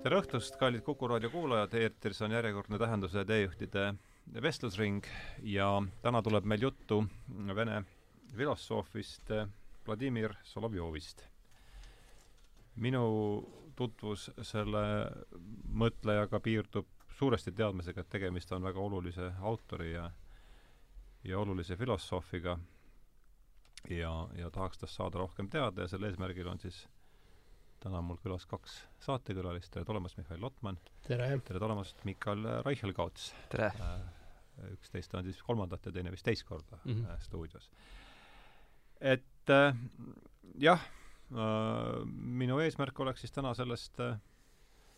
tere õhtust, kallid Kuku raadio kuulajad, eetris on järjekordne Tähenduse teejuhtide vestlusring ja täna tuleb meil juttu Vene filosoofist Vladimir Solovjovist. minu tutvus selle mõtlejaga piirdub suuresti teadmisega, et tegemist on väga olulise autori ja ja olulise filosoofiga ja, ja tahaks tast saada rohkem teada ja sel eesmärgil on siis täna on mul külas kaks saatekülalist, tere tulemast, Mihhail Lotman! tere! tere tulemast, Mikal Reichelgauts! tere! üks teist on siis kolmandat ja teine vist teist korda mm -hmm. stuudios. et äh, jah äh,, minu eesmärk oleks siis täna sellest äh,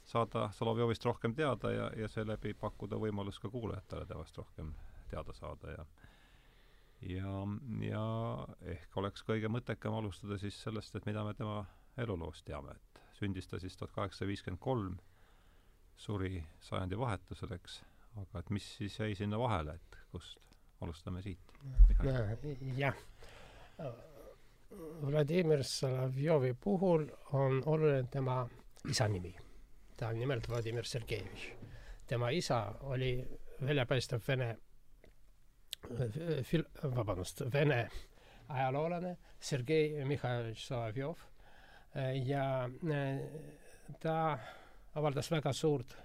saada Solovjovist rohkem teada ja, ja seeläbi pakkuda võimalus ka kuulajatele temast rohkem teada saada ja ja, ja ehk oleks kõige mõttekam alustada siis sellest, et mida me tema eluloost teame, et sündis ta siis tuhat kaheksasada viiskümmend kolm, suri sajandi vahetusel, eks, aga et mis siis jäi sinna vahele, et kust, alustame siit. jah. Vladimir Solovjovi puhul on oluline tema isa nimi. ta on nimelt Vladimir Sergejevitš. tema isa oli väljapaistev vene fil-, vabandust, vene ajaloolane Sergei Mihhailovitš Solovjov ja ta avaldas väga suurt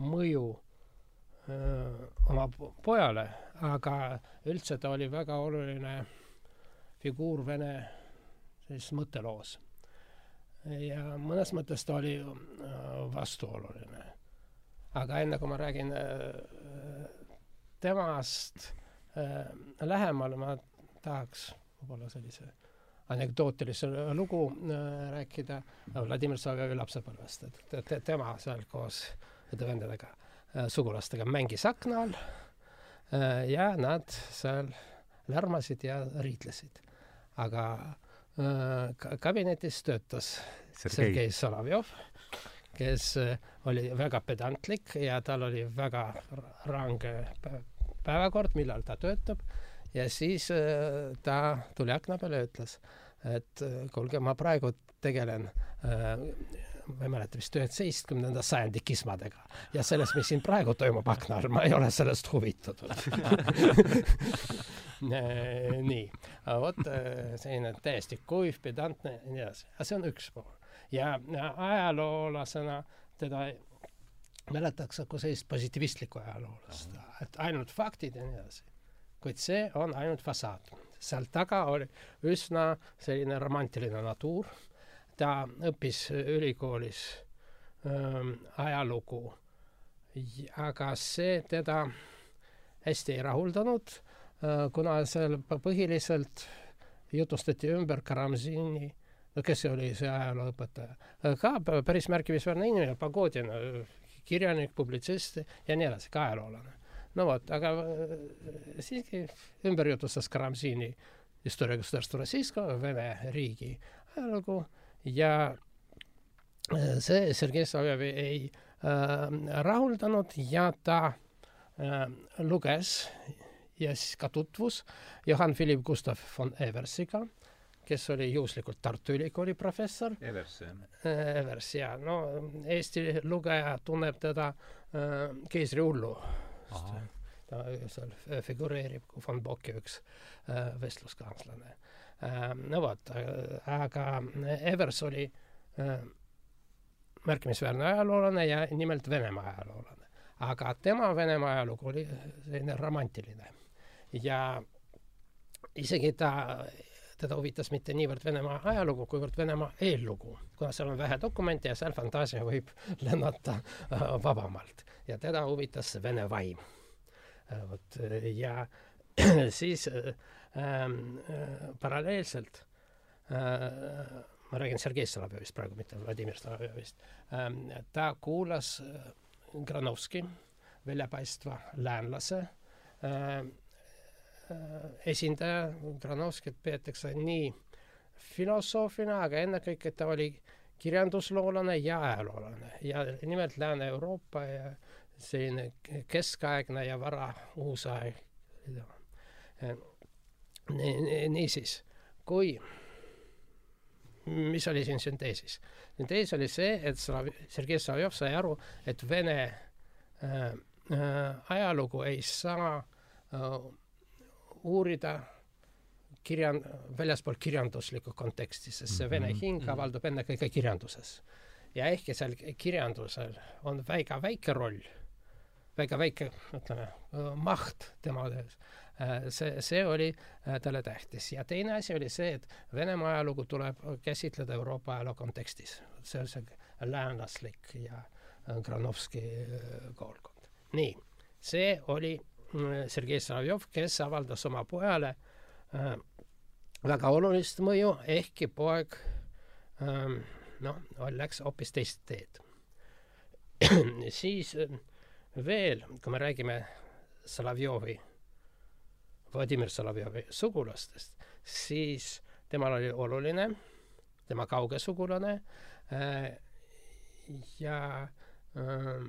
mõju öö, oma pojale, aga üldse ta oli väga oluline figuur vene sellises mõtteloos. ja mõnes mõttes ta oli vastuoluline. aga enne kui ma räägin temast lähemal, ma tahaks võib-olla sellise anekdootilise lugu äh, rääkida. Vladimir Solovjovi lapsepõlvest, et te, tema seal koos nende vendadega äh,, sugulastega mängis akna all äh, ja nad seal lärmasid ja riidlesid. aga äh, kabinetis töötas Sergei, Sergei Solovjov, kes äh, oli väga pedantlik ja tal oli väga range päevakord, millal ta töötab ja siis äh, ta tuli akna peale ja ütles, et äh, kuulge, ma praegu tegelen äh, ma ei mäleta, vist üheksateistkümnenda sajandi kismadega. Ja sellest, mis siin praegu toimub akna all, ma ei ole sellest huvitatud. Nii, vot selline täiesti kuiv, pedantne ja nii edasi, aga see on üks pool. ja ajaloolasena teda mäletatakse kui sellist positiivistlikku ajaloolast, et ainult faktid ja nii edasi kuid see on ainult fassaad. seal taga oli üsna selline romantiline natuur. ta õppis ülikoolis ähm, ajalugu, aga see teda hästi ei rahuldanud äh,, kuna seal põhiliselt jutustati ümber Karamzini no kes oli see ajalooõpetaja, ka päris märkimisväärne inimene, Pagodin, kirjanik, publitsist ja nii edasi, ka ajaloolane no vot, aga äh, siiski ümber jutustas Karamzini Historia государства российского, Vene riigi ajalugu ja äh, see Sergei Solovjovi ei äh, rahuldanud ja ta äh, luges ja siis ka tutvus Johann Philipp Gustav von Eversiga, kes oli juhuslikult Tartu Ülikooli professor. Evers, jah? Äh, Evers, jaa. no Eesti lugeja tunneb teda äh, keisrihullu ta seal figureerib kui von Bocki üks äh, vestluskanslane äh,. no vot, aga Evers oli äh, märkimisväärne ajaloolane ja nimelt Venemaa ajaloolane. aga tema Venemaa ajalugu oli selline romantiline ja isegi ta teda huvitas mitte niivõrd Venemaa ajalugu, kuivõrd Venemaa eellugu, kuna seal on vähe dokumente ja seal fantaasia võib lennata äh, vabamalt. Ja teda huvitas Vene vaim. Äh,. vot ja siis äh, äh, paralleelselt äh, ma räägin Sergei Solovjovist praegu, mitte Vladimir Solovjovist äh,, ta kuulas äh, Granovski, väljapaistva läänlase äh, esindaja, Granovskit peetakse nii filosoofina, aga ennekõike ta oli kirjandusloolane ja ajaloolane ja nimelt Lääne-Euroopa ja selline keskaegne ja vara uusaeg. niisiis, kui mis oli siin sünteesis? süntees oli see, et Slav-, Sergei Solovjov sai aru, et Vene äh, äh, ajalugu ei saa äh, uurida kirjan-, väljaspool kirjanduslikku konteksti, sest see vene Mhm, hing mhm. avaldub ennekõike kirjanduses. ja ehkki seal kirjandusel on väga väike roll, väga väike, ütleme, maht tema töös, see, see oli äh, talle tähtis. ja teine asi oli see, et Venemaa ajalugu tuleb käsitleda Euroopa ajaloo kontekstis. see on see läänlaslik ja äh, Granovski äh, koolkond. nii, see oli Sergei Solovjov, kes avaldas oma pojale äh, väga olulist mõju, ehkki poeg ähm, noh, läks hoopis teist teed. siis äh, veel, kui me räägime Solovjovi, Vladimir Solovjovi sugulastest, siis temal oli oluline, tema kauge sugulane äh, ja äh,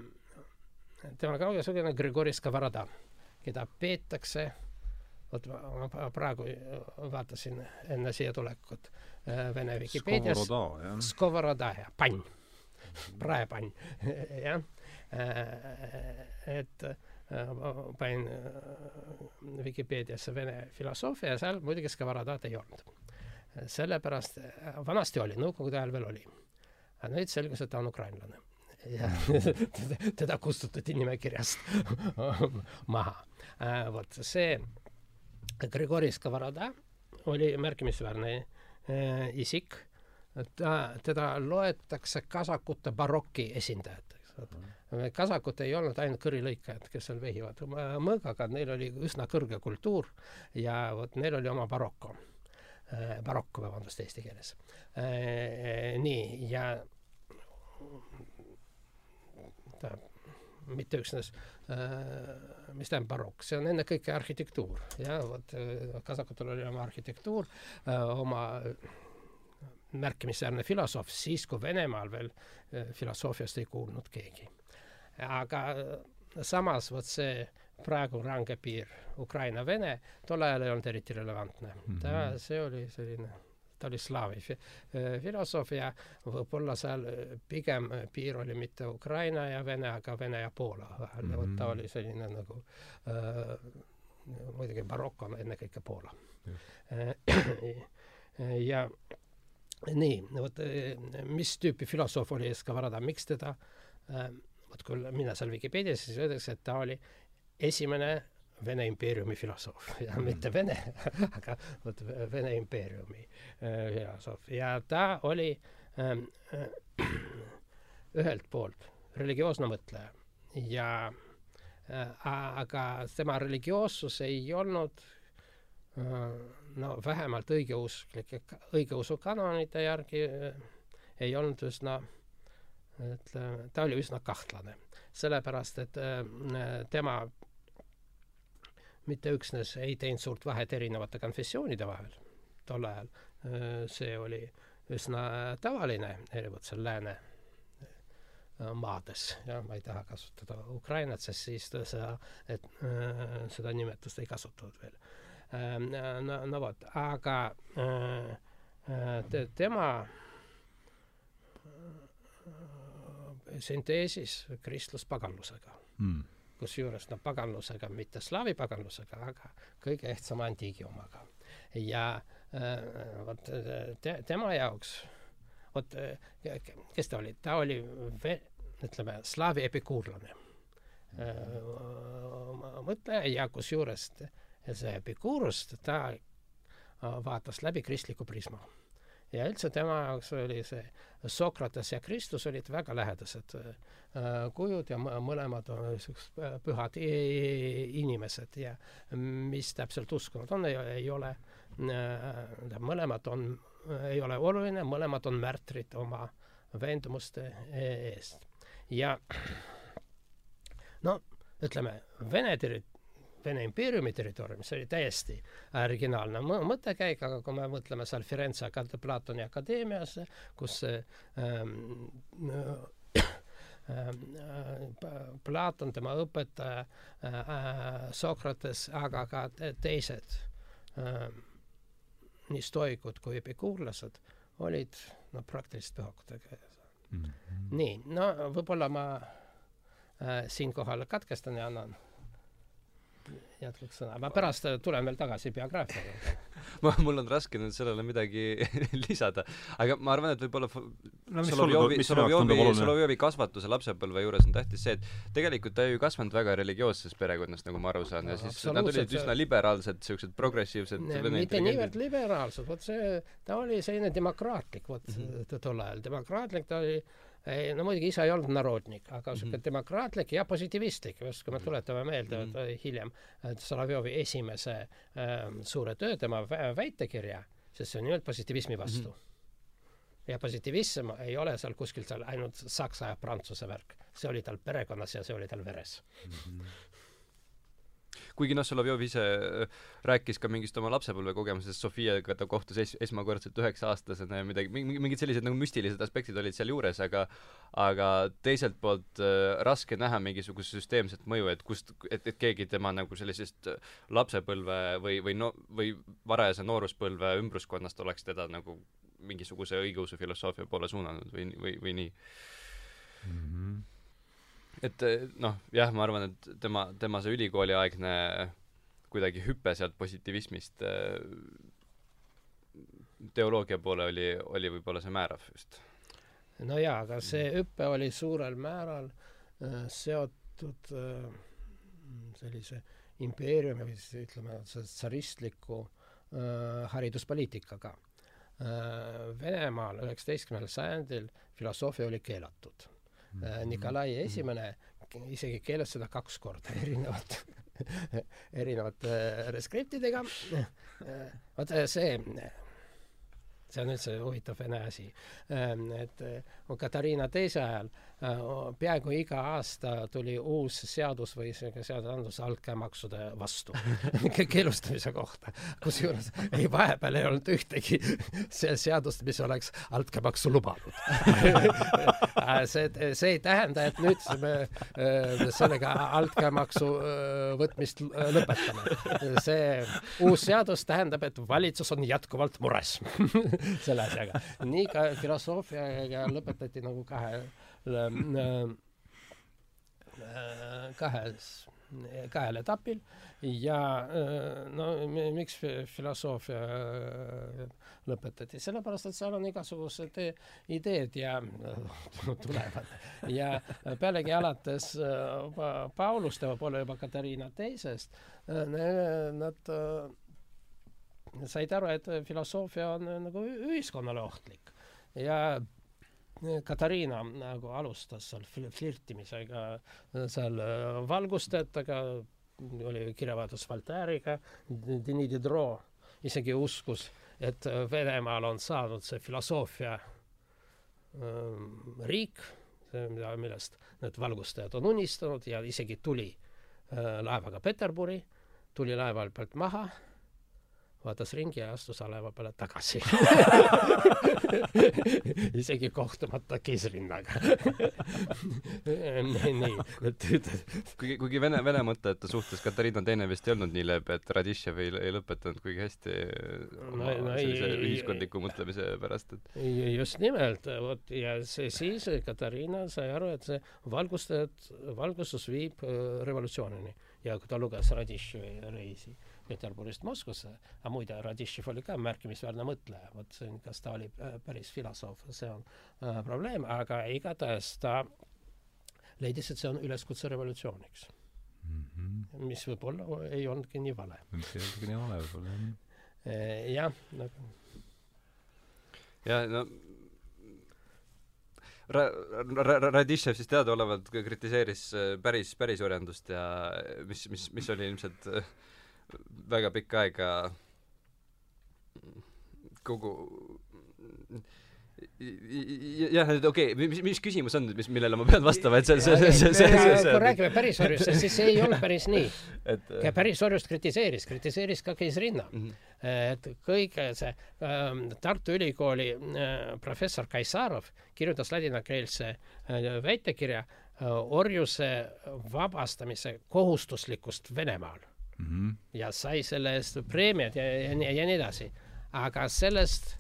tema kauge sugulane Grigori Skavarada, keda peetakse vot ma, praegu vaatasin enne siia tulekut äh, Vene Vikipeedias Skovoroda, jah. Pann, praepann, jah. et äh, ma panin äh, Vikipeediasse Vene filosoofia ja seal muidugi Skovorodat ei olnud. sellepärast, vanasti oli, nõukogude ajal veel oli. aga nüüd selgus, et ta on ukrainlane. ja teda, teda kustutati nimekirjast maha. Vot see Grigori Skovoroda oli märkimisväärne isik. ta, teda loetakse kasakute baroki esindajateks. kasakud ei olnud ainult kõrilõikajad, kes seal vehivad mõõgaga, neil oli üsna kõrge kultuur ja vot neil oli oma barokko äh,. barokk, vabandust, eesti keeles nii, ja tähendab, mitte üksnes äh, mis tähendab barokk, see on ennekõike arhitektuur, jah, vot kasakutel oli oma arhitektuur, oma märkimisväärne filosoof, siis kui Venemaal veel filosoofiast ei kuulnud keegi. aga samas vot see praegu range piir Ukraina-Vene tol ajal ei olnud eriti relevantne. ta, see oli selline ta oli slaavi fi, filosoof ja võib-olla seal pigem piir oli mitte Ukraina ja Vene, aga Vene ja Poola vahel mm. -hmm. ta oli selline nagu äh, muidugi barokk on ennekõike Poola. ja nii, vot mis tüüpi filosoof oli Skavarada, miks teda äh,, vot kui minna seal Vikipeediasse, siis öeldakse, et ta oli esimene Vene impeeriumi filosoof. Ja mm. mitte Vene, aga vot Vene impeeriumi äh, filosoof. Ja ta oli äh, äh, ühelt poolt religioosne mõtleja. Ja äh, aga tema religioossus ei olnud äh, no vähemalt õigeusklike, õigeusu kanonite järgi äh, ei olnud üsna ütleme, ta oli üsna kahtlane, sellepärast et äh, tema mitte üksnes ei teinud suurt vahet erinevate konfessioonide vahel tol ajal, see oli üsna tavaline, erinevalt seal lääne maades. Ja ma ei taha kasutada Ukrainat, sest siis seda, et seda nimetust ei kasutatud veel. no, no vot, aga te, tema sünteesis kristlus paganlusega mm kusjuures no paganlusega, mitte slaavi paganlusega, aga kõige ehtsama antiigi omaga. ja äh, vot te, tema jaoks, vot kes ta oli, ta oli, ütleme, slaavi epikuurlane. Äh, mõtleja ja kusjuures see epikuurust ta vaatas läbi kristliku prisma ja üldse tema jaoks oli see Sokrates ja Kristus olid väga lähedased äh, kujud ja mõlemad on niisugused pühad inimesed ja mis täpselt uskunud on, ei ole, tähendab, mõlemad on, ei ole oluline, mõlemad on märtrid oma veendumuste eest. ja no ütleme, Vene Vene impeeriumi territooriumil, see oli täiesti originaalne mõttekäik, aga kui me mõtleme seal Firenze akad-, Platoni akadeemiasse, kus ähm, Platon, tema õpetaja äh,, Sokrates, aga ka teised äh, nii stoikud kui epikuurlased olid no praktiliselt pühakutega mm. -hmm. nii, no võib-olla ma äh, siinkohal katkestan ja annan jätkuks sõna. ma pärast tulen veel tagasi biograafia juurde ma, mul on raske nüüd sellele midagi lisada, aga ma arvan, et võib-olla no, Solovjovi, Solovjovi, Solovjovi kasvatuse lapsepõlve juures on tähtis see, et tegelikult ta ju ei kasvanud väga religioosses perekonnas, nagu ma aru saan, ja siis nad olid üsna liberaalsed, siuksed progressiivsed mitte niivõrd liberaalsed, vot see, ta oli selline demokraatlik, vot mm -hmm. tol ajal, demokraatlik ta oli no muidugi isa ei olnud narodnik, aga niisugune mm -hmm. demokraatlik ja positiivistlik, just kui me tuletame meelde mm -hmm. hiljem Solovjovi esimese äh, suure töö, tema väitekirja, sest see on nimelt positiivismi vastu mm. -hmm. ja positiivism ei ole seal kuskil seal ainult saksa ja prantsuse värk, see oli tal perekonnas ja see oli tal veres mm. -hmm kuigi noh, Solovjov ise äh, rääkis ka mingist oma lapsepõlvekogemusest, Sofiaga ta kohtus es-, esmakordselt üheksa-aastasena ja midagi, mingid sellised nagu müstilised aspektid olid seal juures, aga aga teiselt poolt äh, raske näha mingisugust süsteemset mõju, et kust, et, et keegi tema nagu sellisest lapsepõlve või, või no, või varajase nooruspõlve ümbruskonnast oleks teda nagu mingisuguse õigeusu filosoofia poole suunanud või, või, või nii mm. -hmm et eh, noh, jah, ma arvan, et tema, tema see ülikooliaegne kuidagi hüpe sealt positiivismist eh, teoloogia poole oli, oli võib-olla see määrav just. no jaa, aga see hüpe oli suurel määral äh, seotud äh, sellise impeeriumi või siis ütleme, tsaristliku äh, hariduspoliitikaga äh,. Venemaal üheksateistkümnendal sajandil filosoofia oli keelatud Nikolai Esimene isegi keelas seda kaks korda erinevalt erinevate reskriptidega. Äh, vot see see on üldse huvitav vene asi. Et äh, Katariina teise ajal äh, peaaegu iga aasta tuli uus seadus või seadusandlus altkäemaksude vastu keelustamise kohta. kusjuures ei, vahepeal ei olnud ühtegi seadust, mis oleks altkäemaksu lubanud äh, see, see ei tähenda, et nüüd me sellega altkäemaksu võtmist lõpetame. see uus seadus tähendab, et valitsus on jätkuvalt mures selle asjaga. nii ka filosoofiaga lõpetati nagu kahe äh, kahes, kahel etapil. Ja äh, no miks filosoofia äh, lõpetati, sellepärast et seal on igasugused ideed ja tulevad. Ja pealegi alates Paulust ja võib-olla juba Katariina teisest, nad said aru, et filosoofia on äh, nagu ühiskonnale ohtlik. Ja äh, Katariina nagu alustas seal flirtimisega äh, seal valgustajatega, oli kirjavahetus Voltaire'iga, Denis Diderot isegi uskus, et Venemaal on saanud see filosoofia ähm, riik, millest need valgustajad on unistanud ja isegi tuli laevaga Peterburi, tuli laeva pealt maha vaatas ringi ja astus aleva peale tagasi. Isegi kohtumata Kisrinnaga. Nii, et kuigi, kuigi vene, vene mõtete suhtes Katariina Teine vist ei olnud nii leebe, et Raditšev ei, ei lõpetanud kuigi hästi no, no, sellise ei, ühiskondliku mõtlemise pärast, et just nimelt, vot ja see siis Katariina sai aru, et see valgustajad, valgustus viib äh, revolutsioonini. Ja kui ta luges Raditševi reisi Peterburist Moskvasse, aga muide, Raditšev oli ka märkimisväärne mõtleja, vot see on, kas ta oli äh, päris filosoof, see on äh, probleem, aga igatahes ta leidis, et see on üleskutse revolutsiooniks mm. -hmm. mis võib-olla ei olnudki nii vale. mis ei olnudki nii vale võib-olla, jah. Äh, jah, nagu ja no Ra-, Ra-, Raditšev siis teadaolevalt kritiseeris äh, päris, päris orjandust ja mis, mis, mis oli ilmselt väga pikka aega kogu jah, okei okay,, mis, mis küsimus on nüüd, mis, millele ma pean vastama, et see, see, see, see, see, see, see kui räägime pärisorjust, siis see ei olnud päris nii. et pärisorjust kritiseeris, kritiseeris ka Keisrinna mm. -hmm. et kõige see äh, Tartu Ülikooli äh, professor Kaisarov kirjutas ladinakeelse äh, väitekirja äh, orjuse vabastamise kohustuslikust Venemaal mm -hmm. ja sai selle eest preemiad ja, ja, ja, ja nii edasi. aga sellest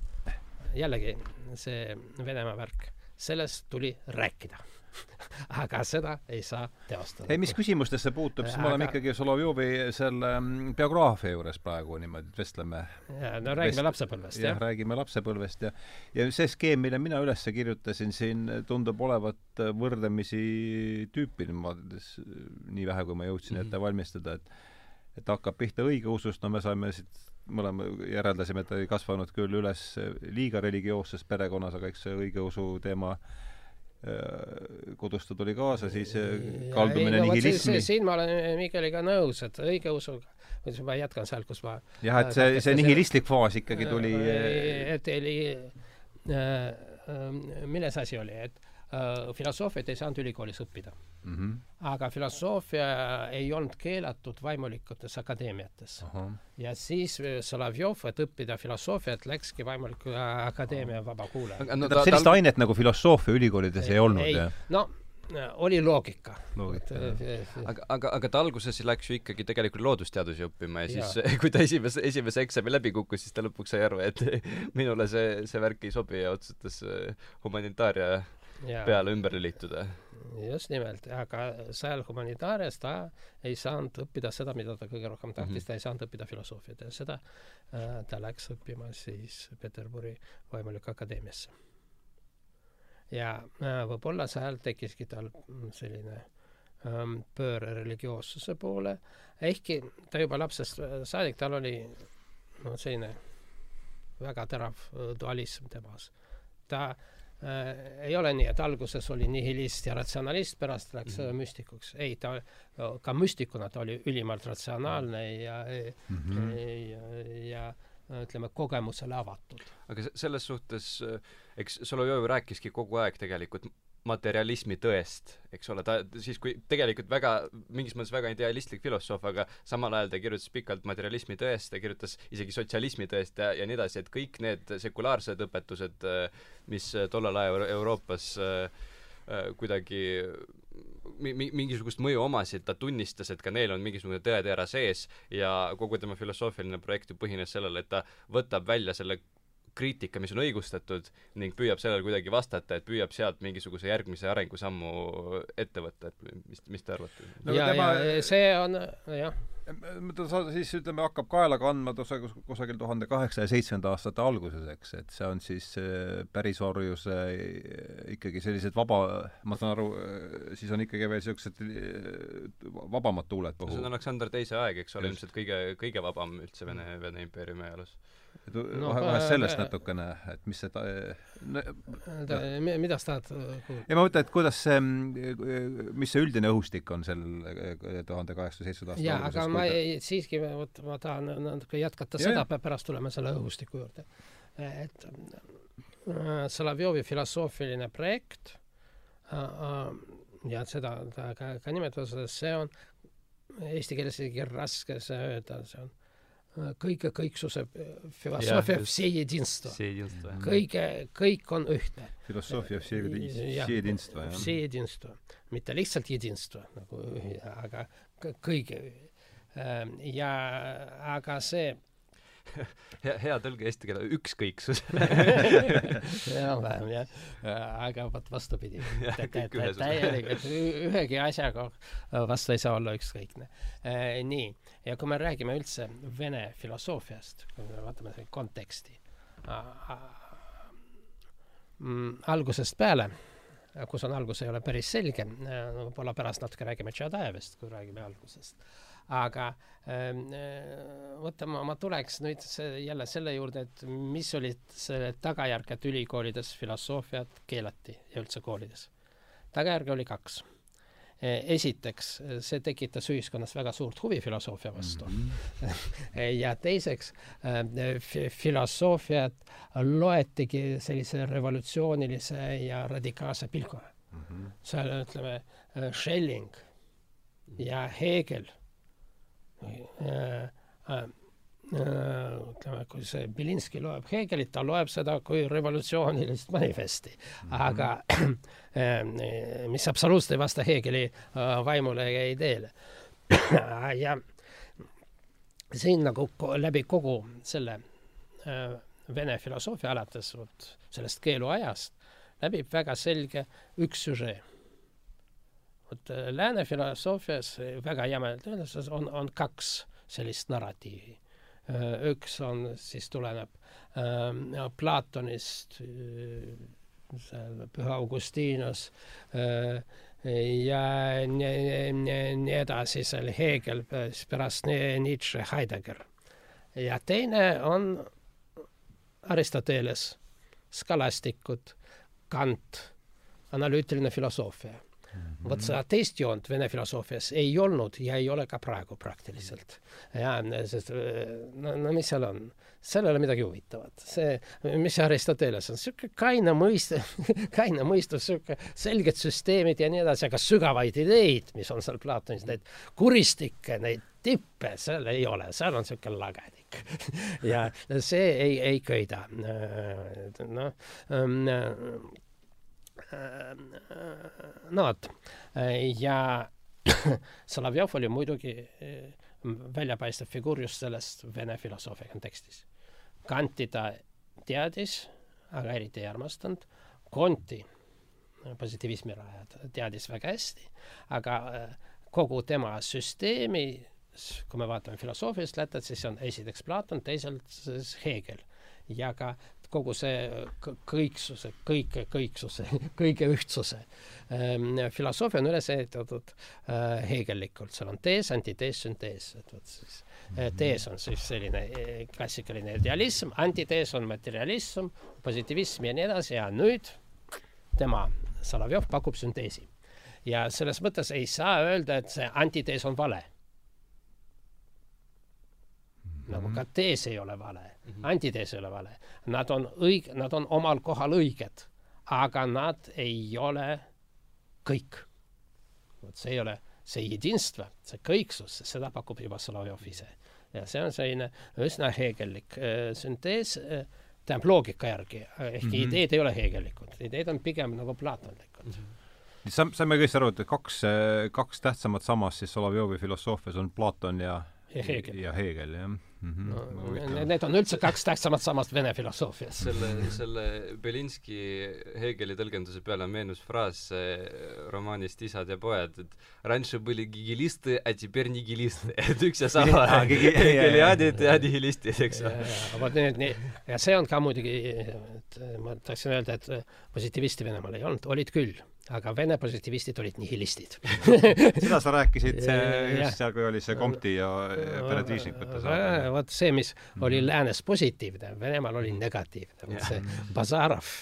jällegi see Venemaa värk, sellest tuli rääkida aga seda ei saa teostada. ei, mis küsimustesse puutub, siis me aga... oleme ikkagi Solovjovi selle mm, biograafia juures praegu niimoodi, vestleme. no räägime Vest... lapsepõlvest, jah. räägime lapsepõlvest ja ja see skeem, mille mina üles kirjutasin siin, tundub olevat võrdlemisi tüüpiline, ma nii vähe, kui ma jõudsin mm -hmm. ette valmistada, et et hakkab pihta õigeusust, no me saime siit mõlema järeldasime, et ta ei kasvanud küll üles liiga religioosses perekonnas, aga eks see õigeusu teema äh, Äh, kodust ta tuli kaasa, siis äh, kaldumine no, nihilismi. siin ma olen Mihkeliga nõus, et õigeusuga, ma jätkan sealt, kus ma jah, et see, see nihilistlik faas ikkagi tuli et oli äh, milles asi oli, et Äh, filosoofiat ei saanud ülikoolis õppida mm. -hmm. aga filosoofia ei olnud keelatud vaimulikutes akadeemiates. ja siis äh, Solovjov, et õppida filosoofiat, läkski vaimuliku akadeemia vaba kuulaja. no, ta, sellist ta... ainet nagu filosoofia ülikoolides ei, ei olnud, jah? no oli loogika. loogika, aga, aga, aga ta alguses läks ju ikkagi tegelikult loodusteadusi õppima ja siis kui ta esimese, esimese eksami läbi kukkus, siis ta lõpuks sai aru, et minule see, see värk ei sobi ja otsustas äh, humanitaaria ja. peale ümber lülituda. just nimelt, aga seal humanitaarias ta ei saanud õppida seda, mida ta kõige rohkem tahtis mm, -hmm. ta ei saanud õppida filosoofiat ja seda äh, ta läks õppima siis Peterburi vaimuliku akadeemiasse. ja äh, võib-olla seal tekkiski tal selline ähm, pööre religioossuse poole, ehkki ta juba lapsest saadik, tal oli no selline väga terav äh, dualism temas. ta äh, äh, ei ole nii, et alguses oli nihilist ja ratsionalist, pärast läks mm -hmm. müstikuks. ei, ta, ka müstikuna ta oli ülimalt ratsionaalne ja mm, -hmm. ja, ja ütleme, kogemusele avatud. aga selles suhtes, eks Solovjov rääkiski kogu aeg tegelikult materialismi tõest, eks ole, ta siis, kui tegelikult väga, mingis mõttes väga idealistlik filosoof, aga samal ajal ta kirjutas pikalt materialismi tõest, ta kirjutas isegi sotsialismi tõest ja, ja nii edasi, et kõik need sekulaarsed õpetused, mis tollel ajal Euroopas äh, äh, kuidagi mi-, mingisugust mõju omasid, ta tunnistas, et ka neil on mingisugune tõetera sees ja kogu tema filosoofiline projekt ju põhines sellele, et ta võtab välja selle kriitika, mis on õigustatud ning püüab sellele kuidagi vastata, et püüab sealt mingisuguse järgmise arengusammu ette võtta, et mis, mis te arvate no,? ja tema..., ja see on jah ta sa-, siis ütleme, hakkab kaela kandma kusagil, kusagil tuhande kaheksasaja seitsmenda aastate alguses, eks, et see on siis äh, pärisorjuse äh, ikkagi sellised vaba, ma saan aru, äh, siis on ikkagi veel niisugused vabamad tuuled puhul. see on Aleksander Teise aeg, eks ole, ilmselt kõige, kõige vabam üldse Vene, Vene impeeriumi ajaloos no, vahe, vahest sellest äh, natukene, et mis see ta, no, ta no. mida sa tahad kuulda? ei ma mõtlen, et kuidas see, mis see üldine õhustik on sel tuhande kaheksasaja seitsmenda aasta jaa, aga ma ei, siiski, vot ma tahan natuke jätkata ja, seda, pärast tuleme selle õhustiku juurde. et äh, Solovjovi filosoofiline projekt äh, äh, ja seda ta ka, ka nimetas, see on eesti keeles isegi raske see öelda, see on kõige kõiksuse äh, filosoofia vsejedinstva. kõige, kõik on ühtne. filosoofia vsejedinstva, jah. vsejedinstva, mitte lihtsalt jedinstva nagu, aga kõige. Äh, ja aga see hea, hea tõlge eesti keele, ükskõiksus enam-vähem jah, aga vot vastupidi. täielikult, ühegi asjaga vastu ei saa olla ükskõikne. nii, ja kui me räägime üldse Vene filosoofiast, kui me vaatame konteksti, mm, algusest peale, kus on algus, ei ole päris selge, võib-olla pärast natuke räägime Tšadajevist, kui räägime algusest aga ähm, äh, ma, ma tuleks nüüd see, jälle selle juurde, et mis olid selle tagajärg, et ülikoolides filosoofiat keelati ja üldse koolides. tagajärge oli kaks. E, esiteks, see tekitas ühiskonnas väga suurt huvi filosoofia vastu mm. -hmm. ja teiseks, äh, filosoofiat loetigi sellise revolutsioonilise ja radikaalse pilguga mm. -hmm. seal ütleme, äh, Schelling ja Hegel Äh, äh, ütleme, kui see Bilinski loeb Hegelit, ta loeb seda kui revolutsioonilist manifesti mm, -hmm. aga äh, mis absoluutselt ei vasta Hegeli vaimule ja ideele. ja siin nagu läbi kogu selle Vene filosoofia alates vot sellest keeluajast läbib väga selge üks süžee. Vot äh, lääne filosoofias väga jämedalt öeldes on, on kaks sellist narratiivi. üks on, siis tuleneb äh, Platonist äh,, Püha Augustinus äh, ja nii, nii, nii edasi, seal Hegel, pärast Nietzsche, Heidegger. ja teine on Aristoteles, skalastikud, Kant, analüütiline filosoofia. Vot seda teist joont vene filosoofias ei olnud ja ei ole ka praegu praktiliselt. ja sest no, no mis seal on? seal ei ole midagi huvitavat. see, mis Aristoteles on, niisugune kaine mõist-, kaine mõistus, niisugune selged süsteemid ja nii edasi, aga sügavaid ideid, mis on seal Platonis, neid kuristikke, neid tippe, seal ei ole, seal on niisugune lagedik ja see ei, ei köida. noh no vot, ja Solovjov oli muidugi eh, väljapaistev figuur just sellest vene filosoofia kontekstis. Kanti ta teadis, aga eriti ei armastanud, Konti, positiivismi rajajad, teadis väga hästi, aga eh, kogu tema süsteemi, kui me vaatame filosoofiast lätet, siis on esiteks Platon, teisalt Hegel. Ja ka kogu see kõiksuse, kõike kõiksuse, kõige ühtsuse ähm, filosoofia on üles ehitatud äh, heegellikult, seal on tees, antitees, süntees, et vot siis äh, mhm. tees on siis selline äh, klassikaline idealism, antitees on materialism, positiivism ja nii edasi ja nüüd tema, Solovjov pakub sünteesi. ja selles mõttes ei saa öelda, et see antitees on vale nagu mhm. ka tees ei ole vale mm, -hmm. antitees ei ole vale. Nad on õig-, nad on omal kohal õiged, aga nad ei ole kõik. vot see ei ole, see jedinstva, see kõiksus, seda pakub juba Solovjov ise. ja see on selline üsna heegellik äh, süntees äh,, tähendab loogika järgi, ehkki mm -hmm. ideed ei ole heegellikud, ideed on pigem nagu platonlikud mm. -hmm saime kõik aru, et kaks, kaks tähtsamat sammast siis Solovjovi filosoofias on Platon ja ja Hegel. ja Hegel, jah mm. -hmm No, need on üldse kaks tähtsamat sammast vene filosoofias. selle, selle Belinski Hegeli tõlgenduse peale meenus fraas romaanist Isad ja pojad, et раньше были гигелисты, а теперь нигилисты. et üks ja sama hegeliaadid ja nihilistid, eks ole. vot need, nii, ja see on ka muidugi, et ma tahtsin öelda, et positiivisti Venemaal ei olnud, olid küll aga vene positivistid olid nihilistid seda sa rääkisid just seal, kui oli see Comti ja Peredvižnikute saade. vot see, mis oli mm. läänes positiivne, Venemaal oli negatiivne. see Bazarov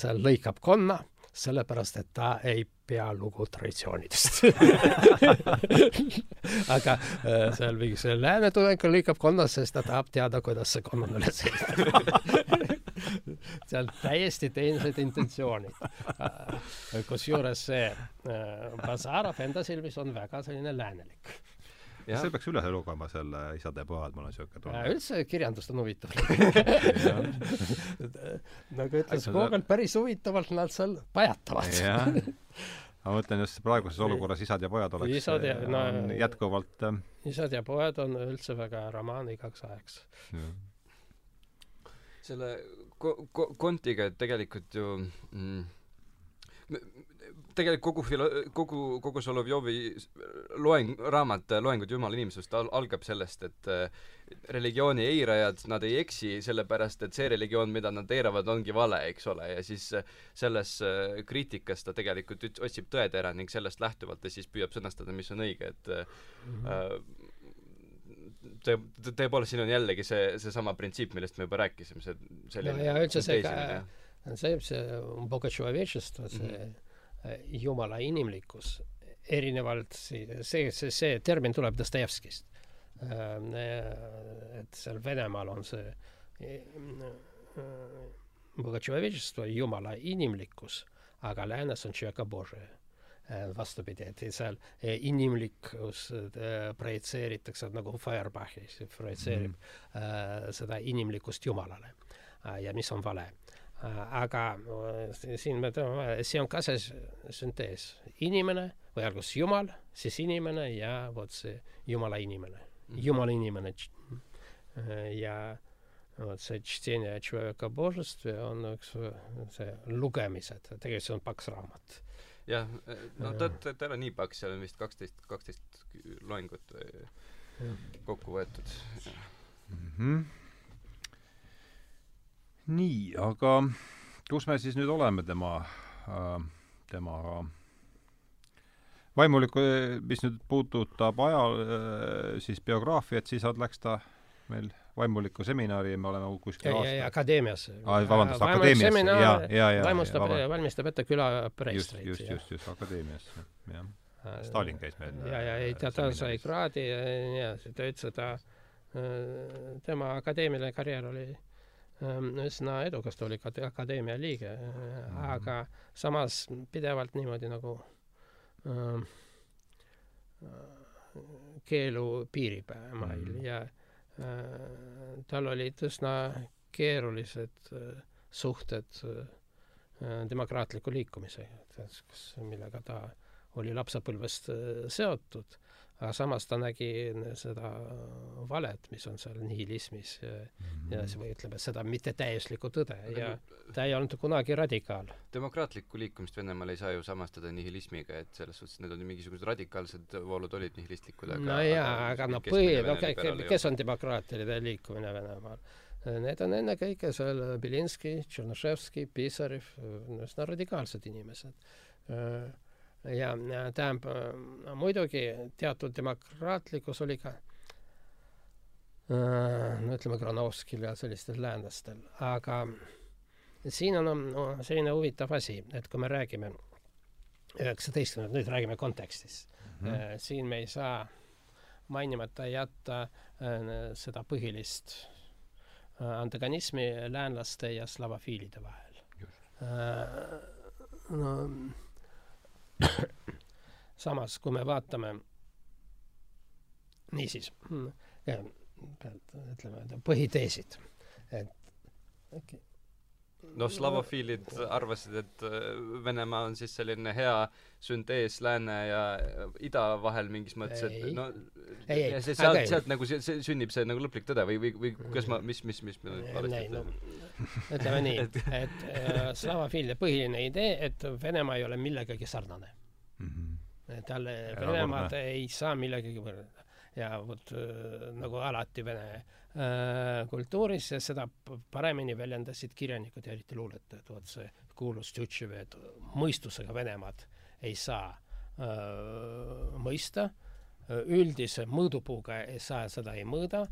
seal lõikab konna, sellepärast et ta ei pea lugu traditsioonidest aga äh, seal mingi see lääne tudeng lõikab konnast, sest ta tahab teada, kuidas see konn on üles ehitatud seal täiesti teised intentsioonid. kusjuures see äh, Bazarov enda silmis on väga selline läänelik. see peaks üle lugema, selle Isad ja pojad, mul on niisugune tunne. üldse kirjandust on huvitav nagu ütles Gogol, päris huvitavalt nad seal pajatavad ma mõtlen just praeguses olukorras Isad ja pojad oleks isad ja, no, jätkuvalt äh, isad ja pojad on üldse väga romaan igaks ajaks. selle ko-, ko-, kontiga, et tegelikult ju mm, tegelikult kogu filo-, kogu, kogu Solovjovi loeng, raamat Loengud Jumala inimsust al-, algab sellest, et äh, religiooni eirajad, nad ei eksi, sellepärast et see religioon, mida nad eiravad, ongi vale, eks ole, ja siis äh, selles äh, kriitikas ta tegelikult otsib tõetera ning sellest lähtuvalt ta siis püüab sõnastada, mis on õige, et mm -hmm. Äh, tõe, tõepoolest, siin on jällegi see, seesama printsiip, millest me juba rääkisime, see selline no ja üldse see ka, see, see Bogotšovečestvo, see mm -hmm. jumala inimlikkus, erinevalt see, see, see, see termin tuleb Dostojevskist. Äh, et seal Venemaal on see Bogotšovečstvo, jumala inimlikkus, aga läänes on Tšeka Bože Äh, vastupidi, et seal äh, inimlikkus äh, projitseeritakse nagu Feuerbachis projitseerib mm -hmm. seda inimlikkust Jumalale ja mis on vale. aga siin me teame, see on ka see süntees, inimene või alguses Jumal, siis inimene ja vot see Jumala inimene -hmm. Jumala inimene ja vot see Tšetšeenia Človeka Božestve on üks see lugemised, tegelikult see on paks raamat. Jah, no ta, ta, ta ei ole nii paks, seal on vist kaksteist, kaksteist loengut kokku võetud. Mm -hmm. nii, aga kus me siis nüüd oleme tema äh,, tema vaimulikku, mis nüüd puudutab aja, äh, siis biograafiat, siis läks ta meil vaimuliku seminari, me oleme kuskil ja, ja akadeemias. vabandust, akadeemias, ja, ja, ja. vaimustab, valmistab ette külapreestreid. just, just, just, just, akadeemias, jah. Stalin käis meil. ja, ja ei, ta, ta sai kraadi ja nii edasi, ta ütles, et ta, äh, tema akadeemiline karjäär oli ähm, üsna edukas, ta oli ka akadeemia liige mm, -hmm. aga samas pidevalt niimoodi nagu äh, keelu piirimail mm -hmm. ja Äh, tal olid üsna keerulised äh, suhted äh, demokraatliku liikumisega, millega ta oli lapsepõlvest seotud, aga samas ta nägi seda valet, mis on seal nihilismis ja, mm -hmm. ja või ütleme, seda mittetäiuslikku tõde ja ta ei olnud kunagi radikaal. demokraatlikku liikumist Venemaal ei saa ju samastada nihilismiga, et selles suhtes need on mingisugused radikaalsed voolud olid nihilistlikud, aga no jaa, aga no põhi, no kes on demokraatiline liikumine Venemaal? Need on ennekõike seal Belinski, Tšernoševski, Pisarev, üsna radikaalsed inimesed ja, tähendab, muidugi teatud demokraatlikkus oli ka no ütleme, Granovskil ja sellistel läänlastel, aga siin on no, selline huvitav asi, et kui me räägime üheksateistkümnendat, nüüd räägime kontekstis mm, -hmm. siin me ei saa mainimata jätta äh, seda põhilist äh, antagonismi läänlaste ja slavofiilide vahel. no samas, kui me vaatame niisiis, ütleme, põhiteesid, et. Noh, slavofiilid arvasid, et äh, Venemaa on siis selline hea süntees lääne ja ida vahel mingis mõttes, et no ei, ei, see sealt, sealt nagu see, see sünnib see nagu lõplik tõde või, või, või kas ma, mis, mis, mis me valesti ütlen no,? ütleme nii, et, et äh, slavofiilia põhiline idee, et Venemaa ei ole millegagi sarnane mm. -hmm. talle Venemaad ei saa millegagi võrrelda ja vot äh, nagu alati Vene äh, kultuuris ja seda paremini väljendasid kirjanikud ja eriti luuletajad, vot see kuulus Tšutševi, et mõistusega Venemaad ei saa äh, mõista, üldise mõõdupuuga ei saa, seda ei mõõda,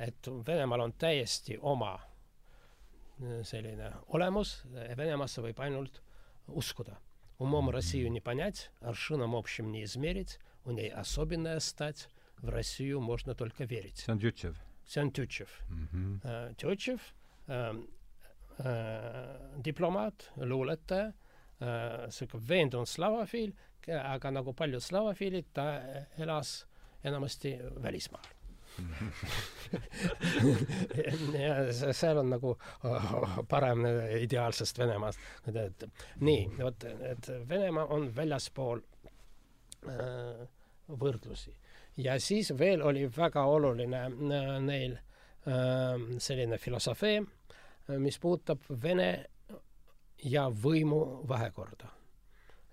et Venemaal on täiesti oma selline olemus, Venemaasse võib ainult uskuda. Умом Россию не понять, аршином общим не измерить, у ней особенная стать, в Россию можно только верить. see on Tютšev? see on Tютšev mm. -hmm. Tютšev äh, äh, diplomaat, luuletaja äh,, sihuke veendunud slavofiil, aga nagu paljud slavofiilid, ta elas enamasti välismaal ja seal on nagu oh, parem ideaalsest Venemaast. et nii, vot, et Venemaa on väljaspool äh, võrdlusi. ja siis veel oli väga oluline äh, neil äh, selline filosofee, mis puudutab Vene ja võimu vahekorda.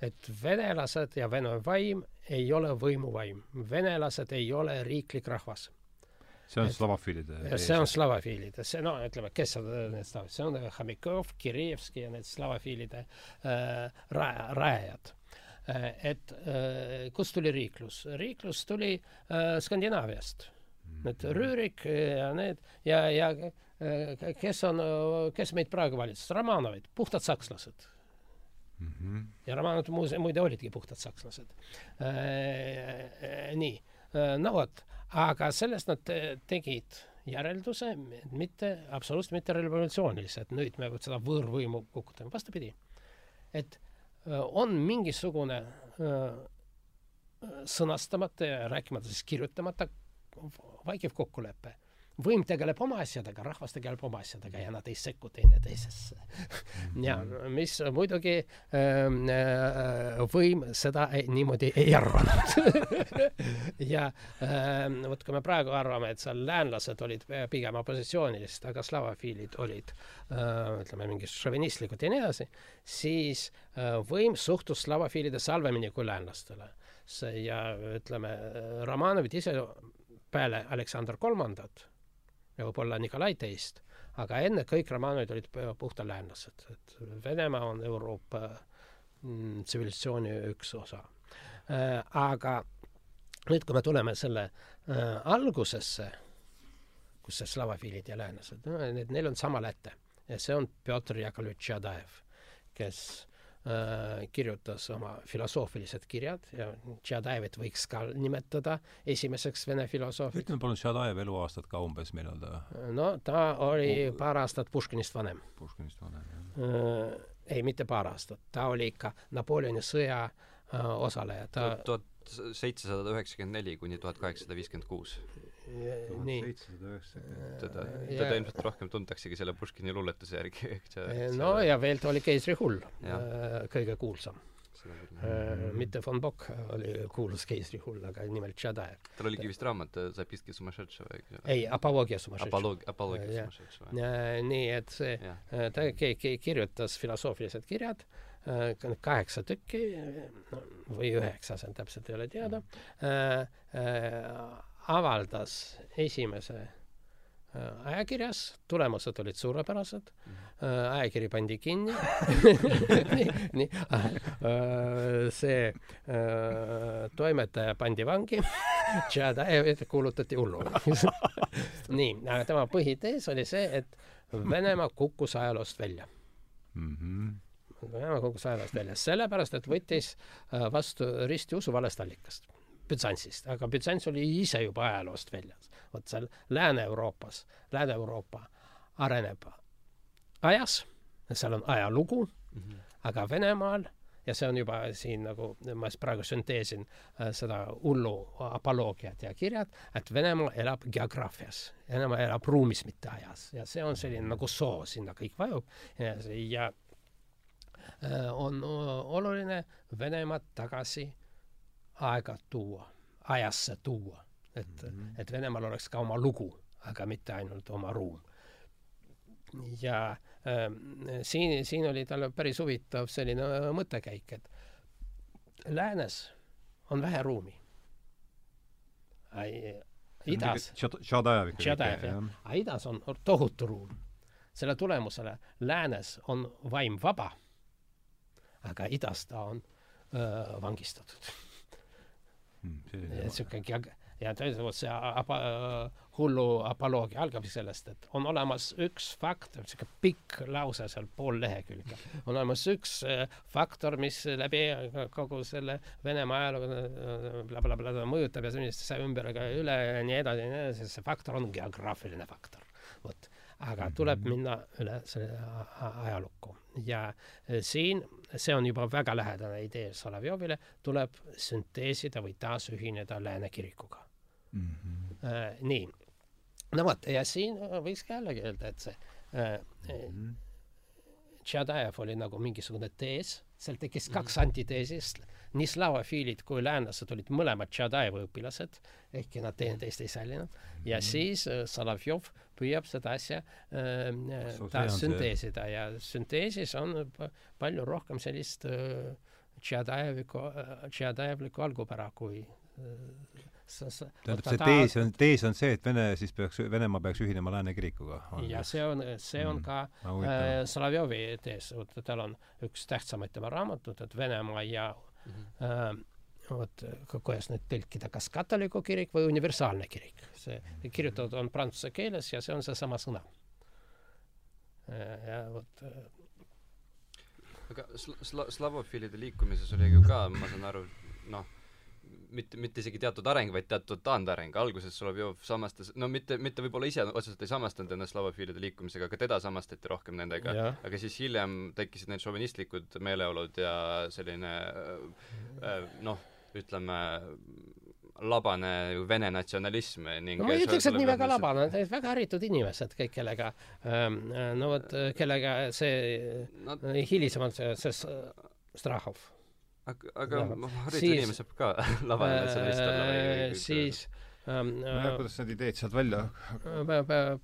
Et venelased ja vene vaim ei ole võimuvaim, venelased ei ole riiklik rahvas. See on slavofiilide see on slavofiilide, see no ütleme, kes on need slavofiilid, see on Homikov, Kirjevski ja need slavofiilide äh, raja, rajajad äh,. Et äh, kust tuli riiklus? riiklus tuli äh, Skandinaaviast mm. -hmm. Need Rüürik ja need ja, ja äh, kes on, kes meid praegu valitses? Romanovid, puhtad sakslased mm. -hmm. ja Romanov muide, muide olidki puhtad sakslased äh,. nii, äh, no vot aga sellest nad tegid järelduse, mitte, absoluutselt mitte revolutsioonilise, et nüüd me seda võõrvõimu kukutame, vastupidi. et on mingisugune sõnastamata ja rääkimata siis kirjutamata vaikiv kokkulepe, võim tegeleb oma asjadega, rahvas tegeleb oma asjadega ja nad ei sekku teineteisesse. ja mis muidugi ähm, äh, võim seda ei, niimoodi ei arvanud ja äh, vot kui me praegu arvame, et seal läänlased olid pigem opositsioonilised, aga slavafiilid olid äh, ütleme, mingid šovinistlikud ja nii edasi, siis äh, võim suhtus slavafiilidesse halvemini kui läänlastele. ja ütleme, Romanovid ise peale Aleksander Kolmandat ja võib-olla Nikolai teist, aga enne kõik romaanid olid puhta läänlased, et Venemaa on Euroopa mm, tsivilisatsiooni üks osa. Äh,. aga nüüd, kui me tuleme selle äh, algusesse, kus see slavafiilid ja läänlased no,, need, neil on sama läte. Ja see on Pjotor Jakovletš Jadajev, kes kirjutas oma filosoofilised kirjad ja Tšadajevit võiks ka nimetada esimeseks vene filosoofiks. ütleme palun Tšadajevi eluaastad ka umbes, millal ta no ta oli paar aastat Puškinist vanem. Puškinist vanem, jah äh,. ei, mitte paar aastat, ta oli ikka Napoleoni sõja äh, osaleja, ta tuhat seitsesada üheksakümmend neli kuni tuhat kaheksasada viiskümmend kuus nii. teda, teda ilmselt rohkem tuntaksegi selle Puškini luuletuse järgi, see no ja veel ta oli keisrihull, äh, kõige kuulsam. Äh, mitte von Bock oli kuulus keisrihull, aga nimelt Tšadajev. tal oligi vist raamat Zapiski summašetševa, eks ju? ei, Apoloogia summašetševa. Apoloogia summašetševa. nii et see, ta kirjutas filosoofilised kirjad, kaheksa tükki või üheksa, see on täpselt ei ole teada mm avaldas esimese äh, ajakirjas, tulemused olid suurepärased. Mm, -hmm. ajakiri pandi kinni. Nii, nii, äh, see toimetaja pandi vangi, Tšadajev kuulutati hulluks nii, aga tema põhitees oli see, et Venemaa kukkus ajaloost välja. Mm. -hmm. Venemaa kukkus ajaloost välja sellepärast, et võttis vastu ristiusu valest allikast Bütsantsist, aga Bütsants oli ise juba ajaloost väljas. vot seal Lääne-Euroopas, Lääne-Euroopa areneb ajas, seal on ajalugu mm, -hmm. aga Venemaal ja see on juba siin nagu, ma praegu sünteesin äh, seda hullu apoloogiat ja kirjad, et Venemaa elab geograafias, Venemaa elab ruumis, mitte ajas ja see on selline nagu soo, sinna kõik vajub ja, ja äh, on oluline Venemaad tagasi aega tuua, ajasse tuua, et mm, -hmm. et Venemaal oleks ka oma lugu, aga mitte ainult oma ruum. ja äh, siin, siin oli tal päris huvitav selline mõttekäik, et läänes on vähe ruumi. idas. Tšadajev, jah. aga idas on tohutu ruum. selle tulemusele läänes on vaim vaba, aga idas ta on öö, vangistatud niisugune mm, ja tegelikult see apa, hullu apoloogia algab sellest, et on olemas üks faktor, niisugune pikk lause seal pool lehekülge, on olemas üks äh, faktor, mis läbi kogu selle Venemaa ajaloo blablabla bla, mõjutab ja sellist ümber ja üle ja nii edasi ja nii edasi, see faktor on geograafiline faktor. vot aga tuleb mhm. minna üle selle ajalukku ja e, siin, see on juba väga lähedane idee Solovjovile, tuleb sünteesida või taasühineda Lääne kirikuga mm. -hmm. nii, no vot, ja siin võikski jällegi öelda, et see äh, mm -hmm. Tšadajev oli nagu mingisugune tees, seal tekkis kaks mm -hmm. antiteesist nii slavafiilid kui läänlased olid mõlemad Tšadajevi õpilased, ehkki nad teineteist ei säilinud mm, -hmm. ja siis äh, Solovjov püüab seda asja äh, taas sünteesida ja sünteesis on palju rohkem sellist äh, Tšadajeviku äh,, Tšadajevlikku algupära kui äh, tähendab, see tees on, tees on see, et Vene siis peaks, Venemaa peaks ühinema Lääne kirikuga. ja see on, see on mm. ka äh, Solovjovi tees, tal on üks tähtsamaid tema raamatud, et Venemaa ja mm. -hmm. äh, vot kuidas nüüd tõlkida, kas katoliku kirik või universaalne kirik, see kirjutatud on prantsuse keeles ja see on seesama sõna ja vot aga sla-, slavofiilide liikumises oli ju ka, ma saan aru, noh, mitte, mitte isegi teatud areng, vaid teatud taandareng, alguses Solovjov samastas, no mitte, mitte võib-olla ise otseselt ei samastanud ennast slavofiilide liikumisega, aga teda samastati rohkem nendega, aga siis hiljem tekkisid need šovinistlikud meeleolud ja selline äh, äh noh, ütleme labane vene natsionalism ning no ma ei ütleks, et nii väga labane, need väga haritud inimesed kõik, kellega ähm, no vot, kellega see no, hilisemalt see, see Strahov. aga, aga haritud inimene saab ka labane natsionalist olla või siis ähm, nojah, kuidas need ideed sealt välja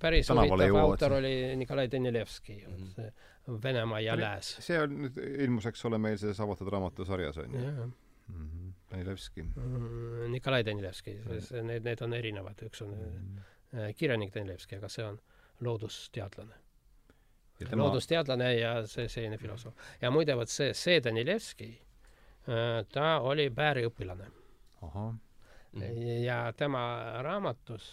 päris huvitav autor oli Nikolai Danilevski mm, -hmm. Venemaa ja Lääs. see on nüüd, ilmus, eks ole, meil selles avatud raamatu sarjas, on ju? Mm -hmm. Danilevski mm. Nikolai Danilevski, need, need on erinevad, üks on mm kirjanik Danilevski, aga see on loodusteadlane. Tema... loodusteadlane ja see, selline filosoof. ja muide, vot see, see Danilevski, äh, ta oli Bääri õpilane. ja tema raamatus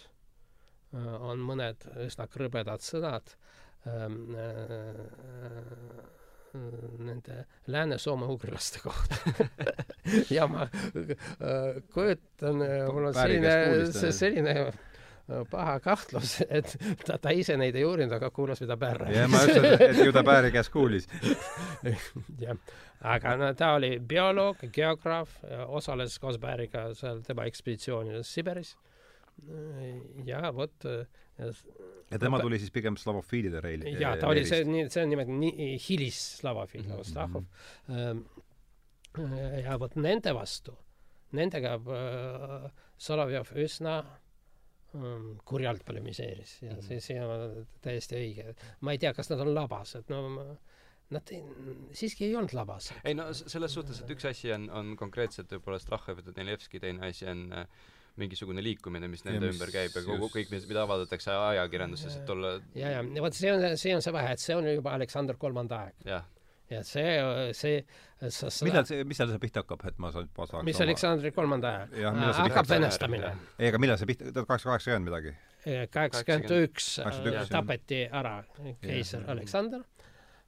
äh, on mõned üsna krõbedad sõnad Ähm, äh, nende lääne-soome ugrilaste kohta ja ma äh, kujutan, äh, mul on selline, selline paha kahtlus, et ta, ta ise neid ei uurinud, aga kuulas, mida Bär rääkis. jah, ma just, et ju ta Bääri käest kuulis. jah, aga no ta oli bioloog, geograaf, osales koos Bääriga seal tema ekspeditsioonides Siberis. ja vot ja tema tuli siis pigem slavofiilide reili. jaa, ta oli see, see on nimelt nii hilisslavofiil mm, -hmm. Ehm, ja vot nende vastu, nendega äh, Solovjov üsna um, kurjalt polemiseeris ja mm -hmm. see, see on täiesti õige. ma ei tea, kas nad on labased, no Nad ei, siiski ei olnud labased. ei no selles suhtes, et üks asi on, on konkreetselt võib-olla Strahhov ja Danilevski, teine asi on äh, mingisugune liikumine, mis nende ja, ümber käib ja kogu, kõik, mis, mida avaldatakse ajakirjanduses, et olla ja, ja, ja vot see on, see on see vahe, et see on juba Aleksander Kolmanda aeg. jah ja see, see sa, sa millal see, mis seal see pihta hakkab, et ma saan, ma saaks mis oma... Aleksandri kolmanda ajal? hakkab venestamine. ei, aga millal see pihta, tuhat kaheksasada kaheksakümmend midagi? kaheksakümmend üks tapeti ära keiser Aleksander.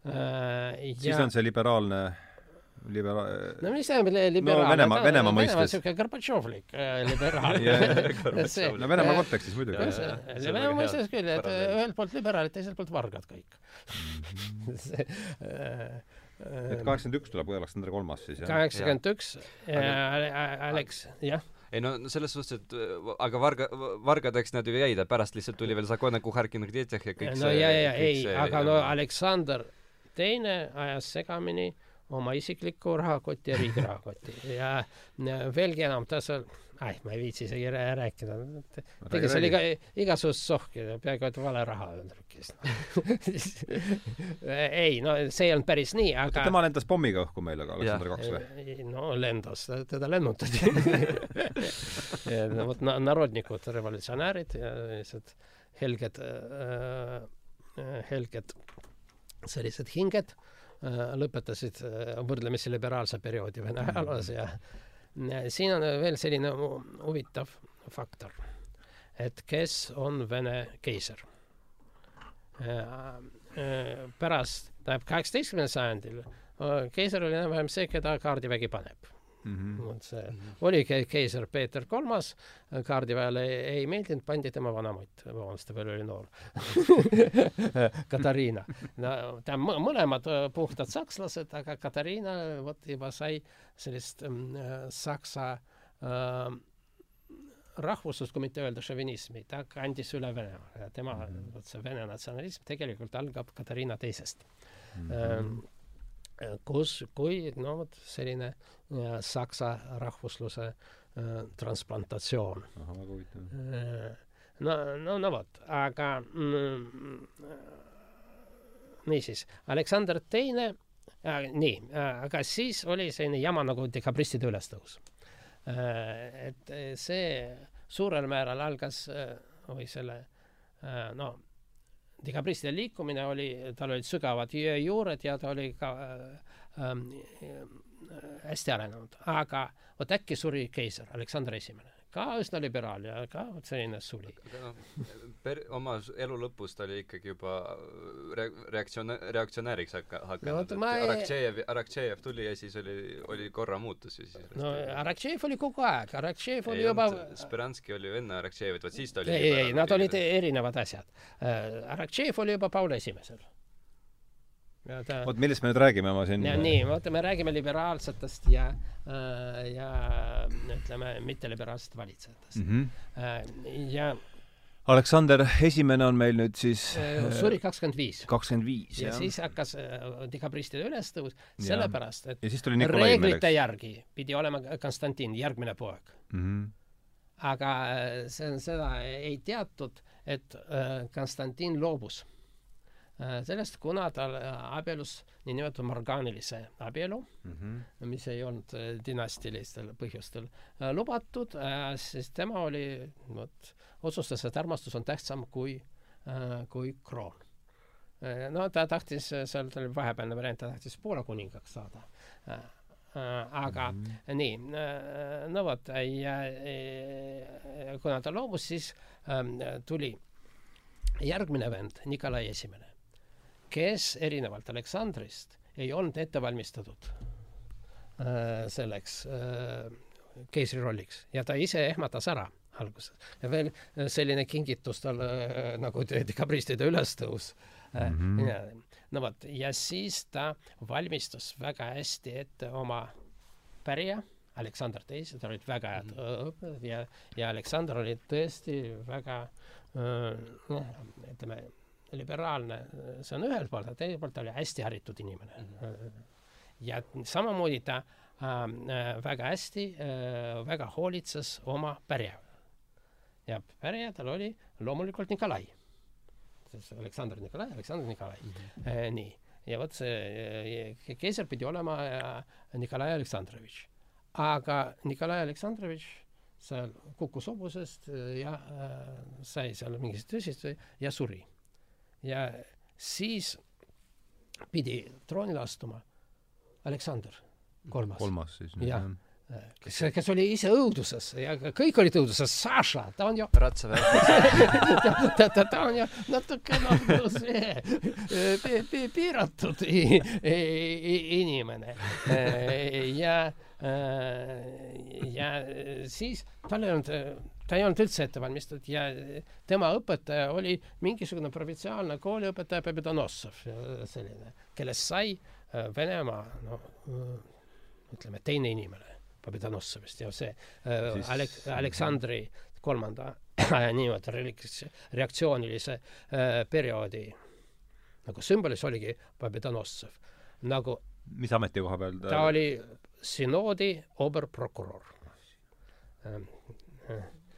Äh, siis on see liberaalne libera-. no mis tähendab liberaal? no Venemaa, Venemaa mõistes. niisugune Gorbatšovlik äh, liberaal no Venemaa kontekstis muidugi. Venemaa mõistes küll, et ühelt poolt liberaalid, teiselt poolt vargad kõik see äh, et kaheksakümmend üks tuleb Aleksander Kolmas siis, jah? kaheksakümmend üks, Alex, jah ei no selles suhtes, et aga varga, vargadeks nad ju jäid, pärast lihtsalt tuli veel Zakona Kuharkin Gdetšeh ja kõik no, see no ja, ja, ei, aga no Aleksander teine ajas segamini äh, oma isikliku rahakoti ja riigi rahakoti ja veelgi enam ta seal ai, ma ei viitsi isegi rääkida. tegi seal iga, igasugust sohki, peaaegu et vale raha trükkis ei, no see ei olnud päris nii, aga tema lendas pommiga õhku meil, aga Aleksander kaks või? no lendas, teda lennutati. No vot, narodnikud, revolutsionäärid ja sellised helged äh,, helged sellised hinged. Äh, lõpetasid äh, võrdlemisi liberaalse perioodi Vene ajaloos ja siin on veel selline huvitav faktor, et kes on Vene keiser. Äh, pärast, tähendab kaheksateistkümnendal sajandil keiser oli enam-vähem see, keda kaardivägi paneb mm. -hmm. vot see mm -hmm. oli keiser Peeter Kolmas, kaardiväele ei, ei meeldinud, pandi tema vanamutt, vabandust, ta veel oli noor Katariina. no ta mõlemad äh, puhtad sakslased, aga Katariina vot juba sai sellist äh, saksa äh, rahvuslust, kui mitte öelda šovinismi, ta kandis üle Venemaa ja tema mm, -hmm. vot see vene natsionalism tegelikult algab Katariina teisest mm. -hmm kus, kui no vot selline äh, saksa rahvusluse äh, transplantatsioon. ahah, väga huvitav. Äh, no, no, no vot, aga mm, niisiis, Aleksander Teine äh,, nii äh,, aga siis oli selline jama nagu dekabristide ülestõus äh,. et see suurel määral algas äh, või selle äh, no dekabristide liikumine oli, tal olid sügavad juured ja ta oli ka äh, äh, hästi arenenud, aga vot äkki suri keiser Aleksander Esimene ka üsna liberaal ja ka selline suli. noh, per-, oma elu lõpus ta oli ikkagi juba re-, reaktsioon-, reaktsionääriks hakka-, hakanud no,, et ei... Araktšejev, Araktšejev tuli ja siis oli, oli korra muutus ja siis no Araktšejev oli kogu aeg, Araktšejev oli juba Speranski oli ju enne Araktšejevit, vot siis ta oli ei, ei, ei, nad olid erinevad asjad uh,. Araktšejev oli juba Paul Esimesel ta oot, millest me nüüd räägime, ma siin ja nii, vaata, me räägime liberaalsetest ja, ja ütleme, mitteliberaalsetest valitsejatest mm. Äh, -hmm. ja Aleksander Esimene on meil nüüd siis äh, suri kakskümmend viis. kakskümmend viis, ja jah. siis hakkas äh, dekabristide ülestõus, sellepärast et ja siis tuli Nikolai reeglite järgi pidi olema Konstantin järgmine poeg. mm. -hmm. aga äh, see seda ei teatud, et äh, Konstantin loobus äh, sellest, kuna ta äh, abielus niinimetatud morgaanilise abielu, Mm -hmm. mis ei olnud äh, dünastilistel põhjustel äh, lubatud, siis tema oli, vot, otsustas, et armastus on tähtsam kui, kui kroon. no ta tahtis, seal oli vahepealne variant, ta tahtis Poola kuningaks saada. aga mm -hmm. nii, no vot, ja ja kuna ta loobus, siis ähm, tuli järgmine vend, Nikolai Esimene, kes erinevalt Aleksandrist ei olnud ette valmistatud äh, selleks äh, keisri rolliks. Ja ta ise ehmatas ära alguses. Ja veel äh, selline kingitus talle äh, nagu dekabristide ülestõus. Mhm. ja, no vot ja siis ta valmistas väga hästi ette oma pärija Aleksander Teise, tal olid väga head õppejõud ja, ja Aleksander oli tõesti väga noh, ütleme liberaalne, see on ühelt poolt, aga teiselt poolt ta oli hästi haritud inimene mm. -hmm. ja samamoodi ta äh, väga hästi äh,, väga hoolitses oma pärja. ja pärja tal oli loomulikult Nikolai. Aleksandr Nikolai, Aleksandr Nikolai mm. -hmm. äh, nii, ja vot see äh, keiser pidi olema äh, Nikolai Aleksandrovitš. aga Nikolai Aleksandrovitš seal kukkus hobusest äh, ja äh, sai seal mingit tõsist ja suri ja siis pidi troonile astuma Aleksander kolmas, kolmas siis. Jah. kes, kes oli ise õuduses ja kõik olid õuduses, Saša, ta on ju, ratsaväe. ta, ta, ta on ju natuke noh, see pi- pi- piiratud i- i- inimene ja, ja siis tal ei olnud ta ei olnud üldse ette valmistatud ja tema õpetaja oli mingisugune provintsiaalne kooliõpetaja Bebedonossov, selline, kellest sai äh, Venemaa, noh, ütleme, teine inimene Bebedonossovist ja see äh, Siis- Alek-, Aleksandri kolmanda reliks- reaktsioonilise äh, perioodi nagu sümboliks oligi Bebedonossov. nagu mis ametikoha peal ta, ta oli sünoodi oberprokurör.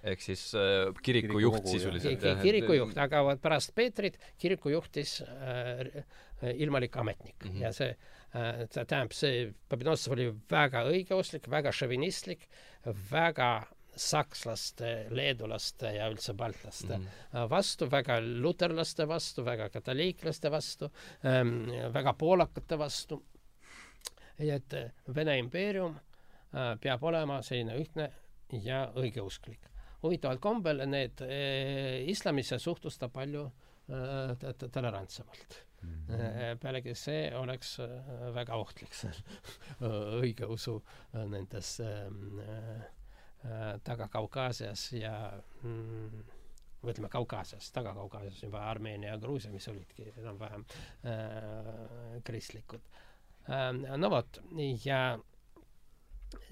Ehk siis äh, kiriku Kiriku sisuliselt Ki- kirikujuht, aga vot pärast Peetrit kiriku juhtis äh, ilmalik ametnik mm. -hmm. ja see äh,, ta tähendab, see Babinossov oli väga õigeuslik, väga šovinistlik, väga sakslaste, leedulaste ja üldse baltlaste mm -hmm. vastu, väga luterlaste vastu, väga katoliiklaste vastu ähm,, väga poolakate vastu. et äh, Vene impeerium äh, peab olema selline ühtne ja õigeusklik huvitaval kombel need eh, islamisse suhtus ta palju eh, tolerantsemalt mm. pealegi see oleks väga ohtlik seal õigeusu nendes eh, eh, Taga-Kaukaasias ja mm, ütleme Kaukaasias, Taga-Kaukaasias juba Armeenia ja Gruusia, mis olidki enam-vähem äh, kristlikud äh,. no vot, ja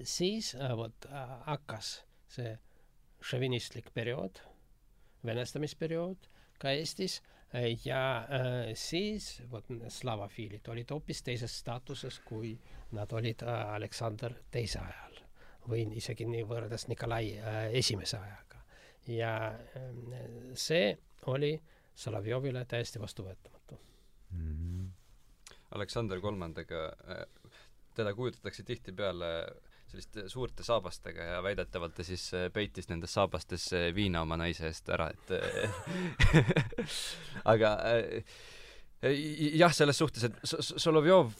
siis äh, vot äh, hakkas see šovinistlik periood, venestamisperiood ka Eestis äh, ja äh, siis vot need slavofiilid olid hoopis teises staatuses, kui nad olid äh, Aleksander teise ajal või isegi nii võrreldes Nikolai äh, esimese ajaga. ja äh, see oli Solovjovile täiesti vastuvõetamatu. mm. Aleksander Kolmandaga, teda kujutatakse tihtipeale selliste suurte saabastega ja väidetavalt ta siis äh, peitis nendes saabastes äh, viina oma naise eest ära, et aga äh, jah, selles suhtes, et Solovjov,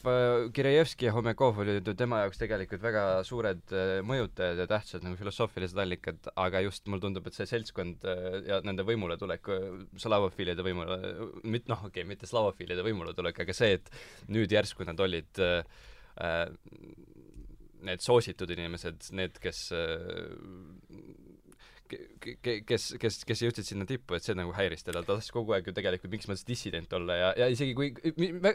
Kirjevski ja Homjakov olid ju tema jaoks tegelikult väga suured mõjutajad ja tähtsad nagu filosoofilised allikad, aga just mulle tundub, et see seltskond ja nende võimuletulek, slavofiilide võimule, mit- noh, okei okay,, mitte slavofiilide võimuletulek, aga see, et nüüd järsku nad olid äh, need soositud inimesed, need, kes äh, ke- ke- kes, kes, kes jõudsid sinna tippu, et see nagu häiris teda, ta tahtis kogu aeg ju tegelikult mingis mõttes dissident olla ja, ja isegi kui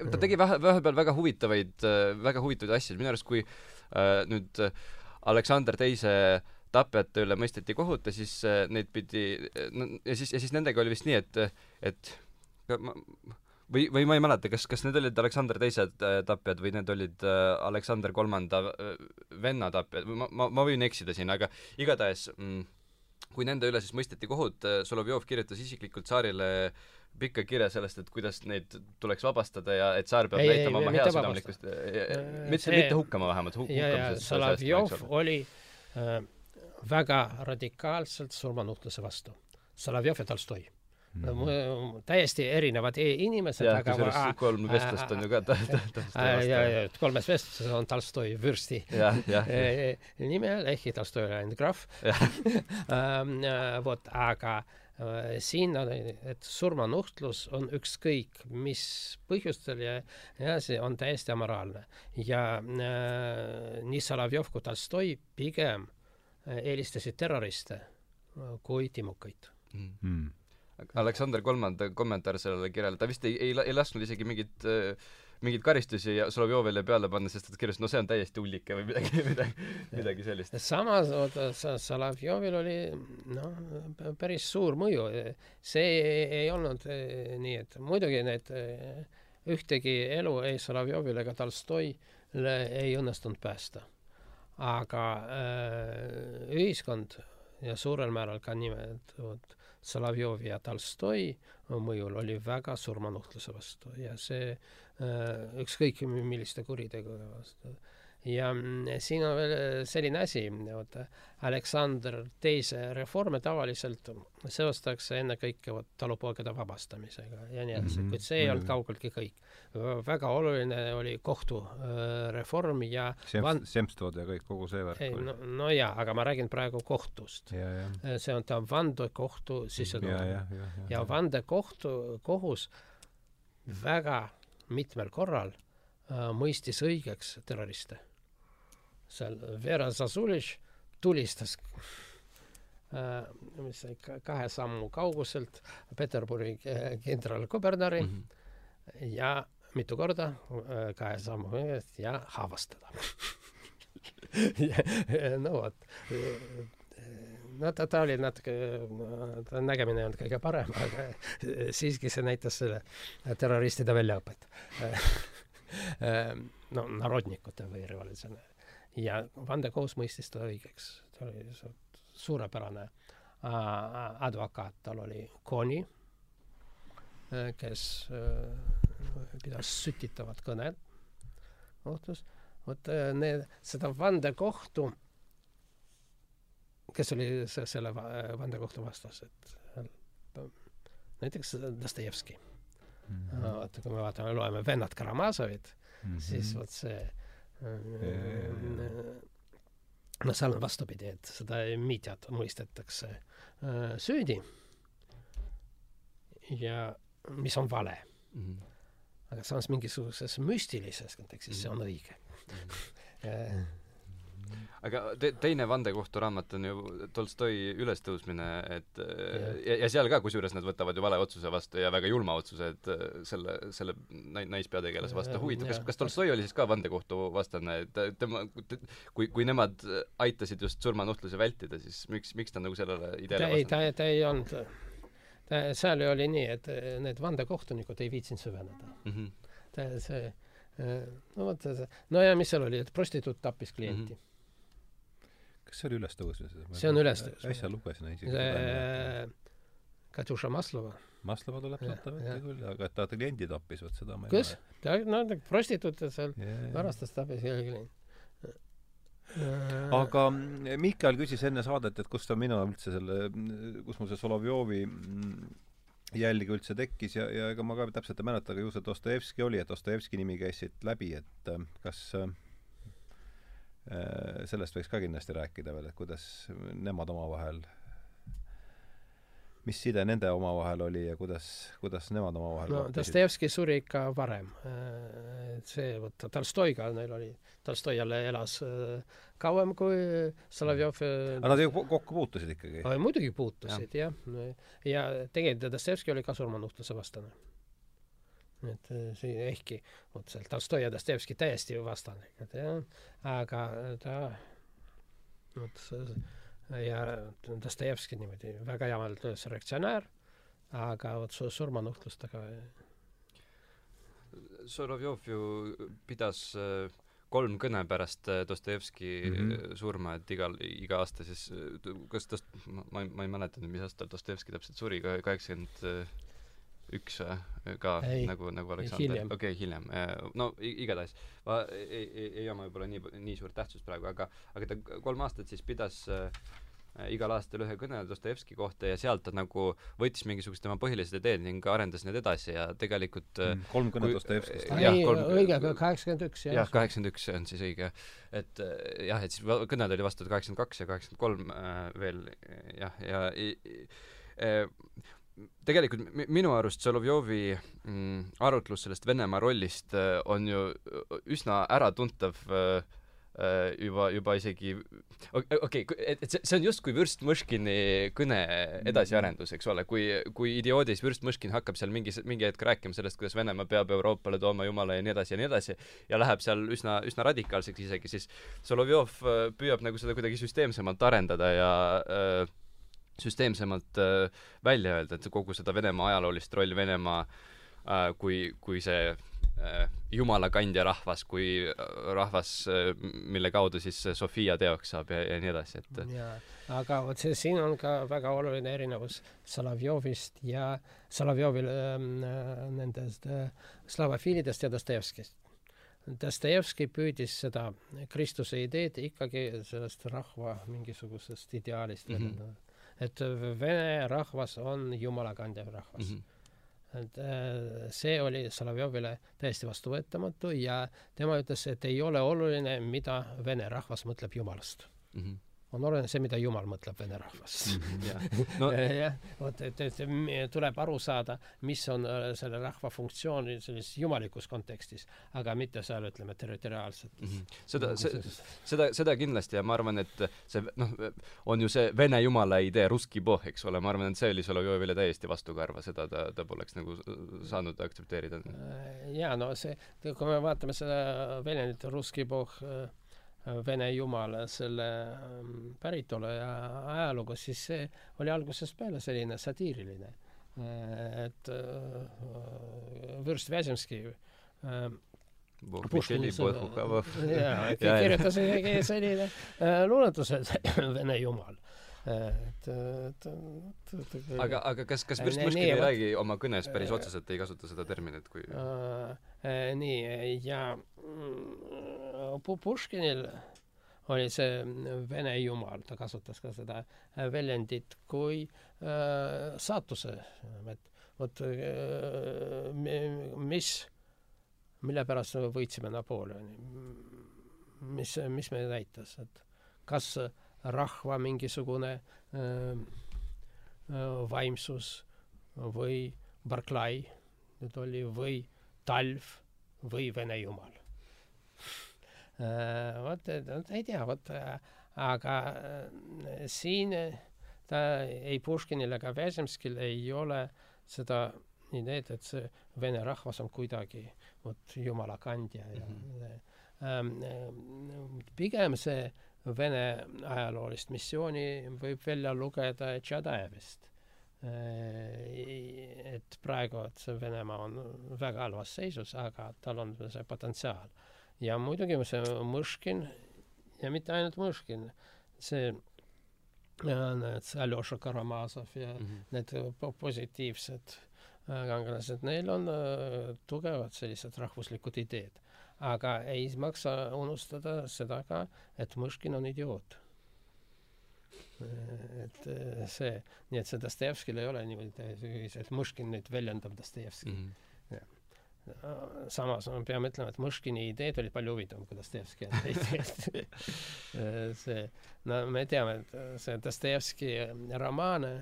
ta tegi vahe, vahepeal väga huvitavaid, väga huvitavaid asju, minu arust kui äh, nüüd äh, Aleksander teise tapjate üle mõisteti kohut ja siis äh, neid pidi no, ja siis, ja siis nendega oli vist nii, et, et ma, või, või ma ei mäleta, kas, kas need olid Aleksander teised äh, tapjad või need olid äh, Aleksander kolmanda äh, venna tapjad, ma, ma, ma võin eksida siin, aga igatahes mm, kui nende üle siis mõisteti kohut, Solovjov kirjutas isiklikult tsaarile pika kirja sellest, et kuidas neid tuleks vabastada ja et tsaar peab Ei, ei, näitama oma mitte heasüdamlikkust, mitte mitte hukkama vähemalt, hu- ja, ja hukkamises Solovjov oli äh, väga radikaalselt surmanuhtluse vastu. Solovjov ja Tolstoi mm.. täiesti erinevad e- inimesed, aga kusjuures kolm vestlust on ju ka ta- ta- ta- äh, ja, ja kolmes vestluses on Tolstoi vürsti jah, äh, nime, ehkki Tolstoi oli ainult krahv vot, aga äh, siin on, et surmanuhtlus on ükskõik mis põhjustel ja, ja see on täiesti amoraalne. ja äh, nii Solovjov kui Tolstoi pigem äh, eelistasid terroriste äh, kui timukaid. mm.. Aleksander Kolmanda kommentaar sellele kirjale, ta vist ei, ei, ei lasknud isegi mingit äh, mingeid karistusi ja Solovjovile peale panna, sest ta kirjutas, no see on täiesti ullike või midagi, midagi, midagi sellist. samas vot Sa- Solovjovil oli noh, päris suur mõju. see ei, ei olnud eh, nii, et muidugi need eh, ühtegi elu ei Solovjovil ega Tolstoile ei õnnestunud päästa. aga äh, ühiskond ja suurel määral ka nimelt vot Solovjovi ja Tolstoi mõjul oli väga surmanuhtluse vastu ja see äh, ükskõik mi- milliste kuritegude vastu ja mm, siin on veel selline asi, vot Aleksander teise reforme tavaliselt seostatakse ennekõike vot talupoegade vabastamisega ja nii edasi mm, Mhm, -hmm. kuid see ei olnud muidugi. kaugeltki kõik. väga oluline oli kohtureform ja van- Semst-, Semstod ja kõik, kogu see värk ei no, no jaa, aga ma räägin praegu kohtust. ja, ja, see on ta vandekohtu ja, sissetoomine ja, ja, ja vandekohtu, kohus väga mitmel korral äh, mõistis õigeks terroriste. Seal Vera Zazulitš tulistas äh, mis kahe sammu kauguselt Peterburi äh, kindralkubernari mm. -hmm. ja mitu korda äh, kahe sammu ja haavastada no vot no ta, ta oli natuke, ta nägemine ei olnud kõige parem, aga siiski see näitas selle terroristide väljaõpet. no narodnikute või revolutsionääre. Ja vandekohus mõistis ta õigeks, ta oli su- suurepärane äh, advokaat, tal oli koni, kes äh, pidas sütitavat kõnet kohtus, vot äh, need, seda vandekohtu kes oli se- selle va- vandekohtu vastased? näiteks Dostojevski. Mhm. vaata, kui me vaatame, loeme Vennad Karamazovit, Mhm. siis vot see Jajah. no seal on vastupidi, et seda mitjat mõistetakse äh, süüdi ja mis on vale, Mhm. aga samas mingisuguses müstilises kontekstis see on õige. aga te, teine vandekohtu raamat on ju Tolstoi ülestõusmine, et Jah. ja, ja seal ka kusjuures nad võtavad ju vale otsuse vastu ja väga julma otsuse, et äh, selle, selle nai-, naispeategelase vastu. Huvitav, kas kas Tolstoi oli siis ka vandekohtu vastane, et ta- tema, kui, kui nemad aitasid just surmanuhtluse vältida, siis miks, miks ta nagu sellele ideele ei, ta, ta ei olnud, ta, seal oli nii, et eh, need vandekohtunikud ei viitsinud süveneda. Mhm. ta, see, no vot, no ja mis seal oli, et prostituut tappis klienti Mhm. Kas see oli ülestõusmine? See on ülestõusmine. äsja lugesin isegi. see Katjuša Maslova, Maslova tuleb sealt välja küll, aga et ta kliendi tappis, vot seda ma ei kus? ta, no ta prostituute seal mäleta. varastas, tappis kellegi aga mm, Miikal küsis enne saadet, et kust on mina üldse selle, kus mul see Solovjovi mm, jälg üldse tekkis ja, ja ega ma ka täpselt ei mäleta, aga ju see Dostojevski oli, et Dostojevski nimi käis siit läbi, et äh, kas äh, sellest võiks ka kindlasti rääkida veel, et kuidas nemad omavahel mis side nende omavahel oli ja kuidas, kuidas nemad omavahel no Dostojevski suri ikka varem. et see, vot Tolstoiga neil oli, Tolstoi jälle elas kauem kui Solovjov. aga nad ju kokku puutusid ikkagi? muidugi puutusid jah. ja, ja tegelikult Dostojevski oli ka surmanuhtluse vastane et see ehkki vot seal Tolstoi ja Dostojevski täiesti vastane, et jah, aga ta vot ja Dostojevski niimoodi väga jamalt töötas reaktsionäär, aga vot su surmanuhtlustega Solovjov ju pidas äh, kolm kõne pärast äh, Dostojevski mm -hmm. surma, et igal, iga aasta siis, kas Dost-, ma ma ei mäleta nüüd, mis aastal Dostojevski täpselt suri, kaheksakümmend üks ka ei, nagu, nagu Aleksander, okei okay,, hiljem. no igatahes, ma ei, ei, ei oma võib-olla nii, nii suurt tähtsust praegu, aga, aga ta kolm aastat siis pidas äh, igal aastal ühe kõne Dostojevski kohta ja sealt ta nagu võttis mingisugused tema põhilised ideed ning arendas need edasi ja tegelikult mm, kolm kõnet Dostojevskist. ei, õige, kaheksakümmend üks, jah. jah, kaheksakümmend üks on siis õige. et jah, et siis kõned oli vastu kaheksakümmend kaks ja kaheksakümmend kolm äh, veel jah, ja, ja, ja tegelikult minu arust Solovjovi mm, arutlus sellest Venemaa rollist äh, on ju äh, üsna äratuntav äh, juba, juba isegi okei okay,, et, et see on justkui Vürst Mõškini kõne edasiarendus, eks ole, kui, kui idioodis Vürst Mõškin hakkab seal mingi, mingi hetk rääkima sellest, kuidas Venemaa peab Euroopale tooma Jumala ja nii edasi ja nii edasi, ja läheb seal üsna, üsna radikaalseks isegi, siis Solovjov püüab nagu seda kuidagi süsteemsemalt arendada ja äh, süsteemsemalt äh, välja öelda, et kogu seda Venemaa ajaloolist rolli, Venemaa äh, kui, kui see äh, jumala kandja rahvas, kui rahvas, mille kaudu siis Sofia teoks saab ja, ja nii edasi, et jaa, aga vot see, siin on ka väga oluline erinevus Solovjovist ja Solovjovil ähm, äh, nendest äh, slavofiilidest ja Dostojevskist. Dostojevski püüdis seda Kristuse ideed ikkagi sellest rahva mingisugusest ideaalist mm -hmm et vene rahvas on jumala kandev rahvas mm. -hmm et äh, see oli Solovjovile täiesti vastuvõetamatu ja tema ütles, et ei ole oluline, mida vene rahvas mõtleb jumalast mm. -hmm on oluline see, mida Jumal mõtleb vene rahvast. -hmm. No, jah, vot, et, et tuleb aru saada, mis on äh, selle rahva funktsioon sellises jumalikus kontekstis, aga mitte seal, ütleme, territoriaalselt mm. -hmm. seda, seda, seda kindlasti ja ma arvan, et see noh, on ju see vene jumala idee, russki boh, eks ole, ma arvan, et see oli Solovjovile täiesti vastukarva, seda ta, ta poleks nagu saanud aktsepteerida. jaa, no see, kui me vaatame seda väljendit russki boh, Vene jumala selle ähm, päritolu ja ajalugu, siis see oli algusest peale selline satiiriline. Äh, et äh, Vürst Vjazemski Puškini jaa, kirjutas selline äh, luuletus, et Vene jumal et, et, et, aga, aga kas, kas Vürst Mõškin ei räägi oma kõnes päris otseselt, ei kasuta seda terminit kui äh, nii, ja mm, Puškinil oli see vene jumal, ta kasutas ka seda väljendit kui äh, saatuse, et vot äh, mis, mille pärast me võitsime Napoleoni, mis, mis meile näitas, et kas äh, rahva mingisugune äh, vaimsus või Barclay nüüd oli või talv või vene jumal äh,. vot, vot ei tea, vot aga siin ta ei Puškinil ega Väsemskil ei ole seda ideed, et see vene rahvas on kuidagi vot jumala kandja ja mm -hmm. ähm, pigem see äh, Vene ajaloolist missiooni võib välja lugeda Tšadajevist. Äh, et praegu, et see Venemaa on väga halvas seisus, aga tal on see potentsiaal. ja muidugi see Mõškin ja mitte ainult Mõškin, see need Aljoša Karamazov ja mm -hmm. need positiivsed kangelased, neil on äh, tugevad sellised rahvuslikud ideed aga ei maksa unustada seda ka, et Mõškin on idioot. et eh, see, nii et see Dostojevskil ei ole niimoodi, et Mõškin nüüd väljendab Dostojevski mm. -hmm samas me peame ütlema, et Mõškini ideed olid palju huvitavam kui Dostojevski ideed see, no me teame, et see Dostojevski romaane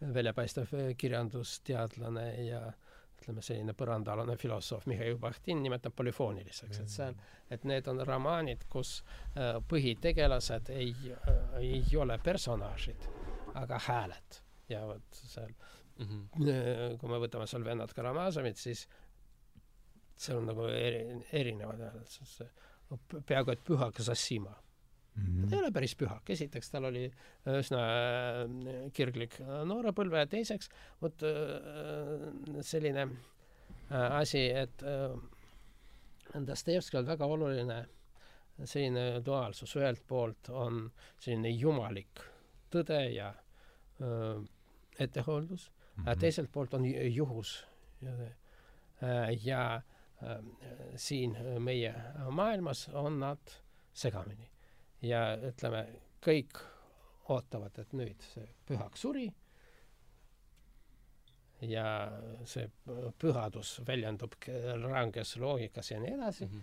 väljapaistev kirjandusteadlane ja ütleme, selline põrandaalane filosoof Mihhail Bahtin nimetab polüfooniliseks, et seal, et need on romaanid, kus äh, põhitegelased ei äh,, ei ole personaažid, aga hääled. ja vot seal mm, -hmm. kui me võtame seal vennad Karamazovit, siis seal on nagu eri, erinevad hääled, peaaegu et pühak Zassima mm. -hmm. ta ei ole päris pühak, esiteks tal oli üsna äh, kirglik noorepõlve ja teiseks vot äh, selline äh, asi, et Dostojevskil on väga oluline selline duaalsus, ühelt poolt on selline jumalik tõde ja ettehooldus mm, -hmm. teiselt poolt on juhus ja, ja siin meie maailmas on nad segamini ja ütleme, kõik ootavad, et nüüd see pühak suri ja see pühadus väljendub ranges loogikas ja nii edasi mm, -hmm.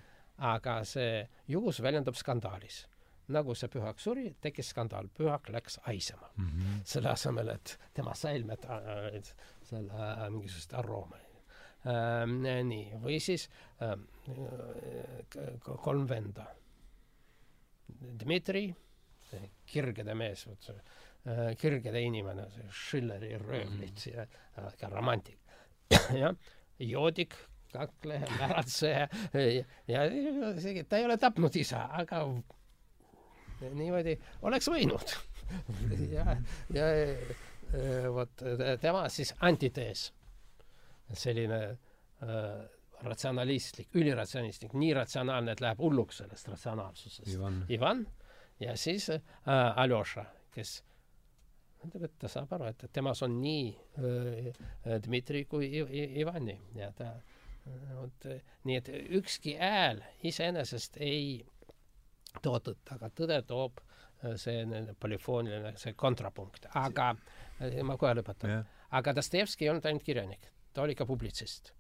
aga see juhus väljendub skandaalis. nagu see pühak suri, tekkis skandaal, pühak läks haisema mm. -hmm. selle asemel, et tema säilmed äh, selle äh, mingisugust arooma äh,. nii, või siis äh, kolm venda Dmitri, kirgede mees, äh, kirgede inimene, see Schilleri röövlid mm. ja ka romantik. jah, joodik, kakleja, märatseja ja, ja isegi ta ei ole tapnud isa, aga niimoodi oleks võinud ja, ja äh, vot tema siis antitees, selline äh, ratsionalistlik, üliratsionalistlik, nii ratsionaalne, et läheb hulluks sellest ratsionaalsusest. Ivan, ja siis äh, Aljoša, kes ütleb, et ta saab aru, et temas on nii äh, Dmitri kui Ivani. Ja ta äh, vot nii, et ükski hääl iseenesest ei too tõtt, aga tõde toob äh, see polüfooniline, see kontrapunkt, aga äh, ma kohe lõpetan. Yeah.. aga Dostojevski ei olnud ainult kirjanik, ta oli ka publitsist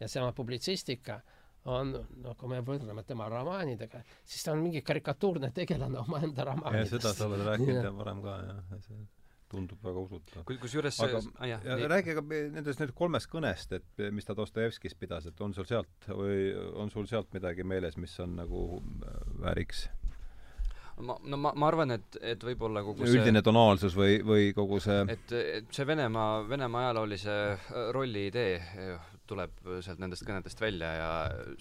ja tema publitsistika on, noh, kui me võrdleme tema romaanidega, siis ta on mingi karikatuurne tegelane omaenda romaanidest. seda sa oled rääkinud varem ka, jah, see tundub väga usutav. kusjuures aga ah, jah, ja räägi ka nendest nüüd kolmest kõnest, et mis ta Dostojevskist pidas, et on sul sealt või on sul sealt midagi meeles, mis on nagu äh, vääriks ma, no ma, ma arvan, et, et võib-olla kogu see üldine tonaalsus või, või kogu see et, et see Venemaa, Venemaa ajaloolise rolli idee tuleb sealt nendest kõnedest välja ja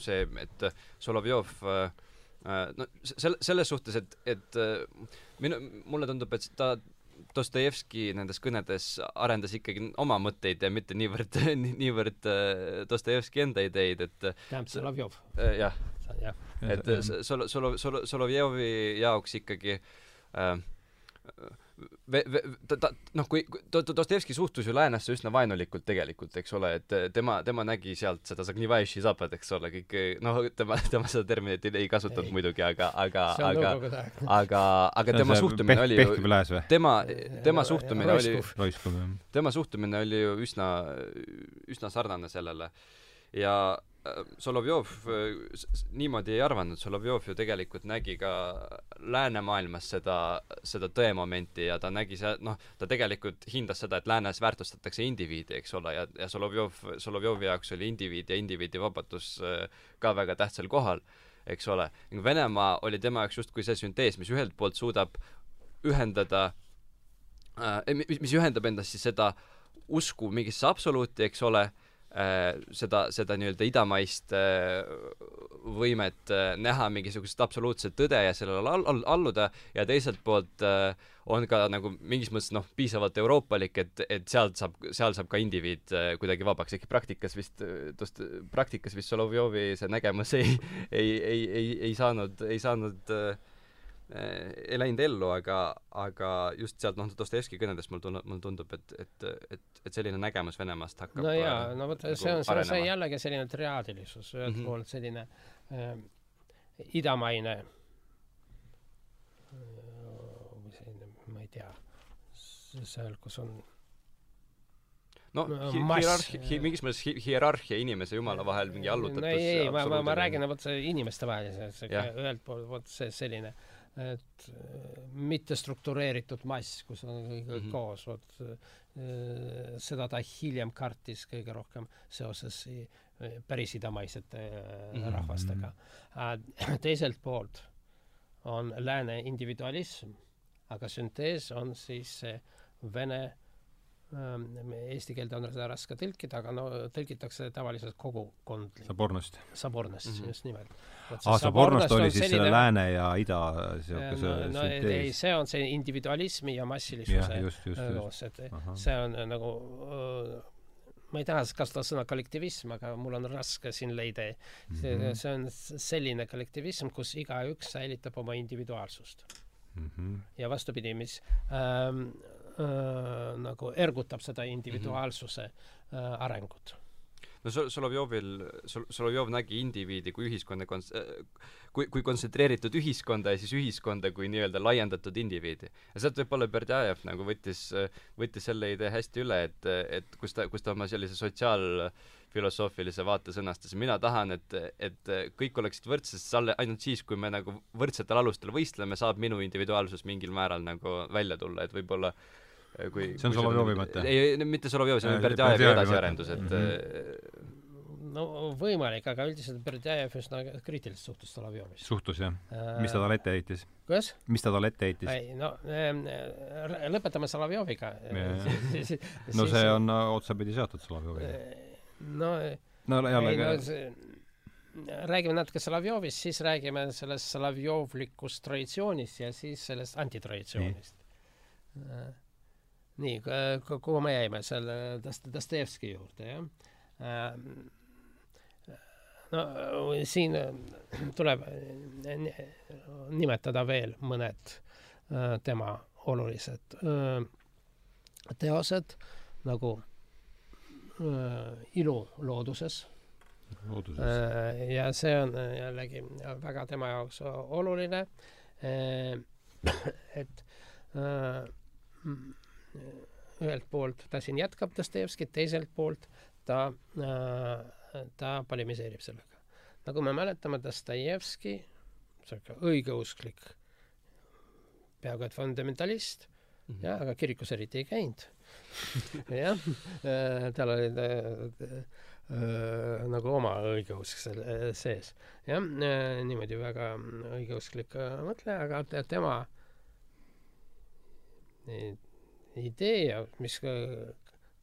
see, et Solovjov no selle, selles suhtes, et, et minu, mulle tundub, et ta Dostojevski nendes kõnedes arendas ikkagi oma mõtteid ja mitte niivõrd, niivõrd Dostojevski enda ideid, et tähendab Solovjov? jah. et Sol-, Sol-, Sol-, Solovjovi jaoks ikkagi äh, ta, ta noh, kui Dostojevski suhtus ju läänesse üsna vaenulikult tegelikult, eks ole, et tema, tema nägi sealt seda Zagnivaješi zapad, eks ole, kõik noh, tema, tema seda terminit ei, ei kasutanud ei. muidugi, aga, aga, aga aga, aga tema suhtumine oli ju tema, tema suhtumine oli tema suhtumine oli ju üsna, üsna sarnane sellele. Ja Solovjov niimoodi ei arvanud, Solovjov ju tegelikult nägi ka läänemaailmas seda, seda tõemomenti ja ta nägi see, noh, ta tegelikult hindas seda, et läänes väärtustatakse indiviidi, eks ole, ja, ja Solovjov, Solovjovi jaoks oli indiviid ja indiviidi vabadus äh, ka väga tähtsal kohal, eks ole. Venemaa oli tema jaoks justkui see süntees, mis ühelt poolt suudab ühendada äh,, mis, mis ühendab endas siis seda usku mingisse absoluuti, eks ole, Äh, seda, seda nii-öelda idamaist äh, võimet äh, näha mingisugust absoluutset tõde ja sellele all, all, alluda ja teiselt poolt on ka nagu mingis mõttes noh, piisavalt euroopalik, et, et sealt saab, seal saab ka indiviid kuidagi vabaks, ehkki praktikas vist, praktikas vist Solovjovi see nägemus ei, ei, ei, ei, ei saanud, ei saanud äh, Äh, ei läinud ellu, aga, aga just sealt noh, Dostojevski kõnedest mul tundub, mulle tundub, et, et, et, et selline nägemus Venemaast hakkab no jaa, no vot nagu see on, see on see jällegi selline triaadilisus, ühelt mm -hmm. poolt selline äh, idamaine või selline, ma ei tea, seal, kus on no hi hierarhia hi,, mingis mõttes hi hierarhia inimese jumala vahel, mingi allutatus no ei, ei, ma, ma, ma räägin vot inimeste vahel, ühelt poolt vot see selline äh, et äh, mitte struktureeritud mass, kus on kõik mm -hmm. koos, vot seda ta hiljem kartis kõige rohkem seoses äh, päris idamaisete mm -hmm. rahvastega. teiselt poolt on lääne individualism, aga süntees on siis vene Ähm, eesti keelde on seda raske tõlkida, aga no tõlgitakse tavaliselt kogukondlik. Sabornost. Sabornost mm, -hmm. just nimelt. aa, Sabornost oli siis selline... selle lääne ja ida niisuguse no, no ei, see on see individualismi ja massilisuse koos, et Aha. see on äh, nagu ma ei taha kasutada sõna kollektivism, aga mul on raske siin leida see mm, -hmm. see on selline kollektivism, kus igaüks säilitab oma individuaalsust mm. -hmm. ja vastupidi, mis ähm, äh, nagu ergutab seda individuaalsuse mm -hmm. äh, arengut no Sol-, Solovjovil, Sol-, Solovjov nägi indiviidi kui ühiskonda kons-, kui, kui kontsentreeritud ühiskonda ja siis ühiskonda kui nii-öelda laiendatud indiviidi. ja sealt võib-olla Berdjajev nagu võttis, võttis selle idee hästi üle, et, et kus ta, kus ta oma sellise sotsiaalfilosoofilise vaate sõnastas, mina tahan, et, et kõik oleksid võrdsed, sest alle, ainult siis, kui me nagu võrdsetel alustel võistleme, saab minu individuaalsus mingil määral nagu välja tulla, et võib-olla äh, Äh, kui see on Solovjovi mõte? ei, mitte Solovjov, see on Berdjajevi edasiarendus, et mm -hmm. no võimalik, aga üldiselt Berdjajev üsna kriitiliselt suhtus Solovjovisse. suhtus jah äh,? mis ta talle ette heitis? kuidas? mis ta talle ette heitis? ei no äh, lõpetame Solovjoviga no see on otsapidi seotud Solovjoviga. no no jällegi no, räägime natuke Solovjovist, siis räägime sellest Solovjovlikust traditsioonist ja siis sellest antitraditsioonist nii, kuhu me jäime, selle Dost-, Dostojevski juurde, jah? Ähm, no siin tuleb nimetada veel mõned äh, tema olulised äh, teosed, nagu äh, Ilu looduses. looduses. ja see on jällegi väga tema jaoks oluline, et ühelt poolt ta siin jätkab Dostojevskit, teiselt poolt ta äh,, ta polemiseerib sellega. nagu me mäletame, Dostojevski, sihuke õigeusklik, peaaegu et fundamentalist mm, -hmm. jah, aga kirikus eriti ei käinud jah äh,, tal oli äh, äh, nagu oma õigeusk seal sees. jah niimoodi väga õigeusklik mõtleja, aga tema idee mis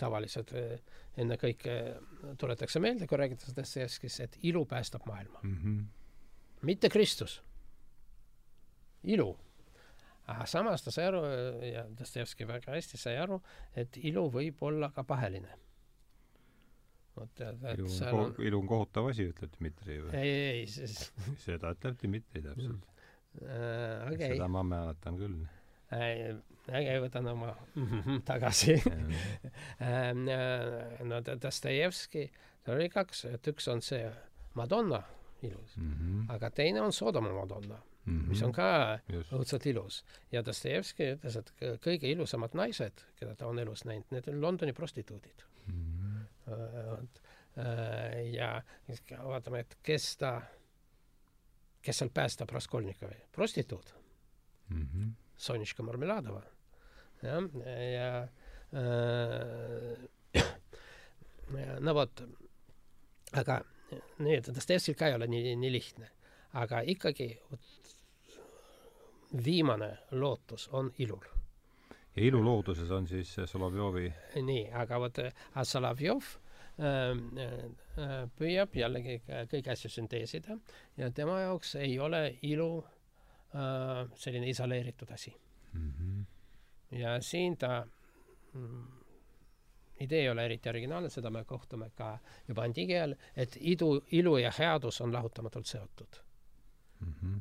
tavaliselt eh, ennekõike tuletakse meelde, kui räägitakse Dostojevskist, et ilu päästab maailma mm. -hmm. mitte Kristus. ilu. aga samas ta sai aru ja Dostojevski väga hästi sai aru, et ilu võib olla ka paheline. vot tead, et ilu seal on ilu on kohutav asi, ütleb Dmitri või? ei, ei, ei, siis seda ütleb Dmitri täpselt uh,. Okay. seda ma mäletan küll äge, võtan oma tagasi ähm, äh, no Dostojevski, tal oli kaks, et üks on see Madonna ilus mm, -hmm. aga teine on Sodoma Madonna mm, -hmm. mis on ka õudselt ilus. ja Dostojevski ütles, et kõige ilusamad naised, keda ta on elus näinud, need on Londoni prostituudid mm. -hmm. ja vaatame, et kes ta, kes seal päästab Raskolnikovi, prostituut mm. -hmm Sonitška Marmeladova. jah, ja äh, no vot, aga need, Dostojevskil ka ei ole nii, nii lihtne. aga ikkagi viimane lootus on ilul. ja ilu looduses on siis Solovjovi nii, aga vot Solovjov ähm, äh, püüab jällegi kõiki asju sünteesida ja tema jaoks ei ole ilu Äh, selline isoleeritud asi mm. -hmm. ja siin ta mm, idee ei ole eriti originaalne, seda me kohtume ka juba ajal, et idu, ilu ja headus on lahutamatult seotud mm. -hmm.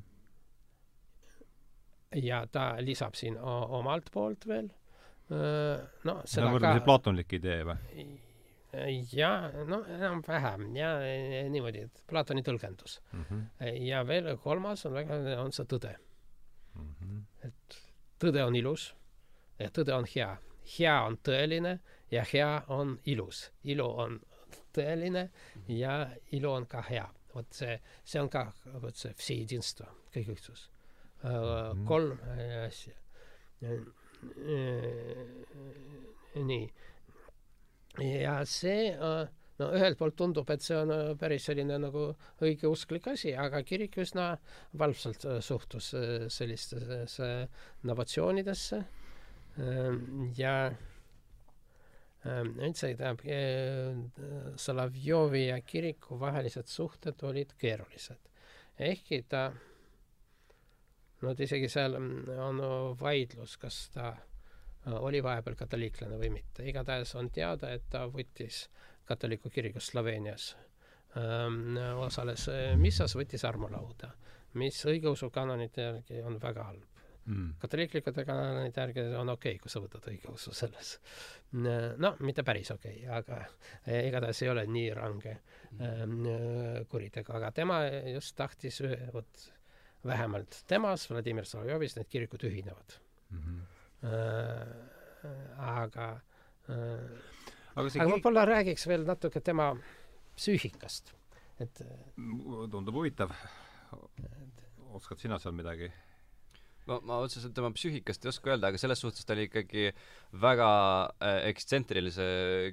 ja ta lisab siin omalt poolt veel äh, no seda no, ka platonlik idee või? Ja no enam-vähem ja niimoodi, et Platoni tõlgendus mm. -hmm. ja veel kolmas on väga, on see tõde mm. -hmm. et tõde on ilus ja tõde on hea. hea on tõeline ja hea on ilus. ilu on tõeline ja ilu on ka hea. vot see, see on ka vot see vsejedinstvo, kõigüksus mm. -hmm. kolm asja nii. Ja see äh, no ühelt poolt tundub, et see on äh, päris selline nagu õigeusklik asi, aga kirik üsna valvsalt äh, suhtus sellistesse innovatsioonidesse ähm, ja ähm, üldse tähendab, Solovjovi ja kiriku vahelised suhted olid keerulised. ehkki ta, no isegi seal mm, on vaidlus, kas ta oli vahepeal katoliiklane või mitte. igatahes on teada, et ta võttis katoliku kirikus Sloveenias ähm, osales äh, missas, võttis armulauda, mis õigeusu kanonite järgi on väga halb mm.. katoliiklikute kanonite järgi on okei okay,, kui sa võtad õigeusu selles. no mitte päris okei okay,, aga äh, igatahes ei ole nii range ähm, kuritegu, aga tema just tahtis, vot vähemalt temas, Vladimir Solovjovis, need kirikud ühinevad mm. -hmm Äh, aga äh, aga, aga võib-olla räägiks veel natuke tema psüühikast, et tundub huvitav. oskad sina seal midagi? ma, ma otseselt tema psüühikast ei oska öelda, aga selles suhtes ta oli ikkagi väga äh, ekstsentriilise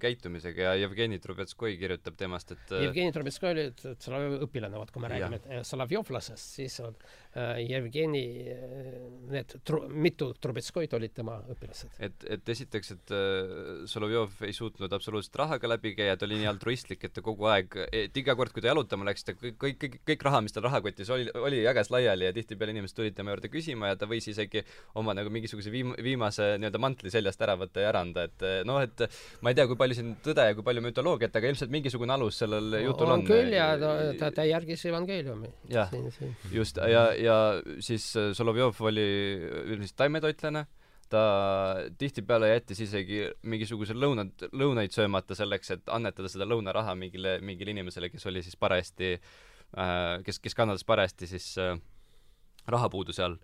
käitumisega ja Jevgeni Trubetskoi kirjutab temast, et äh, Jevgeni Trubetskoi oli Solovjovi õpilane, vot kui me räägime äh, Solovjovlasest, siis on äh, Jevgeni äh,, need tru-, mitu Trubetskoid olid tema õpilased. et, et esiteks, et äh, Solovjov ei suutnud absoluutselt rahaga läbi käia, ta oli nii altruistlik, et ta kogu aeg, et iga kord, kui ta jalutama läks, ta kõik, kõik, kõik, raha, mis tal rahakotis oli, oli, jagas laiali ja tihtipeale inimesed tulid tema juurde küsima ja ta võis isegi oma nagu mingisuguse viim-, viimase nii-öelda mantli seljast ära võtta ja ära anda, et noh, et ma ei tea, kui palju siin tõde ja kui palju mütoloogiat, aga ilmselt mingisugune alus sellel jutul on. on küll ja no, ta, ta järgis evangeeliumi. jah, just, ja, ja siis Solovjov oli üldiselt taimetoitlane, ta tihtipeale jättis isegi mingisuguse lõunad, lõunaid söömata selleks, et annetada seda lõunaraha mingile, mingile inimesele, kes oli siis parajasti äh,, kes, kes kannatas parajasti siis äh, rahapuuduse all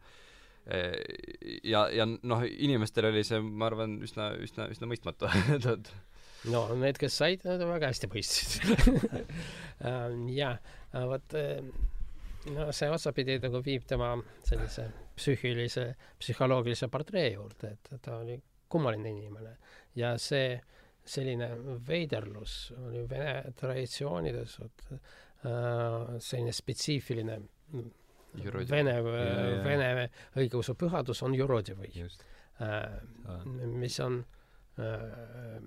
ja, ja noh, inimestel oli see, ma arvan, üsna, üsna, üsna mõistmatu no need, kes said, nad väga hästi mõistsid. Jaa, vot no see otsapidi nagu viib tema sellise psüühilise, psühholoogilise portree juurde, et ta oli kummaline inimene. Ja see selline veiderlus oli vene traditsioonides, vot äh, selline spetsiifiline Vene, Vene õigeusu pühadus on Jurodivõi, äh, mis on äh,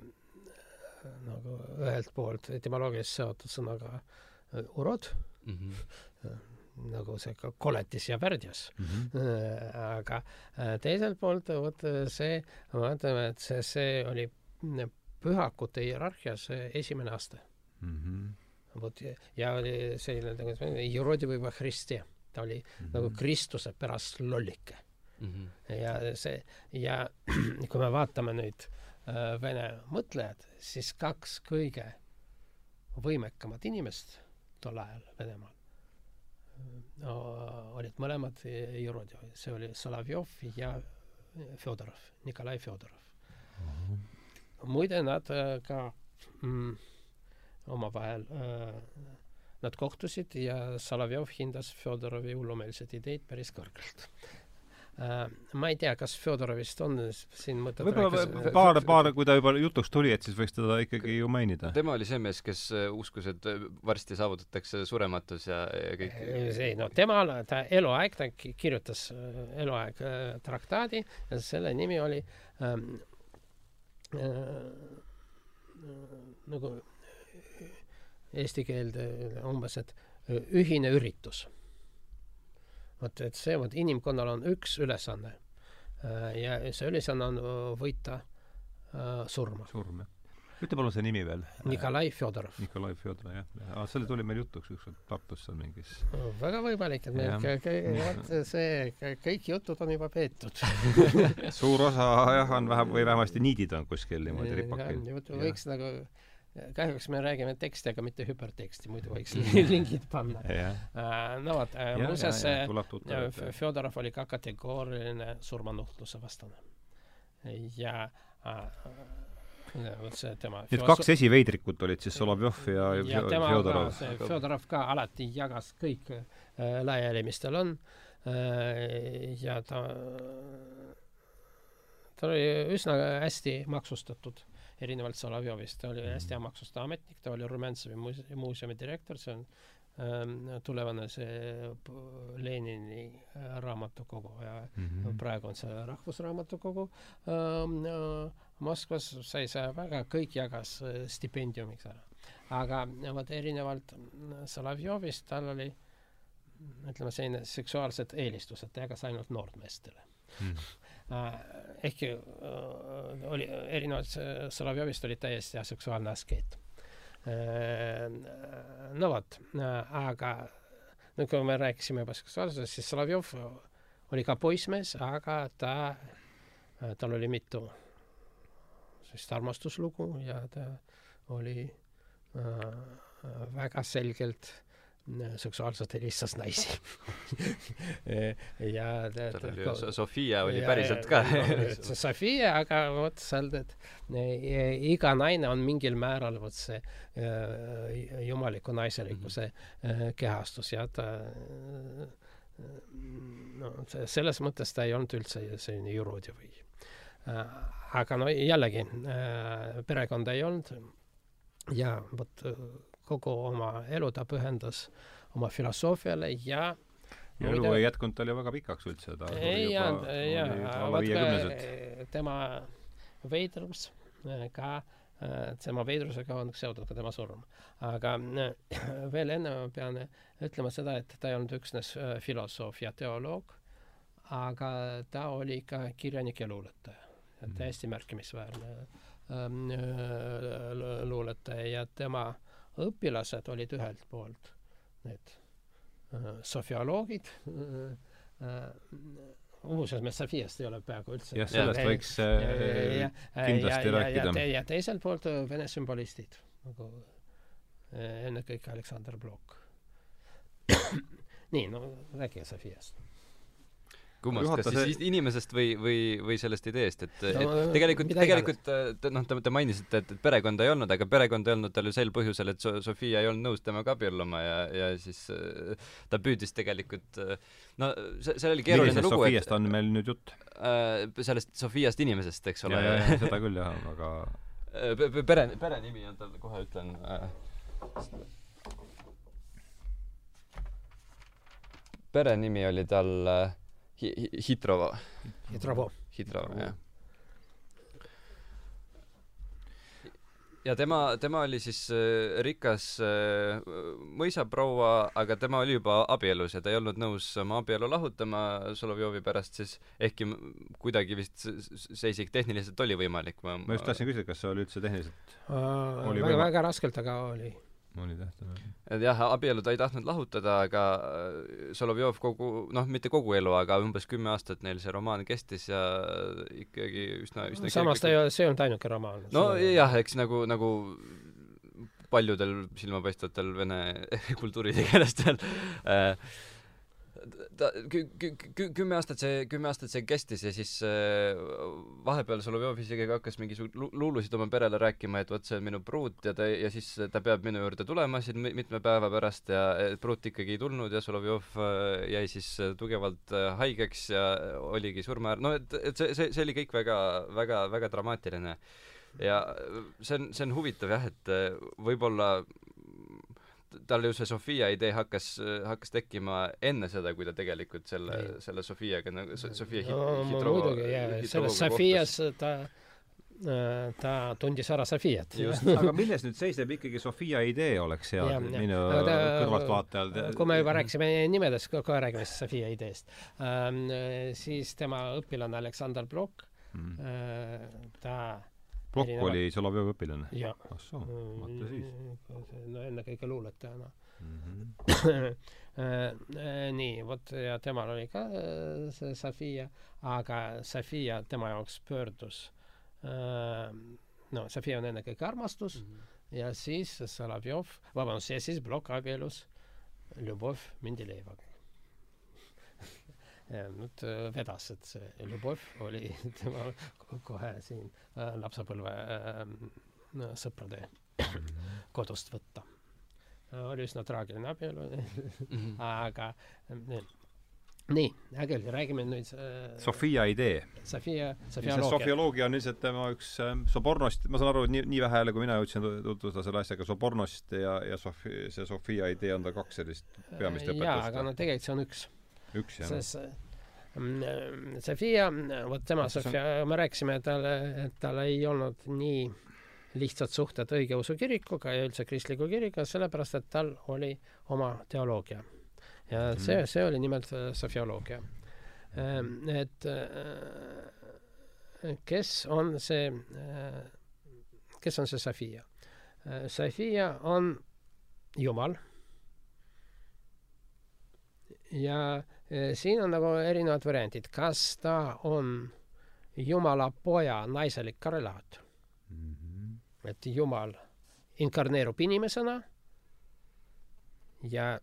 nagu ühelt poolt etimoloogiliselt seotud sõnaga äh, urod. Mm, -hmm. Äh, nagu see ka koletis ja värdjas mm. -hmm. aga äh, teiselt poolt vot see, vaatame, et see, see oli pühakute hierarhias esimene aste mm. -hmm. vot ja oli selline nagu Jurodivõi või Hristia ta oli mm -hmm. nagu Kristuse pärast lollike mm. -hmm. ja see, ja kui me vaatame nüüd äh, Vene mõtlejad, siis kaks kõige võimekamat inimest tol ajal Venemaal olid mõlemad Jurodjev, see oli Solovjov ja Fjodorov, Nikolai Fjodorov mm. -hmm. muide, nad äh, ka mm, omavahel äh, Nad kohtusid ja Solovjov hindas Fjodorovi hullumeelseid ideid päris kõrgelt. Ma ei tea, kas Fjodorovist on siin mõtet võib-olla paar, paar, kui ta juba jutuks tuli, et siis võiks teda ikkagi ju mainida. tema oli see mees, kes äh, uskus, et äh, varsti saavutatakse surematus ja, ja kõik ei no temal, ta eluaeg, ta kirjutas eluaeg traktaadi ja selle nimi oli ähm, äh, nagu eesti keelde umbes, et ühine üritus. Vot, et see, vot inimkonnal on üks ülesanne ja see ülesanne on võita surma. surm, jah. ütle palun see nimi veel. Nikolai Fjodorov. Nikolai Fjodorov, jah. aa, see tuli meil jutuks ükskord Tartus seal mingis väga võimalik, et meil vot see, kõik jutud on juba peetud suur osa jah, on vähem, või vähemasti niidid on kuskil niimoodi ripakil. võiks nagu kahjuks me räägime teksti, aga mitte hüperteksti, muidu võiks lingid panna. Äh, no vot, äh, muuseas äh, Fjodorov oli ka kategooriline surmanuhtluse vastane. ja vot see tema Need kaks esiveidrikut olid siis Solovjov ja, ja Fjodorov. Fjodorov ka alati jagas kõik laiali, mis tal on ja ta ta oli üsna hästi maksustatud, erinevalt Solovjovist, ta oli hästi hea maksustatud ametnik, ta oli Rumjantsevi muuse-, muuseumi direktor, see on ähm, tulevane see Lenini äh, raamatukogu ja mm -hmm. praegu on see Rahvusraamatukogu ähm, äh, Moskvas sai see väga, kõik jagas äh, stipendiumiks ära. aga vot erinevalt Solovjovist tal oli ütleme, selline seksuaalsed eelistused, ta jagas ainult noormeestele Mhm. Äh, ehkki äh, oli, erinevalt äh, Solovjovist oli täiesti aseksuaalne askeet. no vot, aga no kui me rääkisime juba seksuaalsusest, siis Solovjov oli ka poissmees, aga ta, tal oli mitu sellist armastuslugu ja ta oli äh, väga selgelt seksuaalselt helistas naisi. Ja tal oli ju So- Sofia oli päriselt ka. See Sofia, aga vot seal tead, iga naine on mingil määral vot see äh, jumaliku naiselikkuse äh, kehastus ja ta äh, no see, selles mõttes ta ei olnud üldse selline juruudi või aga no jällegi perekonda ei olnud. Ja vot kogu oma elu ta pühendas oma filosoofiale ja ja elu ei jätkunud tal ju väga pikaks üldse, ta ei jäänud, jaa, alla viiekümneselt. tema veidrus äh, ka, tema veidrusega on seotud ka tema surm. aga äh, veel enne ma pean ütlema seda, et ta ei olnud üksnes äh, filosoof ja teoloog, aga ta oli ka kirjanik ja luuletaja. täiesti märkimisväärne ähm, luuletaja ja tema õpilased olid ühelt poolt need äh, sofioloogid äh,, muuseas me Sofiast ei ole peaaegu üldse jah, sellest võiks äh, kindlasti ja, rääkida. ja, ja teiselt poolt vene sümbolistid, nagu äh, ennekõike Aleksander Blok. nii, no rääkige Sofiast kummast, kas Juhata siis see- inimesest või, või, või sellest ideest, et, No, et tegelikult, tegelikult te, noh, te, te mainisite, et, et perekonda ei olnud, aga perekonda ei olnud tal ju sel põhjusel, et So-, Sofia ei olnud nõus temaga abielluma ja, ja siis äh, ta püüdis tegelikult äh, no see, see oli keeruline lugu, Sofiast on meil nüüd jutt? äh, sellest Sofiast inimesest, eks ole. seda küll jah, aga pere, perenimi on tal, kohe ütlen perenimi oli tal äh, Hi- Hi- Hitrova. Hitrovo. Hitrova, jah. ja tema, tema oli siis äh, rikas äh, mõisaproua, aga tema oli juba abielus ja ta ei olnud nõus oma abielu lahutama Solovjovi pärast siis, ehkki kuidagi vist see isegi tehniliselt oli võimalik. ma just tahtsin küsida, kas see oli üldse tehniliselt, Oli väga, võima- väga raskelt, aga oli. Oli tähtis? et jah, abielu ta ei tahtnud lahutada, aga äh, Solovjov kogu, noh, mitte kogu elu, aga umbes kümme aastat neil see romaan kestis ja ikkagi üsna, üsna samas ta ei ole, see ei olnud ainuke romaan. no jah, eks nagu, nagu paljudel silmapaistvatel vene kultuuritegelastel äh, ta kü-, kü-, kü-, kümme aastat see, kümme aastat see kestis ja siis äh, vahepeal Solovjov isegi hakkas mingisuguseid lu-, luulusid oma perele rääkima, et vot see on minu pruut ja ta, ja siis ta peab minu juurde tulema siin mi- mitme päeva pärast ja pruut ikkagi ei tulnud ja Solovjov äh, jäi siis äh, tugevalt äh, haigeks ja oligi surma äär-, no et, et see, see, see oli kõik väga, väga, väga dramaatiline. ja see on, see on huvitav jah, et äh, võib-olla tal ju see Sofia idee hakkas, hakkas tekkima enne seda, kui ta tegelikult selle, selle Sofiaga nagu, Sofia hit- no, Hitrova- muidugi, jaa, selles. Sofias ta ta tundis ära Sofiat. aga milles nüüd seisneb ikkagi Sofia idee, oleks hea jah. minu ta- kõrvaltvaatajal kui me juba rääkisime nimedest, kohe räägime siis Sofia ideest ähm,. siis tema õpilane Aleksander Blok mm. äh,, ta Plokk oli Solovjovi õpilane? ah soo, vaata siis no ennekõike luuletajana mm. -hmm. nii, vot ja temal oli ka äh, see Sofia, aga Sofia tema jaoks pöördus äh, no Sofia on ennekõike armastus mm -hmm. ja siis Solovjov, vabandust, ja siis Blok abielus Ljubov Mendeljevaga. Ja nüüd äh, vedas, et see Ljubov oli tema ko- kohe siin äh, lapsepõlve äh, no, sõprade kodust võtta. oli üsna traagiline abielu Mhm. aga äh, nii, hea küll, räägime nüüd äh, Sofia idee. Sofia, sofioloogia. sofioloogia on lihtsalt tema üks äh, Sobornost, ma saan aru, et nii, nii vähe jälle, kui mina jõudsin tutvuda selle asjaga, Sobornost ja, ja Sofi-, see Sofia idee on tal kaks sellist peamist õpetust. jaa, aga no tegelikult see on üks. Üks, jah. sest äh, Sofia, vot tema Sofia on..., me rääkisime talle, et tal ei olnud nii lihtsad suhted õigeusu kirikuga ja üldse kristliku kirikuga, sellepärast et tal oli oma teoloogia ja see, see oli nimelt äh, sofioloogia. Ähm, et äh, kes on see, äh, kes on see Sofia? Sofia on Jumal. ja siin on nagu erinevad variandid, kas ta on Jumala poja naiselik korrelaat mm. -hmm. et Jumal inkarneerub inimesena ja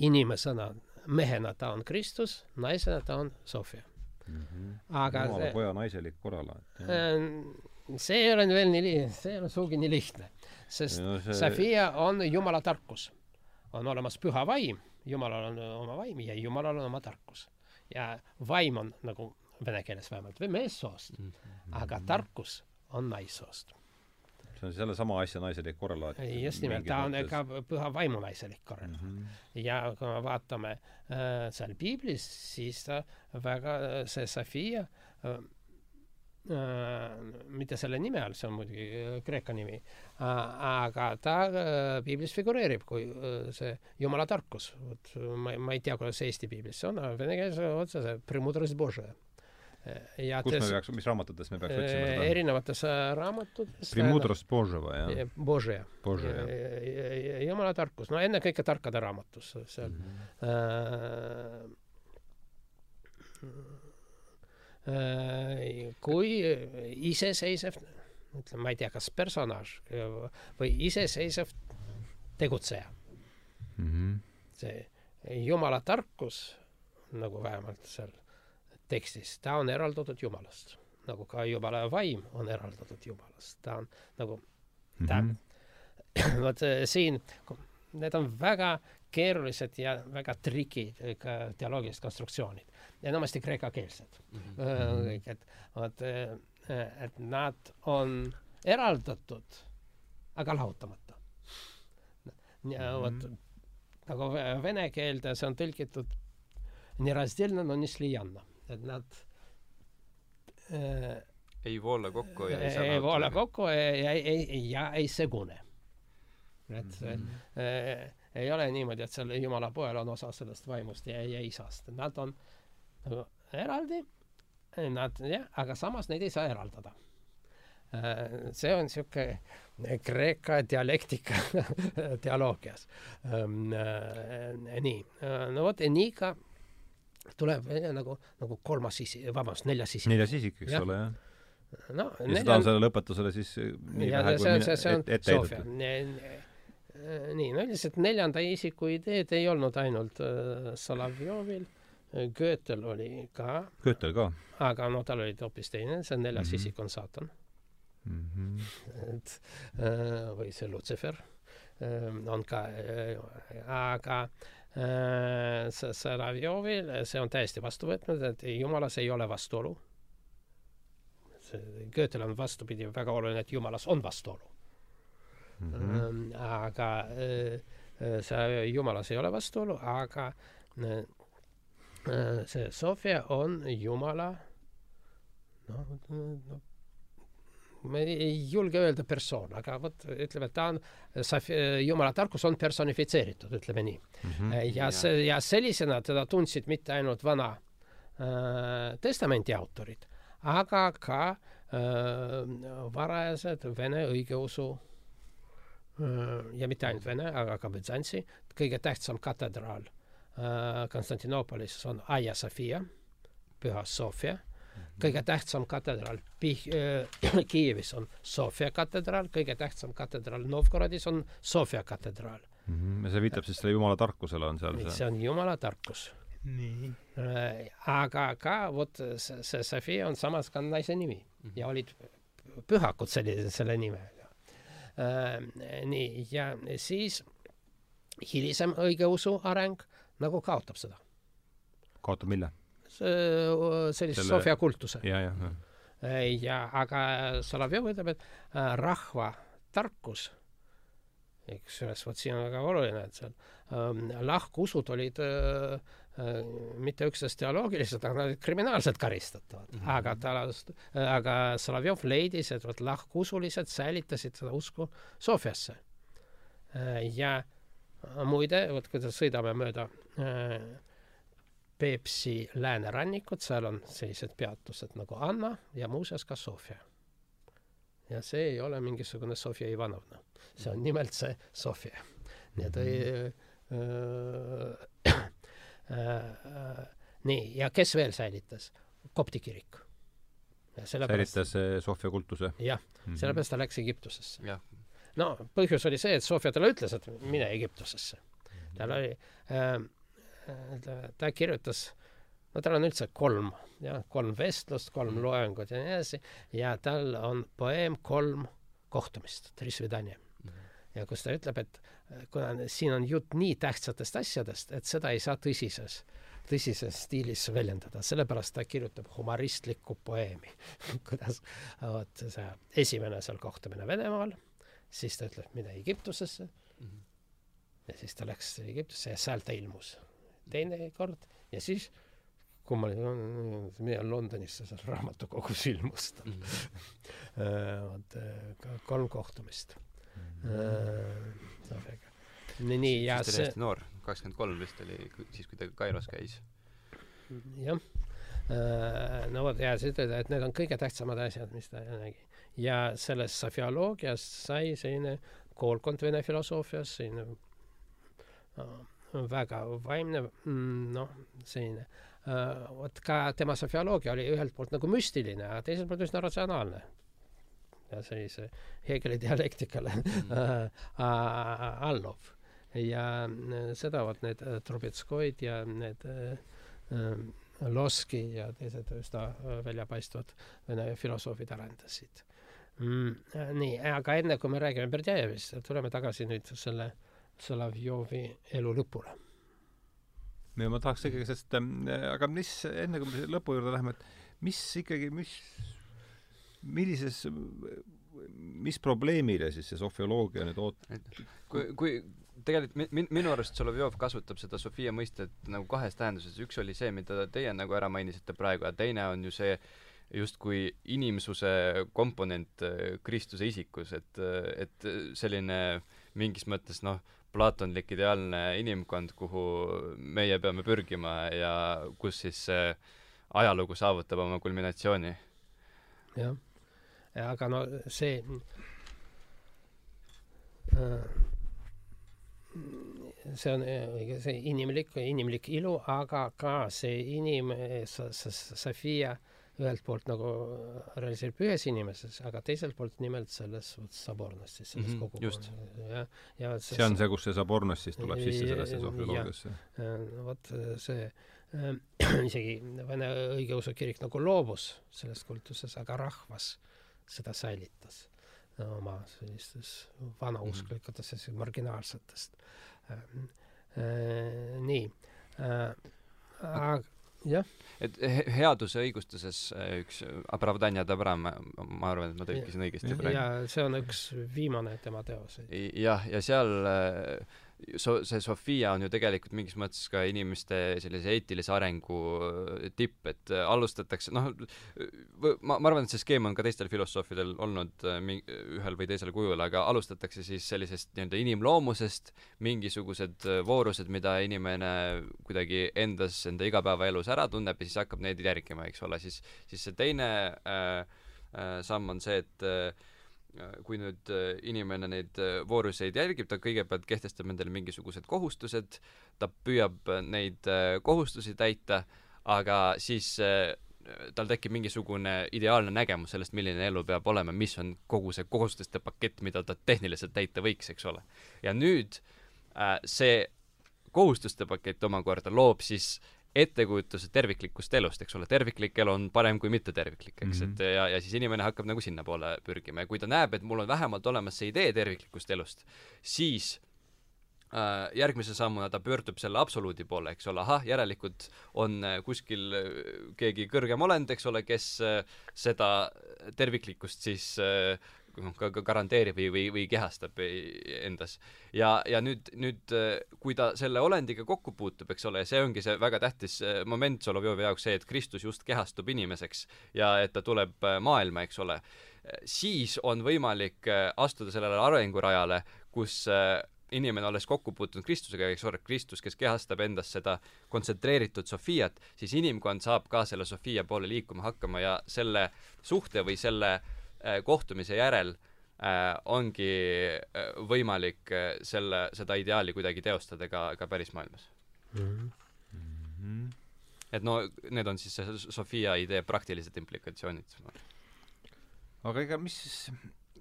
inimesena, mehena ta on Kristus, naisena ta on Sofia mm. -hmm. aga jumala poja naiselik korralaat. Äh, see ei ole veel nii see ei ole sugugi nii lihtne, sest no see... Sofia on jumala tarkus. on olemas püha vaim, jumalal on oma vaim ja jumalal on oma tarkus. ja vaim on nagu vene keeles vähemalt või meessoost mm, -hmm. aga tarkus on naissoost see on sellesama asja naiselik korrelaat. just nimelt, ta on ka püha vaimu naiselik korrelaat mm. -hmm. ja kui me vaatame äh, seal piiblis, siis ta väga, see Sofia äh, mitte selle nime all, see on muidugi äh, Kreeka nimi äh,, aga ta äh, piiblis figureerib kui äh, see jumala tarkus. vot ma, ma ei tea, kuidas Eesti piiblis see on, aga vene keeles otse see Premudrost Božje ja kus me peaks, mis raamatutes me peaks otsima seda? erinevates äh, raamatutes. Primudrost Boževa, jah? Božja. jumala tarkus, no ennekõike tarkade raamatus seal mm. -hmm. Äh, kui iseseisev, ütleme, ma ei tea, kas personaaž või iseseisev tegutseja mm. -hmm. see jumala tarkus, nagu vähemalt seal tekstis, ta on eraldatud Jumalast, nagu ka Jumala vaim on eraldatud Jumalast, ta on nagu ta mm, -hmm. vot äh, siin, need on väga keerulised ja väga trikid ka teoloogilised konstruktsioonid, enamasti kreekakeelsed mm. -hmm. kõik, et vot, äh, et nad on eraldatud, aga lahutamata. Mhm. vot nagu vene keelde see on tõlgitud nii razdilna, no nii slijanna, et nad äh, ei voola kokku ja ei, ei, ei voola kokku ja ei, ei, ja ei segune. et mm -hmm. äh, ei ole niimoodi, et seal jumala poel on osa sellest vaimust ja, ja isast, nad on äh, nagu eraldi, nad jah, aga samas neid ei saa eraldada äh,. see on niisugune Kreeka dialektika teoloogias ähm,. Äh, nii, äh, no vot, nii ka tuleb nagu, nagu kolmas isik, vabandust, neljas isik. neljas isik, eks ja. ole, jah no, ja nelja... seda on sellele õpetusele siis nii ja, vähe, kui mine, see on ette heidetud. nii, no üldiselt neljanda isiku ideed ei olnud ainult äh, Solovjovil, Goethel oli ka. Goethel ka. aga no tal oli hoopis teine, see neljas mm -hmm. isik on saatan mm. -hmm. et äh, või see Lutsifer äh, on ka äh,, aga äh, Äh, Solovjovil, see on täiesti vastu võtnud, et jumalas ei ole vastuolu. see Goethel on vastupidi väga oluline, et jumalas on vastuolu mm. -hmm. aga see jumalas ei ole vastuolu, aga see Sofia on jumala noh, noh ma ei julge öelda persoon, aga vot ütleme, ta on, jumala tarkus on personifitseeritud, ütleme nii mm. -hmm. ja see, ja sellisena teda tundsid mitte ainult Vana äh, Testamendi autorid, aga ka äh, varajased Vene õigeusu äh, ja mitte ainult Vene, aga ka Bütsantsi, kõige tähtsam katedraal äh, Konstantinoopolis on Aia Sofia, Püha Sofia kõige tähtsam katedraal Pih- äh,, Kiievis on Sofia katedraal, kõige tähtsam katedraal Novgorodis on Sofia katedraal mm. -hmm. ja see viitab siis selle jumala tarkusele on seal see? see on jumala tarkus. nii äh,. aga ka vot see, see Sofia on samas ka naise nimi mm -hmm. ja olid pühakud sellise, selle nimega äh,. nii, ja siis hilisem õigeusu areng nagu kaotab seda kaotab mille? sellise Selle... Sofia kultuse. ja, jah, jah. ja aga Solovjov ütleb, et äh, rahva tarkus, kusjuures vot siin on väga oluline, et seal ähm, lahkusud olid äh, äh, mitte üksnes teoloogilised, aga nad olid kriminaalselt karistatavad mm. -hmm. aga ta, äh, aga Solovjov leidis, et vot lahkusulised säilitasid seda usku Sofiasse äh,. ja muide, vot kui me sõidame mööda äh, Peipsi läänerannikut, seal on sellised peatused nagu Anna ja muuseas ka Sofia. ja see ei ole mingisugune Sofia Ivanovna, see on nimelt see Sofia. nii et äh, äh, äh, nii, ja kes veel säilitas? kopti kirik. säilitas Sofia kultuse? jah -hmm., sellepärast ta läks Egiptusesse. No põhjus oli see, et Sofia talle ütles, et mine Egiptusesse. tal oli äh, ta kirjutas, no tal on üldse kolm, jah, kolm vestlust, kolm mm. loengut ja nii edasi, ja tal on poeem Kolm kohtumist, Trisvidanje mm.. ja kus ta ütleb, et kuna siin on jutt nii tähtsatest asjadest, et seda ei saa tõsises, tõsises stiilis väljendada, sellepärast ta kirjutab humoristlikku poeemi kuidas, vot see esimene seal kohtumine Venemaal, siis ta ütleb, mine Egiptusesse mm. -hmm. ja siis ta läks Egiptusse ja seal ta ilmus teine kord ja siis kui ma olin, mina Londonisse seal raamatukogus ilmus ta mm. -hmm. vot äh, kolm kohtumist mm. -hmm. Nii, nii ja see. hästi noor, kakskümmend kolm vist oli siis, kui ta Kairos käis. jah. Äh, no vot ja siis ütelda, et need on kõige tähtsamad asjad, mis ta nägi. Ja sellest sofioloogiast sai selline koolkond vene filosoofias, selline väga vaimne, mm, noh, selline uh,, vot ka tema sofioloogia oli ühelt poolt nagu müstiline, aga teiselt poolt üsna ratsionaalne. ja sellise Hegeli dialektikale uh, alluv. ja seda vot need Trubetskoid ja need Loski ja teised üsna väljapaistvad vene filosoofid arendasid mm,. nii, aga enne kui me räägime Berdjajevist, tuleme tagasi nüüd selle äh, Solovjovi elu lõpule. ja ma tahaks ikkagi, sest äh, aga mis, enne kui me lõpu juurde läheme, et mis ikkagi, mis, millises, mis probleemile siis see sofioloogia nüüd oot-? kui, kui tegelikult min-, minu arust Solovjov kasutab seda Sofia mõistet nagu kahes tähenduses, üks oli see, mida teie nagu ära mainisite praegu, ja teine on ju see justkui inimsuse komponent äh, Kristuse isikus, et, et selline mingis mõttes noh, plaatonlik ideaalne inimkond, kuhu meie peame pürgima ja kus siis see ajalugu saavutab oma kulminatsiooni. jah, aga no see see on see inimlik, inimlik ilu, aga ka see inim-, Sofia sa, ühelt poolt nagu realiseerib ühes inimeses, aga teiselt poolt nimelt selles Sabornas siis, selles mm -hmm, kogukonnas. ja, ja see, see on see, kus see Sabornas siis tuleb sisse sellesse sofioloogiasse? vot see äh, isegi Vene õigeusu kirik nagu loobus sellest kultusest, aga rahvas seda säilitas oma sellistes vanausklikutes mm -hmm. marginaalsetest äh,. Äh, nii äh,. aga jah. et headuse õigustuses äh, üks Apravdanja Dabra, ma, ma arvan, et ma tõlkisin õigesti praegu. jaa, see on üks viimane tema teoseid. jah, ja seal äh, so-, see Sofia on ju tegelikult mingis mõttes ka inimeste sellise eetilise arengu äh, tipp, et äh, alustatakse, noh, ma, ma arvan, et see skeem on ka teistel filosoofidel olnud äh, mi-, ühel või teisel kujul, aga alustatakse siis sellisest nii-öelda inimloomusest, mingisugused voorused, mida inimene kuidagi endas, enda igapäevaelus ära tunneb ja siis hakkab neid järgima, eks ole, siis, siis see teine äh, äh, samm on see, et äh, kui nüüd äh, inimene neid äh, vooruseid jälgib, ta kõigepealt kehtestab endale mingisugused kohustused, ta püüab äh, neid kohustusi täita, aga siis tal tekib mingisugune ideaalne nägemus sellest, milline elu peab olema, mis on kogu see kohustuste pakett, mida ta tehniliselt täita võiks, eks ole. ja nüüd see kohustuste pakett omakorda loob siis ettekujutuse terviklikust elust, eks ole, terviklik elu on parem kui mitteterviklik, eks. Mm, -hmm. et ja, ja siis inimene hakkab nagu sinnapoole pürgima. Ja kui ta näeb, et mul on vähemalt olemas see idee terviklikust elust, siis äh, järgmise sammuna ta pöördub selle absoluudi poole, eks ole, ahah, järelikult on äh, kuskil äh, keegi kõrgem olend, eks ole, kes äh, seda terviklikkust siis äh, noh, ka, ka garanteerib või, või, või kehastab ei- endas. ja, ja nüüd, nüüd äh, kui ta selle olendiga kokku puutub, eks ole, see ongi see väga tähtis äh, moment Solovjovi jaoks, see, et Kristus just kehastub inimeseks ja et ta tuleb äh, maailma, eks ole, siis on võimalik astuda sellele arengurajale, kus inimene, olles kokku puutunud Kristusega, eks ole, Kristus, kes kehastab endas seda kontsentreeritud Sofiat, siis inimkond saab ka selle Sofia poole liikuma hakkama ja selle suhte või selle äh, kohtumise järel äh, ongi äh, võimalik äh, selle, seda ideaali kuidagi teostada ka, ka pärismaailmas. Mhm. et no need on siis see Sofia idee praktilised implikatsioonid. aga ega mis,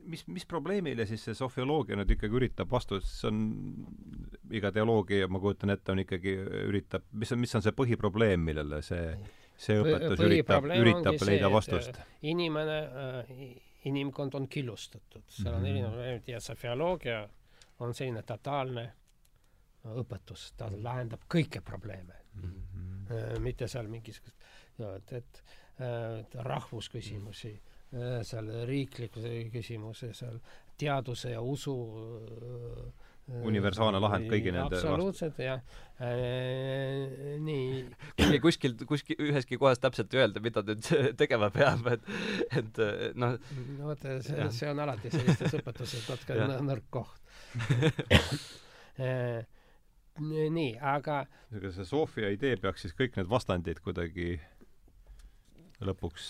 mis, mis probleemile siis see sofioloogia nüüd ikkagi üritab vastust, see on, iga teoloogia, ma kujutan ette, on ikkagi, üritab, mis on, mis on see põhiprobleem, millele see, see õpetus üritab, üritab leida see, vastust? inimene äh,, inimkond on killustatud, seal on Mhm. erinevad probleemid ja sofioloogia on selline totaalne õpetus, ta lahendab kõiki probleeme. Mhm. äh,, mitte seal mingisugust, et, et äh, rahvusküsimusi äh,, seal riiklikkuse küsimusi, seal teaduse ja usu Universaalne lahend kõigi nende absoluutselt jah äh,, nii kuigi kuskil, kuskil üheski kohas täpselt öelda, mida nüüd tegema peab, et, et noh, no vot, see Jah., see on alati sellistes õpetustes natuke nõrk koht. nii, aga ega see Sofia idee peaks siis kõik need vastandid kuidagi lõpuks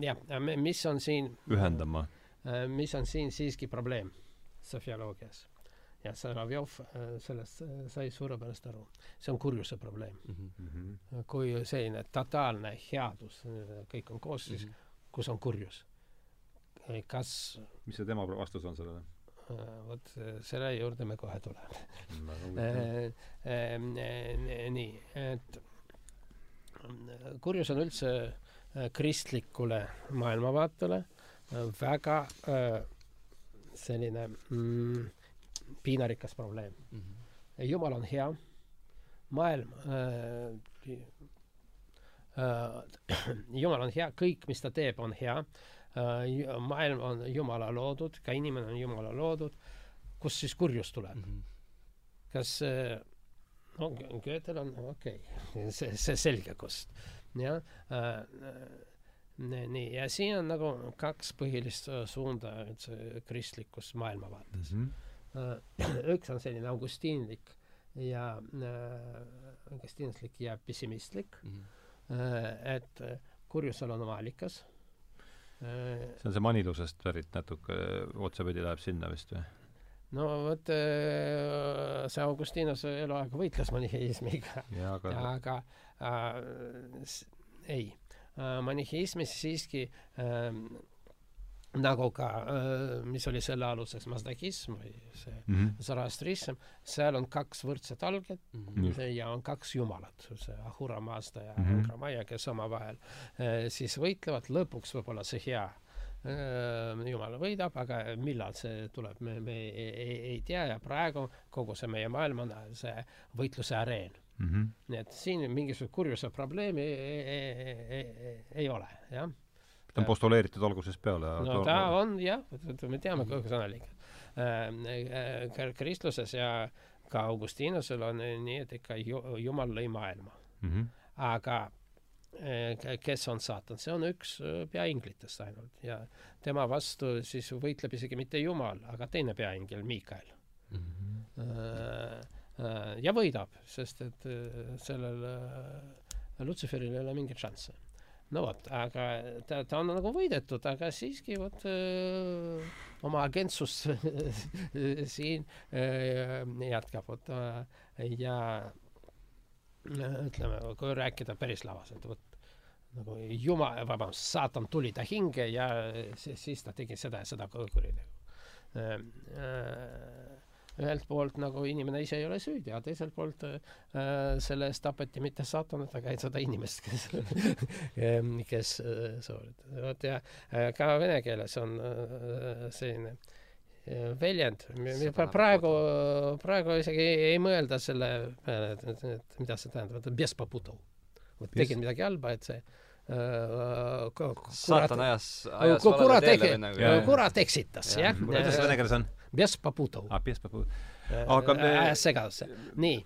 jah, mis on siin, ühendama. mis on siin siiski probleem sofioloogias ja Solovjov äh, sellest äh, sai suurepärast aru. see on kurjuse probleem. Mm -hmm. kui selline totaalne headus, kõik on koos, siis mhm. kus on kurjus? kas, mis see tema vastus on sellele? vot selle juurde me kohe tuleme. Äh, nii, et mm, kurjus on üldse äh, kristlikule maailmavaatele äh, väga äh, selline mm, piinarikas probleem. mhm. jumal on hea, maailm äh, äh, jumal on hea, kõik, mis ta teeb, on hea äh,. maailm on jumala loodud, ka inimene on jumala loodud. kust siis kurjus tuleb? Mhm. kas äh, no Goethel on okei okay., see, see selge kust, jah äh,. nii, ja siin on nagu kaks põhilist äh, suunda üldse kristlikus maailmavaates mm. -hmm. üks on selline augustiinlik ja äh, augustiinlik ja pessimistlik Mhm. äh,, et äh, kurjusel on oma allikas äh,. see on see manilusest pärit natuke, otsapidi läheb sinna vist või? no vot äh, see Augustinus eluaeg võitles maniheismiga aga aga äh, ei äh,, maniheismis siiski äh, nagu ka äh,, mis oli selle aluseks, masdahism või see mm -hmm. zoroastrism, seal on kaks võrdset alget Mhm. Just. ja on kaks jumalat, see Ahura Mazda ja Mhm. Ankra Maia, kes omavahel äh, siis võitlevad, lõpuks võib-olla see hea äh, jumal võidab, aga millal see tuleb, me, me ei, ei, ei tea ja praegu kogu see meie maailm on see võitluse areen. Mm -hmm. nii et siin mingisugust kurjuse probleemi ei, ei, ei, ei, ei ole, jah. Ta on postuleeritud algusest peale no ta on jah, me teame kogu see allik- äh,. kristluses ja ka Augustinusel on nii, et ikka ju, Jumal lõi maailma, mm -hmm. aga äh, kes on saatan, see on üks äh, peainglitest ainult ja tema vastu siis võitleb isegi mitte Jumal, aga teine peaingel, Miikael. ja võidab, sest et äh, sellel äh, Lutseferil ei ole mingeid šansse. No vot, aga ta, ta on nagu võidetud, aga siiski vot öö, oma agentsust siin öö, jätkab, vot öö, ja ütleme, kui rääkida päris lavas, et vot nagu jumal, vabandust, saatan tuli ta hinge ja siis, siis ta tegi seda ja seda kuritegu ühelt poolt nagu inimene ise ei ole süüdi, aga teiselt poolt äh, selle eest tapeti mitte saatanat, aga sada inimest, kes kes äh, sooritas. vot ja äh, ka vene keeles on äh, selline äh, väljend, praegu, praegu isegi ei mõelda selle peale, et, et mida see tähendab, et, et, et tegin midagi halba, et see Äh, saatan ajas, ajas valele teele vennaga. kurat eksitas, jah. kuidas see vene keeles on? ah, äh, aga me äh, ajas segadusse, nii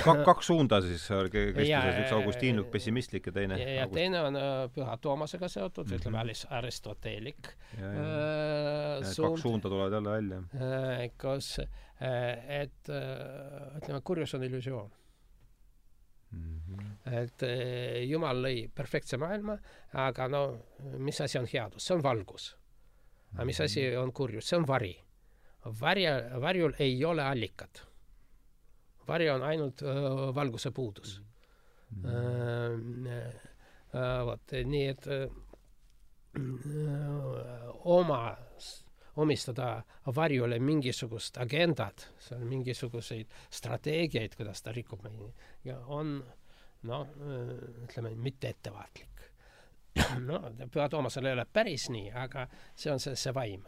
Ka, kaks suunda siis kristluses, üks Augustiinlik, pessimistlik ja teine ja, ja August... teine on Püha Toomasega seotud mm, -hmm. ütleme, aristoteelik äh, suund. kaks suunda tulevad jälle välja äh,. kus äh,, et äh, ütleme, kurjus on illusioon mm. -hmm. et äh, Jumal lõi perfektse maailma aga no mis asi on headus? See on valgus. Aga mis asi on kurjus? See on vari. Varja varjul ei ole allikat. Vari on ainult öö, valguse puudus. Äh, äh, vot nii et äh, oma omistada varjule mingisugust agendat seal mingisuguseid strateegiaid kuidas ta rikub meid ja on noh ütleme mitte ettevaatlik no Püha Toomasel ei ole päris nii aga see on see see vaim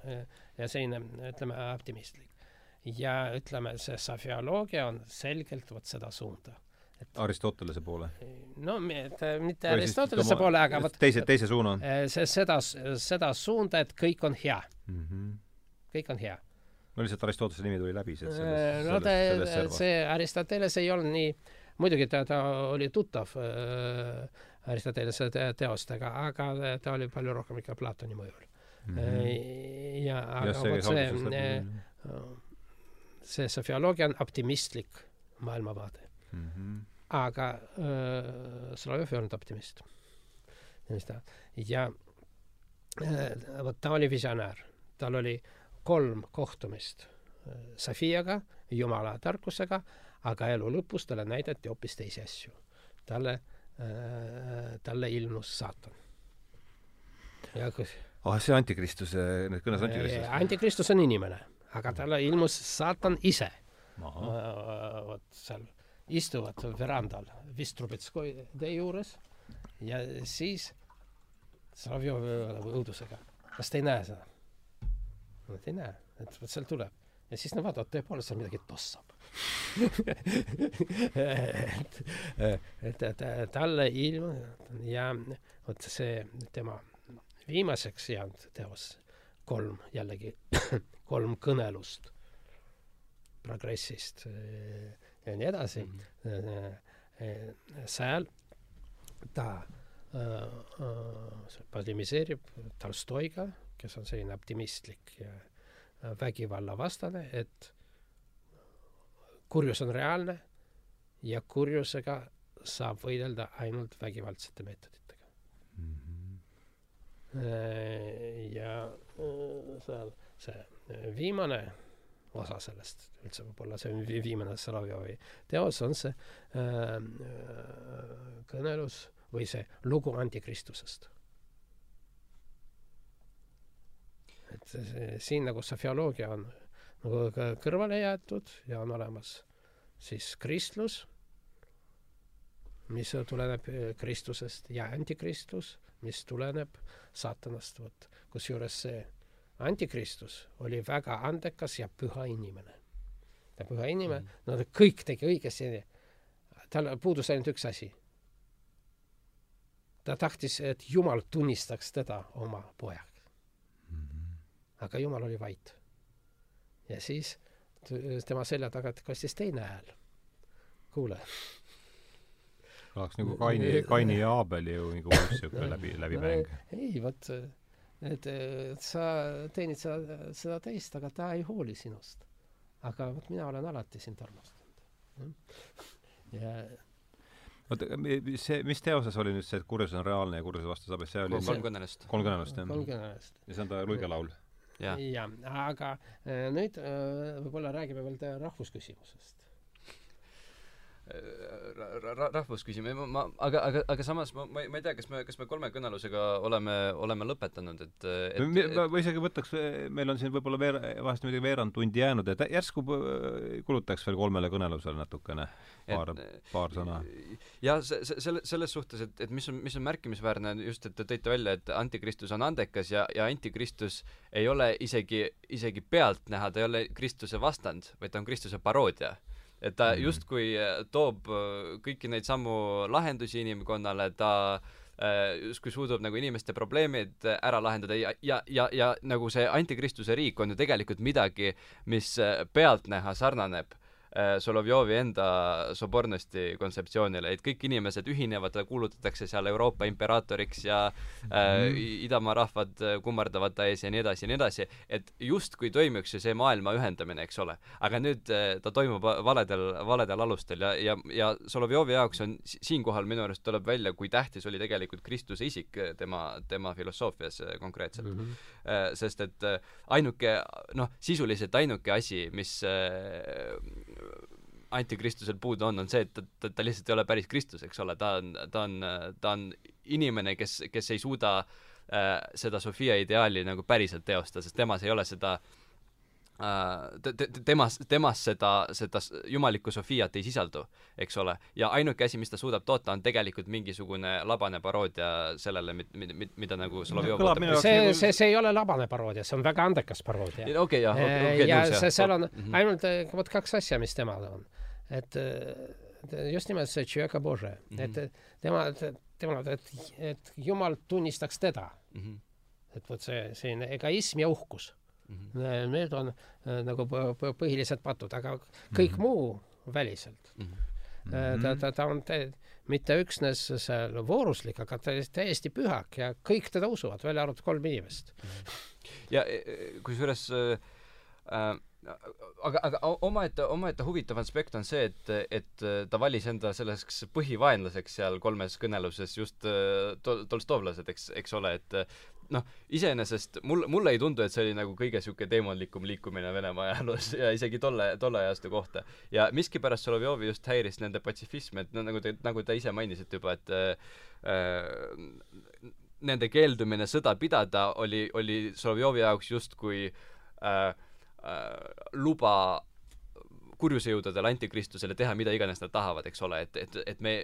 ja selline ütleme optimistlik. Ja ütleme see sofioloogia on selgelt vot seda suunda Aristotelese poole no et, äh, mitte Või Aristotelese poole aga vot teise teise suuna äh, see seda seda suunda et kõik on hea mm -hmm. kõik on hea no lihtsalt Aristotelese nimi tuli läbi sellest Äh, no sellest, ta see Aristoteles ei olnud nii muidugi ta ta oli tuttav äh, Aristotelese te teostega aga ta oli palju rohkem ikka Platoni mõjul mm -hmm. ja aga see vot käis see äh, läbi see sofioloogia on optimistlik maailmavaade. Aga äh, Solovjov ei olnud optimist. mis ta ja äh, vot ta oli visionäär, tal oli kolm kohtumist äh, Sofiaga, Jumala tarkusega, aga elu lõpus talle näidati hoopis teisi asju. talle äh,, talle ilmus saatan. ja kus ah see Antikristuse need kõnes Antikristust antikristus on inimene, aga talle ilmus saatan ise äh, vot seal istuvad verandal Vistrubetskoi tee juures ja siis Solovjov nagu õudusega. Kas te ei näe seda? Nad ei näe. Et vot seal tuleb. Ja siis nad vaatavad tõepoolest seal midagi tossab. Et, et, et talle ilm ja vot see tema viimaseks jäänud teos kolm jällegi kolm kõnelust progressist ja nii edasi mm. -hmm. seal ta äh, polemiseerib Tolstoiga, kes on selline optimistlik ja vägivallavastane, et kurjus on reaalne ja kurjusega saab võidelda ainult vägivaldsete meetoditega. mm. -hmm. ja seal see viimane osa sellest, üldse võib-olla see on vi- viimane Solovjovi teos, on see äh, äh, kõnelus või see lugu antikristusest. et see, siin nagu sofioloogia on nagu kõrvale jäetud ja on olemas siis kristlus, mis tuleneb eh, Kristusest ja antikristus, mis tuleneb saatanast, vot kusjuures see antikristus oli väga andekas ja püha inimene. ja püha inimene mm., no ta kõik tegi õigesti, tal puudus ainult üks asi. ta tahtis, et Jumal tunnistaks teda oma pojaks. aga Jumal oli vait. ja siis tema selja tagant kostis teine hääl. kuule oleks nagu Kaini Kaini ja Aabeli ju nagu siuke läbi läbimäng ei, vot, et, sa teenid seda, seda teist, aga ta ei hooli sinust. aga vot mina olen alati sind armastanud. ja oota see mis teoses oli nüüd see et kurjus on reaalne ja kurjuse vastu saab see oli kolm kõnelust kolm kõnelust jah kolm kõnelest. ja see on ta luigelaul jaa ja aga äh, nüüd äh, võib-olla räägime veel rahvusküsimusest ra-, ra-, rahvusküsimus, ma, ma, aga, aga, aga samas ma, ma ei, ma ei tea, kas me, kas me kolme kõnelusega oleme, oleme lõpetanud, et, et, me, me, ma isegi võtaks, meil on siin võib-olla veer-, vahest muidugi veerand tundi jäänud, et järsku kulutaks veel kolmele kõnelusele natukene, paar, paar sõna. jah, see, see, selle, selles suhtes, et, et mis on, mis on märkimisväärne just, et te tõite välja, et antikristus on andekas ja, ja antikristus ei ole isegi, isegi pealtnäha, ta ei ole Kristuse vastand, vaid ta on Kristuse paroodia et ta mm. justkui äh, toob äh, kõiki neid samu lahendusi inimkonnale, ta äh, justkui suudab nagu inimeste probleemid ära lahendada ja, ja, ja, ja nagu see antikristuse riik on ju tegelikult midagi, mis pealtnäha sarnaneb Solovjovi enda Sobornosti kontseptsioonile, et kõik inimesed ühinevad, kuulutatakse seal Euroopa imperaatoriks ja äh, mhm. idamaa rahvad kummardavad ta ees ja nii edasi ja nii edasi, et justkui toimuks ju see maailma ühendamine, eks ole. aga nüüd äh, ta toimub valedel, valedel alustel ja, ja, ja Solovjovi jaoks on siinkohal minu arust tuleb välja, kui tähtis oli tegelikult Kristuse isik tema, tema filosoofias äh, konkreetselt mm. -hmm. äh, sest et äh, ainuke, noh, sisuliselt ainuke asi, mis äh, antikristusel puudu on, on see, et ta, ta, ta lihtsalt ei ole päris Kristus, eks ole, ta on, ta on, ta on inimene, kes, kes ei suuda äh, seda Sofia ideaali nagu päriselt teostada, sest temas ei ole seda äh, temas, temas seda, seda jumalikku Sofiat ei sisaldu, eks ole. ja ainuke asi, mis ta suudab toota, on tegelikult mingisugune labane paroodia sellele, mida, mida, mida nagu Solovjov no, see, nagu- see, see ei ole labane paroodia, see on väga andekas paroodia. okei okay,, jah, okei okay, okay,. ja see, seal on -hmm. ainult vot kaks asja, mis temal on et just nimelt see Tšeka Bože mm, -hmm. et tema, tema, et, et Jumal tunnistaks teda mm. -hmm. et vot see selline egoism ja uhkus mm. -hmm. Need on äh, nagu põhilised patud, aga kõik mm -hmm. muu väliselt mm. -hmm. ta, ta, ta on te, mitte üksnes seal vooruslik, aga ta täiesti pühak ja kõik teda usuvad, välja arvatud kolm inimest mm. -hmm. ja e, e, kusjuures äh, äh aga, aga omaette, omaette huvitav aspekt on see, et, et ta valis enda selleks põhivaenlaseks seal kolmes kõneluses just äh, tol-, tolstovlased, eks, eks ole, et noh, iseenesest mul, mulle ei tundu, et see oli nagu kõige niisugune teemantlikum liikumine Venemaa ajaloos ja isegi tolle, tolle ajastu kohta. ja miskipärast Solovjovi just häiris nende patsifism, et no nagu te, nagu te ise mainisite juba, et äh, nende keeldumine sõda pidada oli, oli Solovjovi jaoks justkui äh, äh, luba kurjusejõududele, antikristusele teha mida iganes nad tahavad, eks ole, et, et, et me,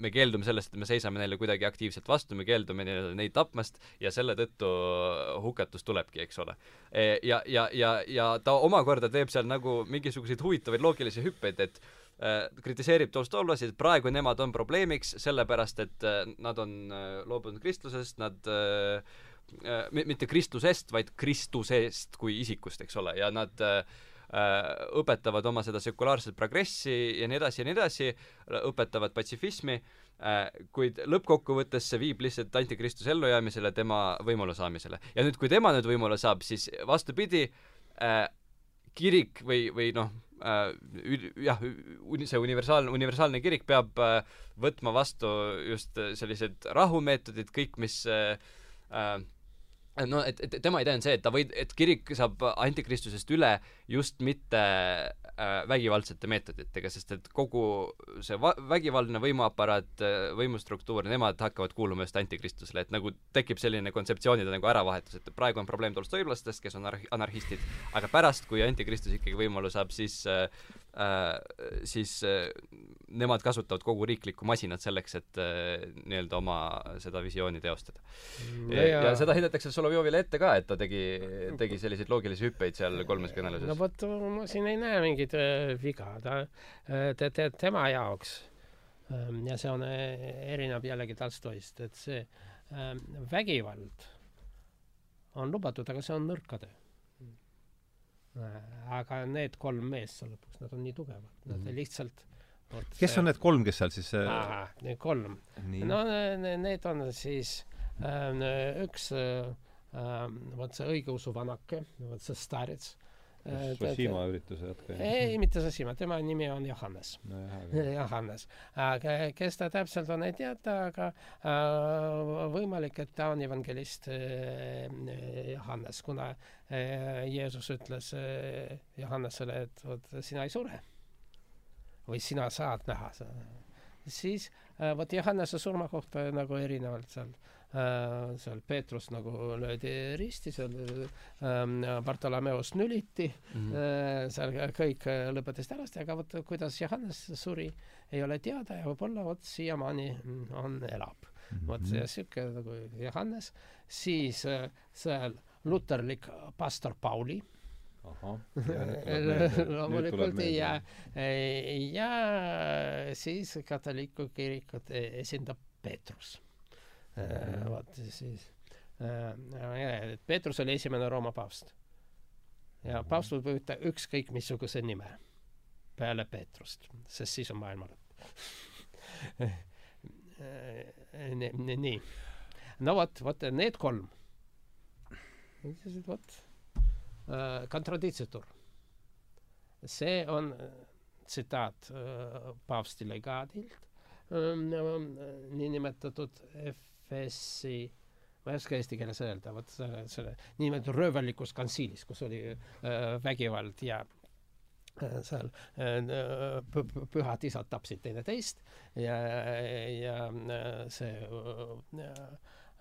me keeldume sellest, et me seisame neile kuidagi aktiivselt vastu, me keeldume neile, neid tapmast ja selle tõttu hukatus tulebki, eks ole. E, ja, ja, ja, ja ta omakorda teeb seal nagu mingisuguseid huvitavaid loogilisi hüppeid, et äh, kritiseerib Tolstoivlasi, et praegu nemad on probleemiks, sellepärast et äh, nad on äh, loobunud kristlusest, nad äh, Äh, mitte kristlusest, vaid Kristusest kui isikust, eks ole, ja nad äh, õpetavad oma seda sekulaarset progressi ja nii edasi ja nii edasi, õpetavad patsifismi äh,, kuid lõppkokkuvõttes see viib lihtsalt antikristuse ellujäämisele, tema võimule saamisele. ja nüüd, kui tema nüüd võimule saab, siis vastupidi äh,, kirik või, või noh äh,, jah, see universaalne, universaalne kirik peab äh, võtma vastu just sellised rahumeetodid, kõik, mis äh, äh, no et, et tema idee on see, et ta võid, et kirik saab antikristusest üle just mitte äh, vägivaldsete meetoditega, sest et kogu see va-, vägivaldne võimuaparaat, äh, võimustruktuur, nemad hakkavad kuuluma just antikristusele, et nagu tekib selline kontseptsioonide nagu äravahetus, et praegu on probleem tolstoivlastest, kes on anar-, anarhistid, aga pärast, kui antikristus ikkagi võimule saab, siis äh, äh, siis äh, nemad kasutavad kogu riiklikku masinat selleks, et äh, nii-öelda oma seda visiooni teostada no. Ja, ja seda heidetakse Solovjovile ette ka, et ta tegi, tegi selliseid loogilisi hüppeid seal kolmes kõneluses. no vot, ma siin ei näe mingit äh, viga, ta äh, te, te, tema jaoks äh, ja see on äh,, erineb jällegi Tolstoist, et see äh, vägivald on lubatud, aga see on nõrkade Äh, aga need kolm meest seal lõpuks, nad on nii tugevad, nad mm -hmm. lihtsalt kes on need kolm, kes seal siis äh... Need kolm. no need on siis äh, üks äh, vot see õigeusu vanake, vot see starets Sosima ürituse jätkaja? ei, mitte Sosima, tema nimi on Johannes no,. Johannes. kes ta täpselt on, ei teata, aga äh, võimalik, et ta on evangelist äh, Johannes, kuna äh, Jeesus ütles Johannesele, et vot sina ei sure või sina saad näha siis äh, vot Johannese surma kohta nagu erinevalt seal äh, seal Peetrus nagu löödi risti, seal ähm, Bartolomeos nüliti mm, -hmm. seal kõik lõpetasid hästi, aga vot kuidas Johannes suri, ei ole teada ja võib-olla vot siiamaani on, elab mm. -hmm. vot sihuke nagu Johannes, siis seal luterlik pastor Pauli loomulikult ja, ja siis katoliku kirikut esindab Peetrus. Äh, vot siis äh,, Peetrus oli esimene Rooma paavst. ja paavst võib võtta ükskõik missuguse nime peale Peetrust, sest siis on maailma lõpp nii, no vot, vot need kolm. vot Contradicitur. Äh, see on äh, tsitaat äh, paavsti legaadilt, ähm, niinimetatud FSi ma ei oska eesti keeles öelda, vot selle, selle niinimetatud röövellikus konsiilis, kus oli vägivald ja seal pühad isad tapsid teineteist ja, ja see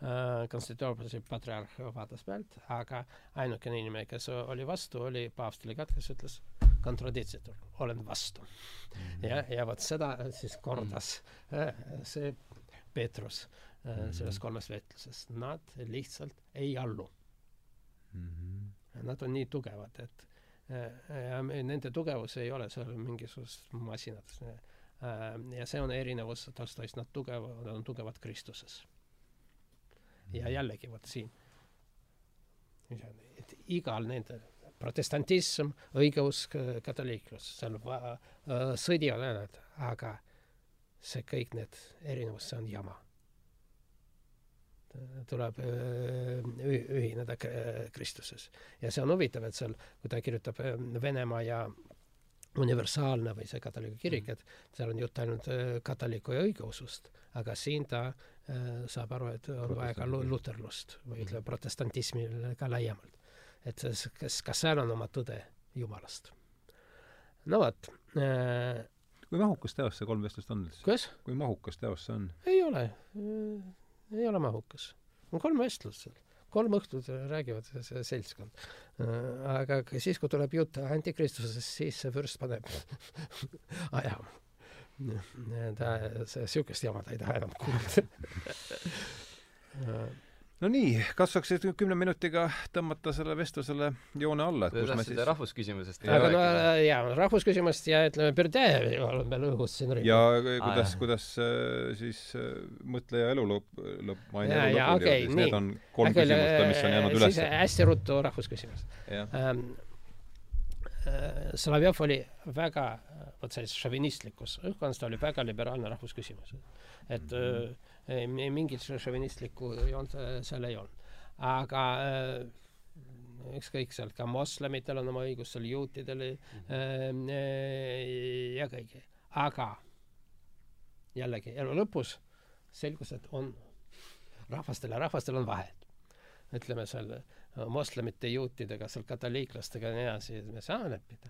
Äh, Konstantinoopoli patriarh vaatas pealt, aga ainukene inimene, kes oli vastu, oli paavst legaat, kes ütles contradicitor, olen vastu mm. -hmm. ja, ja vot seda siis kordas -hmm. see Peetrus mm -hmm. selles kolmes veetluses, nad lihtsalt ei allu mm. -hmm. Nad on nii tugevad, et ja nende tugevus ei ole seal mingisugustes masinates. ja see on erinevus Tolstoist, nad tugevad, nad on tugevad Kristuses ja jällegi vot siin, et igal nendel protestantism, õigeusk, katoliiklus, seal va-, äh, sõdivad ainult, aga see kõik need erinevus, see on jama. Tuleb äh, ühineda Kristuses. ja see on huvitav, et seal, kui ta kirjutab äh, Venemaa ja universaalne või see katoliku kirik, et seal on jutt ainult katoliku ja õigeusust, aga siin ta Äh, saab aru, et on vaja ka luterlust või ütleme, protestantismi ka laiemalt. et kas, kas seal on oma tõde Jumalast? no vot äh,. kui mahukas teos see kolm vestlust on siis? kui mahukas teos see on? ei ole äh,, ei ole mahukas. on kolm vestlust seal kolm õhtut räägivad see seltskond. Äh, aga siis, kui tuleb jutt antikristusest, siis see vürst paneb ajama ta, see siukest jama ta ei taha enam kuulda no nii, kas saaks siis kümne minutiga tõmmata selle vestlusele joone alla, et kus me siis rahvusküsimusest aga no jaa, rahvusküsimust ja ütleme, Berdejevi on meil õhus siin ja kuidas, kuidas äh, siis äh, mõtleja elu lõpp, lõpp, ma ei tea, lõpuni okay, jõudis, need on kolm küsimust, mis on jäänud üles. hästi ruttu rahvusküsimus. Ähm, äh, Solovjov oli väga vot selles šovinistlikus õhkkonnas ta oli väga liberaalne rahvusküsimus. et mm -hmm. Mingit šovinistlikku joont seal ei olnud. aga äh, ükskõik sealt ka moslemitel on oma õigus, seal juutidel äh, ja kõigi. aga jällegi elu lõpus selgus, et on rahvastel ja rahvastel on vahed. ütleme seal moslemite, juutidega, seal katoliiklastega ja nii edasi, me saame leppida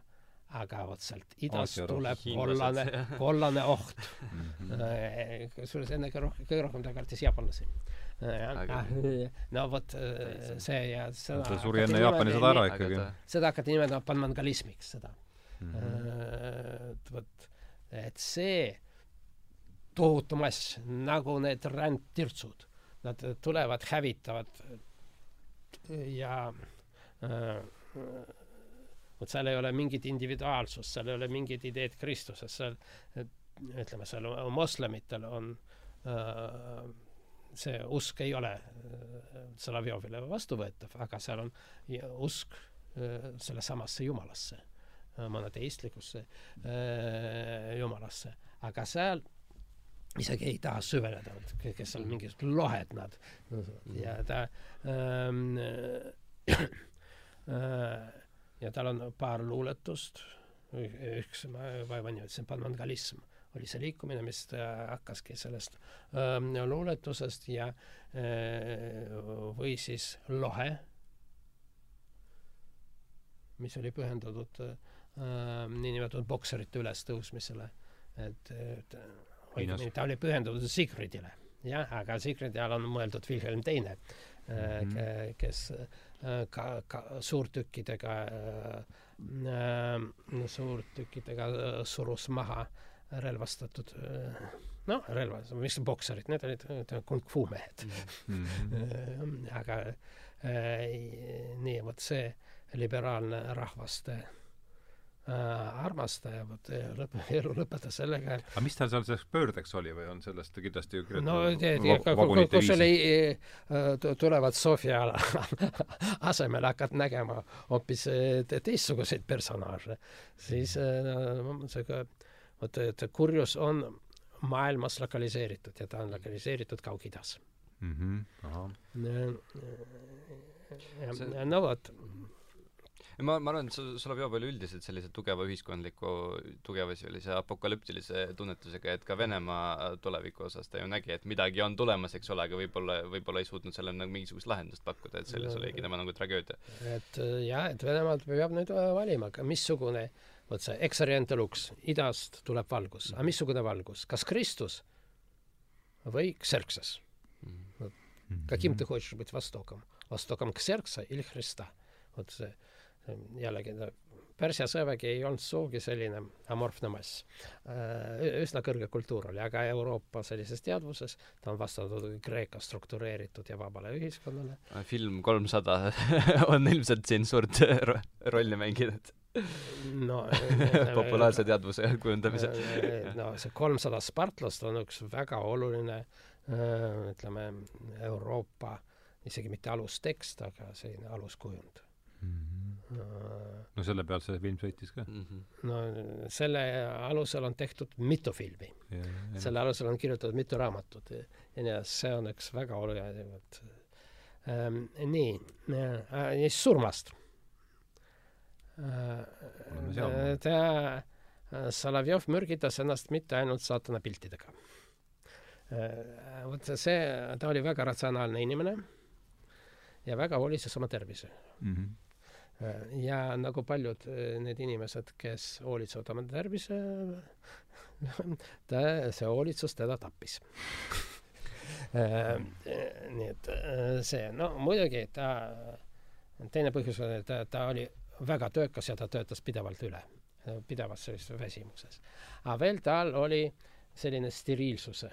aga vot sealt idast Aasia tuleb kollane, kollane oht mm. -hmm. kusjuures enne kõige rohkem, kõige rohkem ta kartis jaapanlasi. no vot see ja seda ta suri enne Jaapani sõda ära ikkagi. seda hakati nimetama panmangalismiks, seda mm. -hmm. et vot, et see tohutu mass, nagu need rändtirtsud, nad tulevad, hävitavad ja äh, vot seal ei ole mingit individuaalsust, seal ei ole mingit ideed Kristusest, seal ütleme, seal moslemitel on äh, see usk ei ole äh, Solovjovile vastuvõetav, aga seal on usk äh, sellesamasse jumalasse monoteistlikusse äh, jumalasse, aga seal isegi ei taha süveneda, kes seal mingisugused lohed nad. Ja ta ähm, äh, ja tal on paar luuletust, üks, ma vaeva nimetasin, panmangalism oli see liikumine, mis hakkaski sellest ähm, luuletusest ja äh, või siis lohe, mis oli pühendatud ähm, niinimetatud bokserite ülestõusmisele et, et õigemini ta oli pühendunud Sigridile, jah, aga Sigridi all on mõeldud Wilhelm Teine mm, -hmm. kes ka, ka suurtükkidega äh,, suurtükkidega surus maha relvastatud noh, relvad, mis bokserid, need olid kung fu mehed mm. -hmm. aga äh, nii, vot see liberaalne rahvaste äh, armastaja, vot lõp-, elu lõpetas sellega, aga mis tal seal selleks pöördeks oli või on sellest kindlasti no tead, kus oli äh, tulevad Sofia asemel hakkad nägema hoopis teistsuguseid personaaže, siis see vot, et kurjus on maailmas lokaliseeritud ja ta on lokaliseeritud Kaug-Idas mm. -hmm. ja no vot ma, ma arvan, et Solovjov oli üldiselt sellise tugeva ühiskondliku, tugeva sellise apokalüptilise tunnetusega, et ka Venemaa tuleviku osas ta ju nägi, et midagi on tulemas, eks ole, aga võib-olla, võib-olla ei suutnud sellele nagu mingisugust lahendust pakkuda, et selles no, oligi tema nagu tragöödia. et jah, et Venemaalt peab nüüd valima, aga missugune äh, vot see ex oriente lux, idast tuleb valgus, aga missugune valgus, kas Kristus või Xerxes? Каким ты хочешь быть Востоком? Востоком Ксеркса или Христа? vot see jällegi Pärsia sõjavägi ei olnud sugugi selline amorfne mass. üsna kõrge kultuur oli, aga Euroopa sellises teadvuses ta on vastanud Kreeka struktureeritud ja vabale ühiskonnale. film Kolmsada on ilmselt siin suurt rolli mänginud no populaarse teadvuse kujundamise no see kolmsada spartlast on üks väga oluline ütleme Euroopa isegi mitte alustekst, aga selline aluskujund mm. No selle pealt see film sõitis ka mm? -hmm. no selle alusel on tehtud mitu filmi. selle alusel on kirjutatud mitu raamatut ja nii edasi, see on üks väga oluline, et ähm, nii äh,, siis surmast ta, Solovjov mürgitas ennast mitte ainult saatana piltidega. vot see, ta oli väga ratsionaalne inimene ja väga hoolitses oma tervise mm. -hmm. Ja nagu paljud need inimesed, kes hoolitsevad oma tervise, ta, see hoolitsus teda tappis nii et see, no muidugi ta, teine põhjus oli, ta, ta oli väga töökas ja ta töötas pidevalt üle, pidevas sellises väsimuses. aga veel tal oli selline steriilsuse,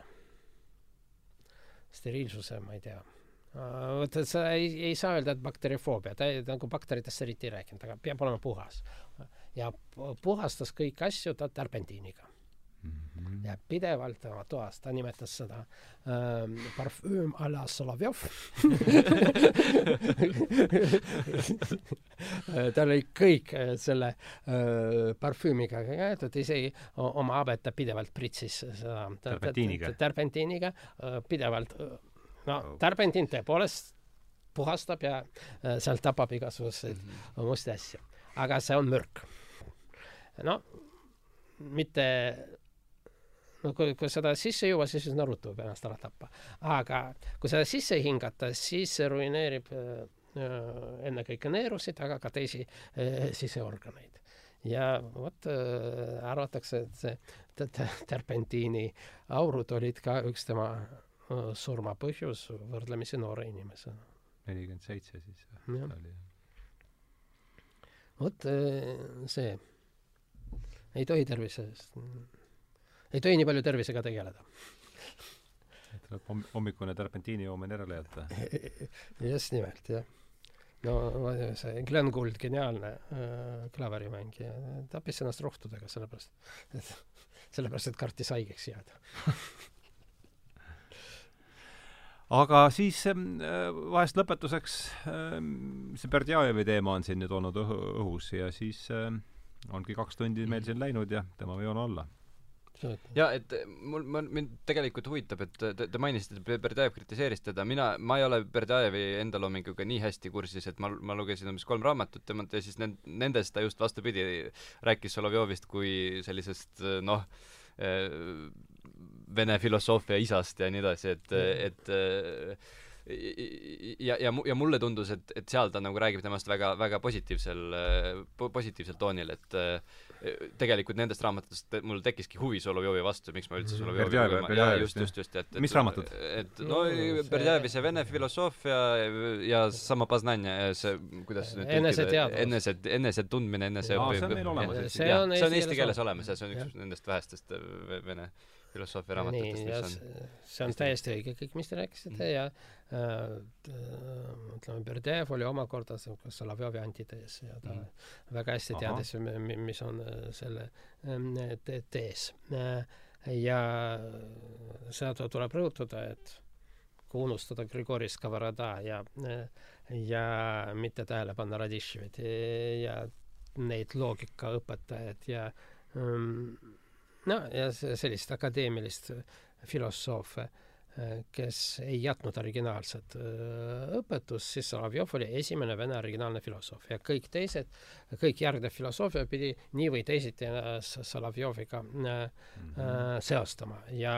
steriilsuse, ma ei tea, vot sa ei, ei saa öelda, et bakterifoobia, ta ei, nagu bakteritest eriti ei rääkinud, aga peab olema puhas. ja puhastas kõiki asju ta terpendiiniga mm. -hmm. ja pidevalt oma toas, ta nimetas seda ähm, parfüüm a la Solovjov tal oli kõik äh, selle äh, parfüümiga käetud, isegi oma habet ta pidevalt pritsis seda terpentiiniga, terpentiiniga äh, pidevalt äh, no terpentiin tõepoolest puhastab ja äh, sealt tapab igasuguseid mm -hmm. musti asju. aga see on mürk. no mitte no kui, kui seda sisse ei jõua, siis Naruto võib ennast ära tappa. aga kui seda sisse hingata, siis see ruineerib äh, ennekõike neerusid, aga ka teisi äh, siseorganeid. ja vot äh, arvatakse, et see terpentiini aurud olid ka üks tema äh, surma põhjus võrdlemisi noore inimesena. nelikümmend seitse siis või? vot äh, see ei tohi tervise eest ei tohi nii palju tervisega tegeleda. tuleb homm-, hommikune terpentiini joomine ära jätta. just nimelt, jah. no see Glen Gould, geniaalne äh, klaverimängija, tappis ennast rohtudega, sellepärast, et sellepärast, et kartis haigeks jääda aga siis äh, vahest lõpetuseks see Berdjajevi teema on siin nüüd olnud õhu, õhus ja siis ongi kaks tundi meil siin läinud ja tema või joon alla. Jaa, et mul, ma, mind tegelikult huvitab, et te, te mainisite, et Berdajev kritiseeris teda, mina, ma ei ole Berdajevi enda loominguga nii hästi kursis, et ma, ma lugesin umbes kolm raamatut temalt ja siis nend-, nendest ta just vastupidi rääkis Solovjovist kui sellisest noh, Vene filosoofia isast ja nii edasi, et, et ja, ja, ja mulle tundus, et, et seal ta nagu räägib temast väga, väga positiivsel, positiivsel toonil, et tegelikult nendest raamatutest mul tekkiski huvi Solovjovi vastu, miks ma üldse Solovjovi lugema, jaa, just, just, just, et, et mis raamatud? et no Berdjajevi see Vene filosoofia ja sama Poznanja, see, kuidas nüüd eneseteadvus. enese, enesetundmine, eneseõppimine. see on meil olemas. see on see on eesti keeles olemas ja see on üks nendest vähestest vene filosoofia raamatutest, mis on see on täiesti õige kõik, mis te rääkisite ja äh, ütleme, Berdejev oli omakorda Solovjovi antitees ja ta mm. väga hästi teadis, mis on äh, selle ähm, te tees. Äh, ja seda tuleb rõhutada, et kui unustada Grigori Skovoroda ja, ja mitte tähele panna Raditševit ja neid loogikaõpetajaid ja um, no ja sellist akadeemilist filosoofe, kes ei jätnud originaalset õpetust, siis Solovjov oli esimene vene originaalne filosoof. Ja kõik teised, kõik järgnev filosoofia pidi nii või teisiti Solovjoviga mm -hmm. seostama. Ja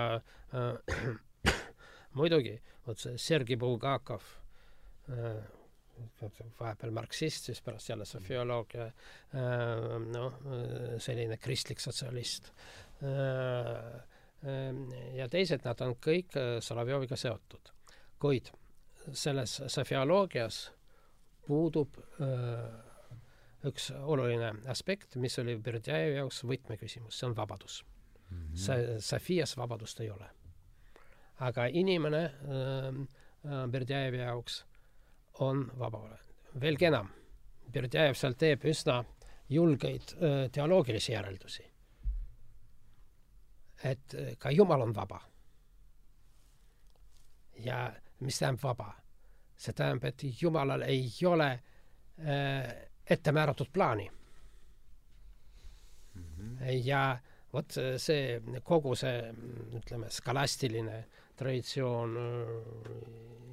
äh, muidugi, vot see Sergei Bulgakov äh,, vahepeal marksist, siis pärast jälle sofioloogia äh,, noh, selline kristlik sotsialist Äh, äh, ja teised, nad on kõik äh, Solovjoviga seotud. kuid selles sofioloogias puudub üks oluline aspekt, mis oli Berdjajevi jaoks võtmeküsimus, see on vabadus mm. -hmm. see, Sofias vabadust ei ole. aga inimene äh, Berdjajevi jaoks on vaba. veelgi enam, Berdjajev seal teeb üsna julgeid äh, teoloogilisi järeldusi et äh, ka Jumal on vaba. ja mis tähendab vaba? see tähendab, et Jumalal ei ole äh, ette määratud plaani mm. -hmm. ja vot see, kogu see, ütleme, skalastiline traditsioon äh,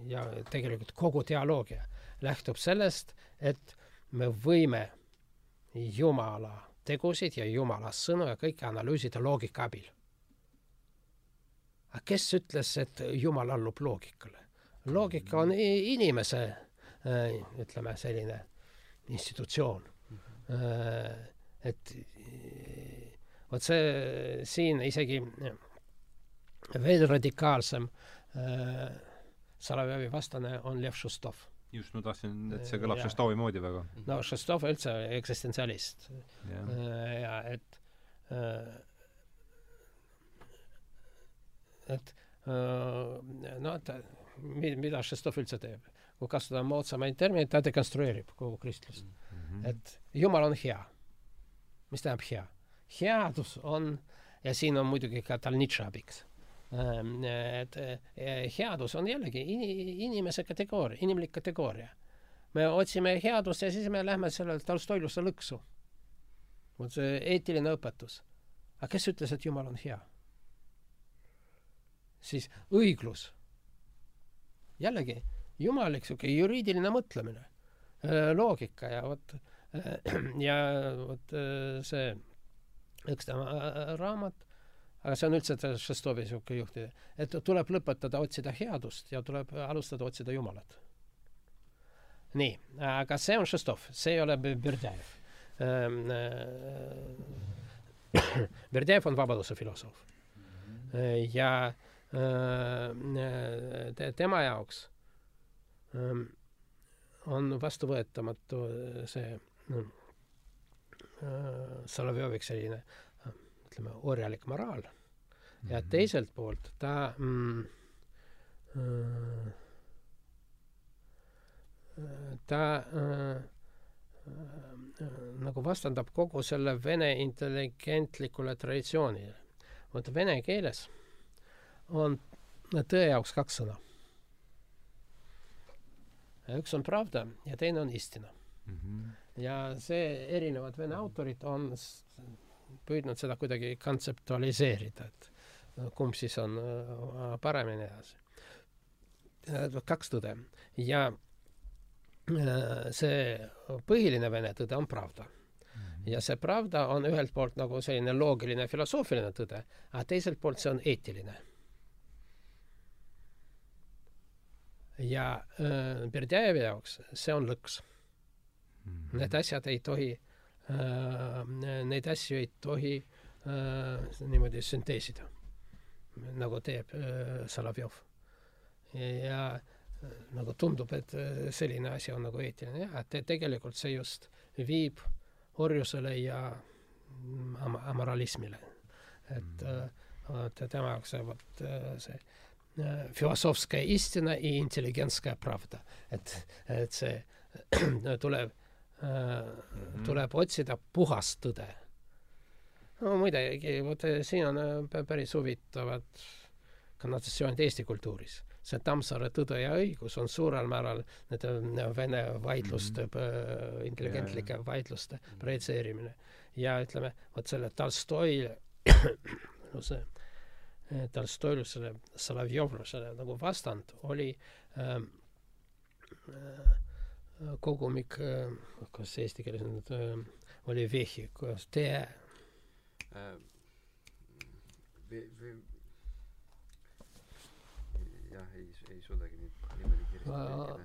ja tegelikult kogu teoloogia lähtub sellest, et me võime Jumala tegusid ja Jumala sõnu ja kõike analüüsida loogika abil aga kes ütles, et Jumal allub loogikale? loogika on inimese äh, ütleme, selline institutsioon. Äh, et vot see siin isegi veel radikaalsem äh, Solovjovi vastane on Lev Šustov. just, ma tahtsin, et see kõlab Šustovi moodi väga. no Šustov üldse eksistentsialist. ja et et no et mida Šestov üldse teeb? kui kasutada moodsamaid termineid, ta dekonstrueerib kogu kristlust mm. -hmm. et Jumal on hea. mis tähendab hea? headus on, ja siin on muidugi ka tal Nietzsche abiks, et headus on jällegi in, inimese kategooria, inimlik kategooria. me otsime headust ja siis me lähme sellele Tolstoiluse lõksu. vot see eetiline õpetus. aga kes ütles, et Jumal on hea? Siis õiglus. jällegi, jumalik niisugune juriidiline mõtlemine, äh, loogika ja vot äh, ja vot äh, see üks tema raamat, aga see on üldse Šestovi niisugune juhtide, et tuleb lõpetada otsida headust ja tuleb alustada otsida Jumalat. nii, aga see on Šestov, see ei ole Berdjajev. Ähm, Berdjajev on vabaduse filosoof. ja äh, tema jaoks on vastuvõetamatu see no, Solovjoviks selline ütleme, orjalik moraal mm -hmm. ja teiselt poolt ta mm, ta äh, nagu vastandab kogu selle vene intelligentlikule traditsioonile. vot vene keeles on tõe jaoks kaks sõna. üks on pravda ja teine on istina mm. -hmm. ja see, erinevad vene autorid on püüdnud seda kuidagi kontseptualiseerida, et kumb siis on äh, paremini edasi. kaks tõde ja äh, see põhiline vene tõde on pravda mhm. ja see pravda on ühelt poolt nagu selline loogiline filosoofiline tõde, aga teiselt poolt see on eetiline ja äh, Berdjajevi jaoks see on lõks Mhm. Need asjad ei tohi äh,, neid asju ei tohi äh, niimoodi sünteesida, nagu teeb äh, Solovjov. ja äh, nagu tundub, et äh, selline asi on nagu eetiline jah, et te- tegelikult see just viib orjusele ja mm, am- amoralismile. et äh, vot tema jaoks see vot äh, see äh, filosofskая истина и интеллигентская правда, et, et see tuleb äh, tuleb otsida puhast tõde. no muidugi, vot eh, siin on äh, pä- päris huvitavad konnotatsioonid Eesti kultuuris. see Tammsaare Tõde ja õigus on suurel määral nende äh, vene vaidluste mm., intelligentlike vaidluste projitseerimine. ja ütleme, vot selle Tolstoi, no see eh, Tolstoilusele, Solovjovlusele nagu vastand oli ähm, äh, kogumik, kas eesti keeles nüüd äh, oli Vehhi, kuidas tee Äh, jah, ei, ei suudagi nii niimoodi tõlkida.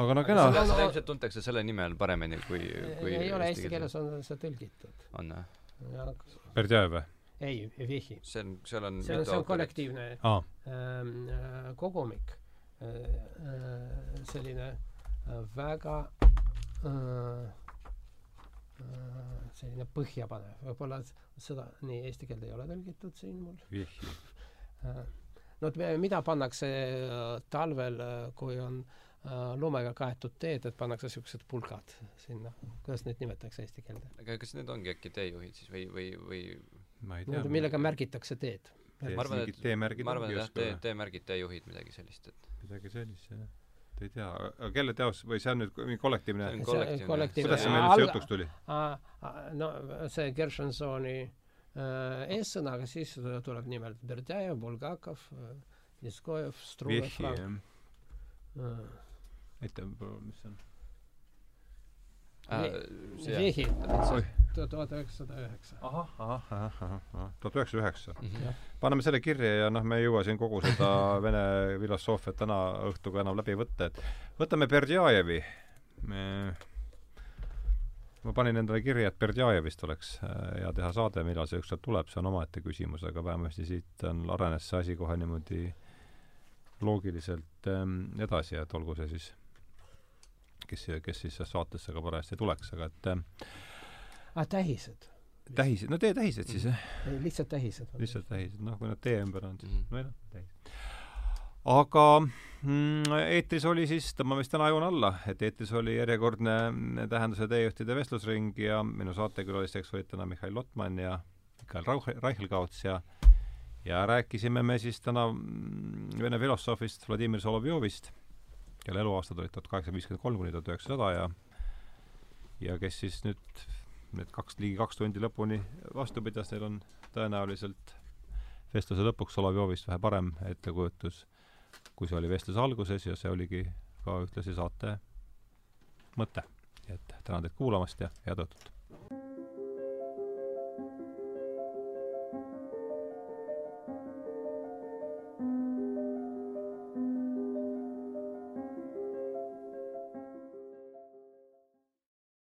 aga no kena seda, ilmselt tuntakse selle nime all paremini kui, kui ei ole eesti keeles on see tõlgitud. on jah? ja Berdjajev või? Ei, Vehhi. see on, seal on see on, see on kollektiivne aa, ähm, äh, kogumik äh,. Äh, selline äh, väga äh, selline põhjapanev, võib-olla seda nii eesti keelde ei ole tõlgitud siin mul vihji. Äh, no mida pannakse talvel, kui on lumega kaetud teed, et pannakse siuksed pulgad sinna, kuidas neid nimetatakse eesti keelde? aga kas need ongi äkki teejuhid siis või, või, või ma ei tea. millega märgitakse teed? ma arvan, et- teemärgid ma arvan, et jah, tee teemärgid, teejuhid, midagi sellist, et midagi sellist jah. ei tea, aga kelle teos või see on nüüd mingi kollektiivne kuidas see meil üldse jutuks tuli? no see Gershonsoni äh, eessõna, aga siis tuleb nimelt Berdjajev, Bulgakov Niskojev, Struve, Frank äh,. võib-olla, mis see on. Vihhi, Oih. tuhat üheksasada üheksa. ahah, ahah, ahah, ahah, tuhat üheksasada üheksa. Mhm. paneme selle kirja ja noh, me ei jõua siin kogu seda vene filosoofiat täna õhtuga enam läbi võtta, et võtame Berdjajevi. ma panin endale kirja, et Berdjajevist oleks äh, hea teha saade, millal see ükskord tuleb, see on omaette küsimus, aga vähemasti siit on, arenes see asi kohe niimoodi loogiliselt ähm, edasi, et olgu see siis kes, kes siis saatesse ka parajasti tuleks, aga et äh, ah, tähised. tähised, no tee tähised siis jah, lihtsalt tähised. lihtsalt tähised, noh kui nad tee ümber on, siis Mhm. või noh, tähised. aga mm, eetris oli siis, tõmbame siis täna joone alla, et eetris oli järjekordne mm, Tähenduse teejuhtide vestlusring ja minu saatekülalisteks olid täna Mihhail Lotman ja Mikael Rauch-, Reichelgauts ja ja rääkisime me siis täna mm, Vene filosoofist Vladimir Solovjovist, kelle eluaastad olid tuhat kaheksasada viiskümmend kolm kuni tuhat üheksasada ja ja kes siis nüüd need kaks, ligi kaks tundi lõpuni vastu pidas, neil on tõenäoliselt vestluse lõpuks Solovjovist vähe parem ettekujutus, kui see oli vestluse alguses ja see oligi ka ühtlasi saate mõte. et tänan teid kuulamast ja head õhtut!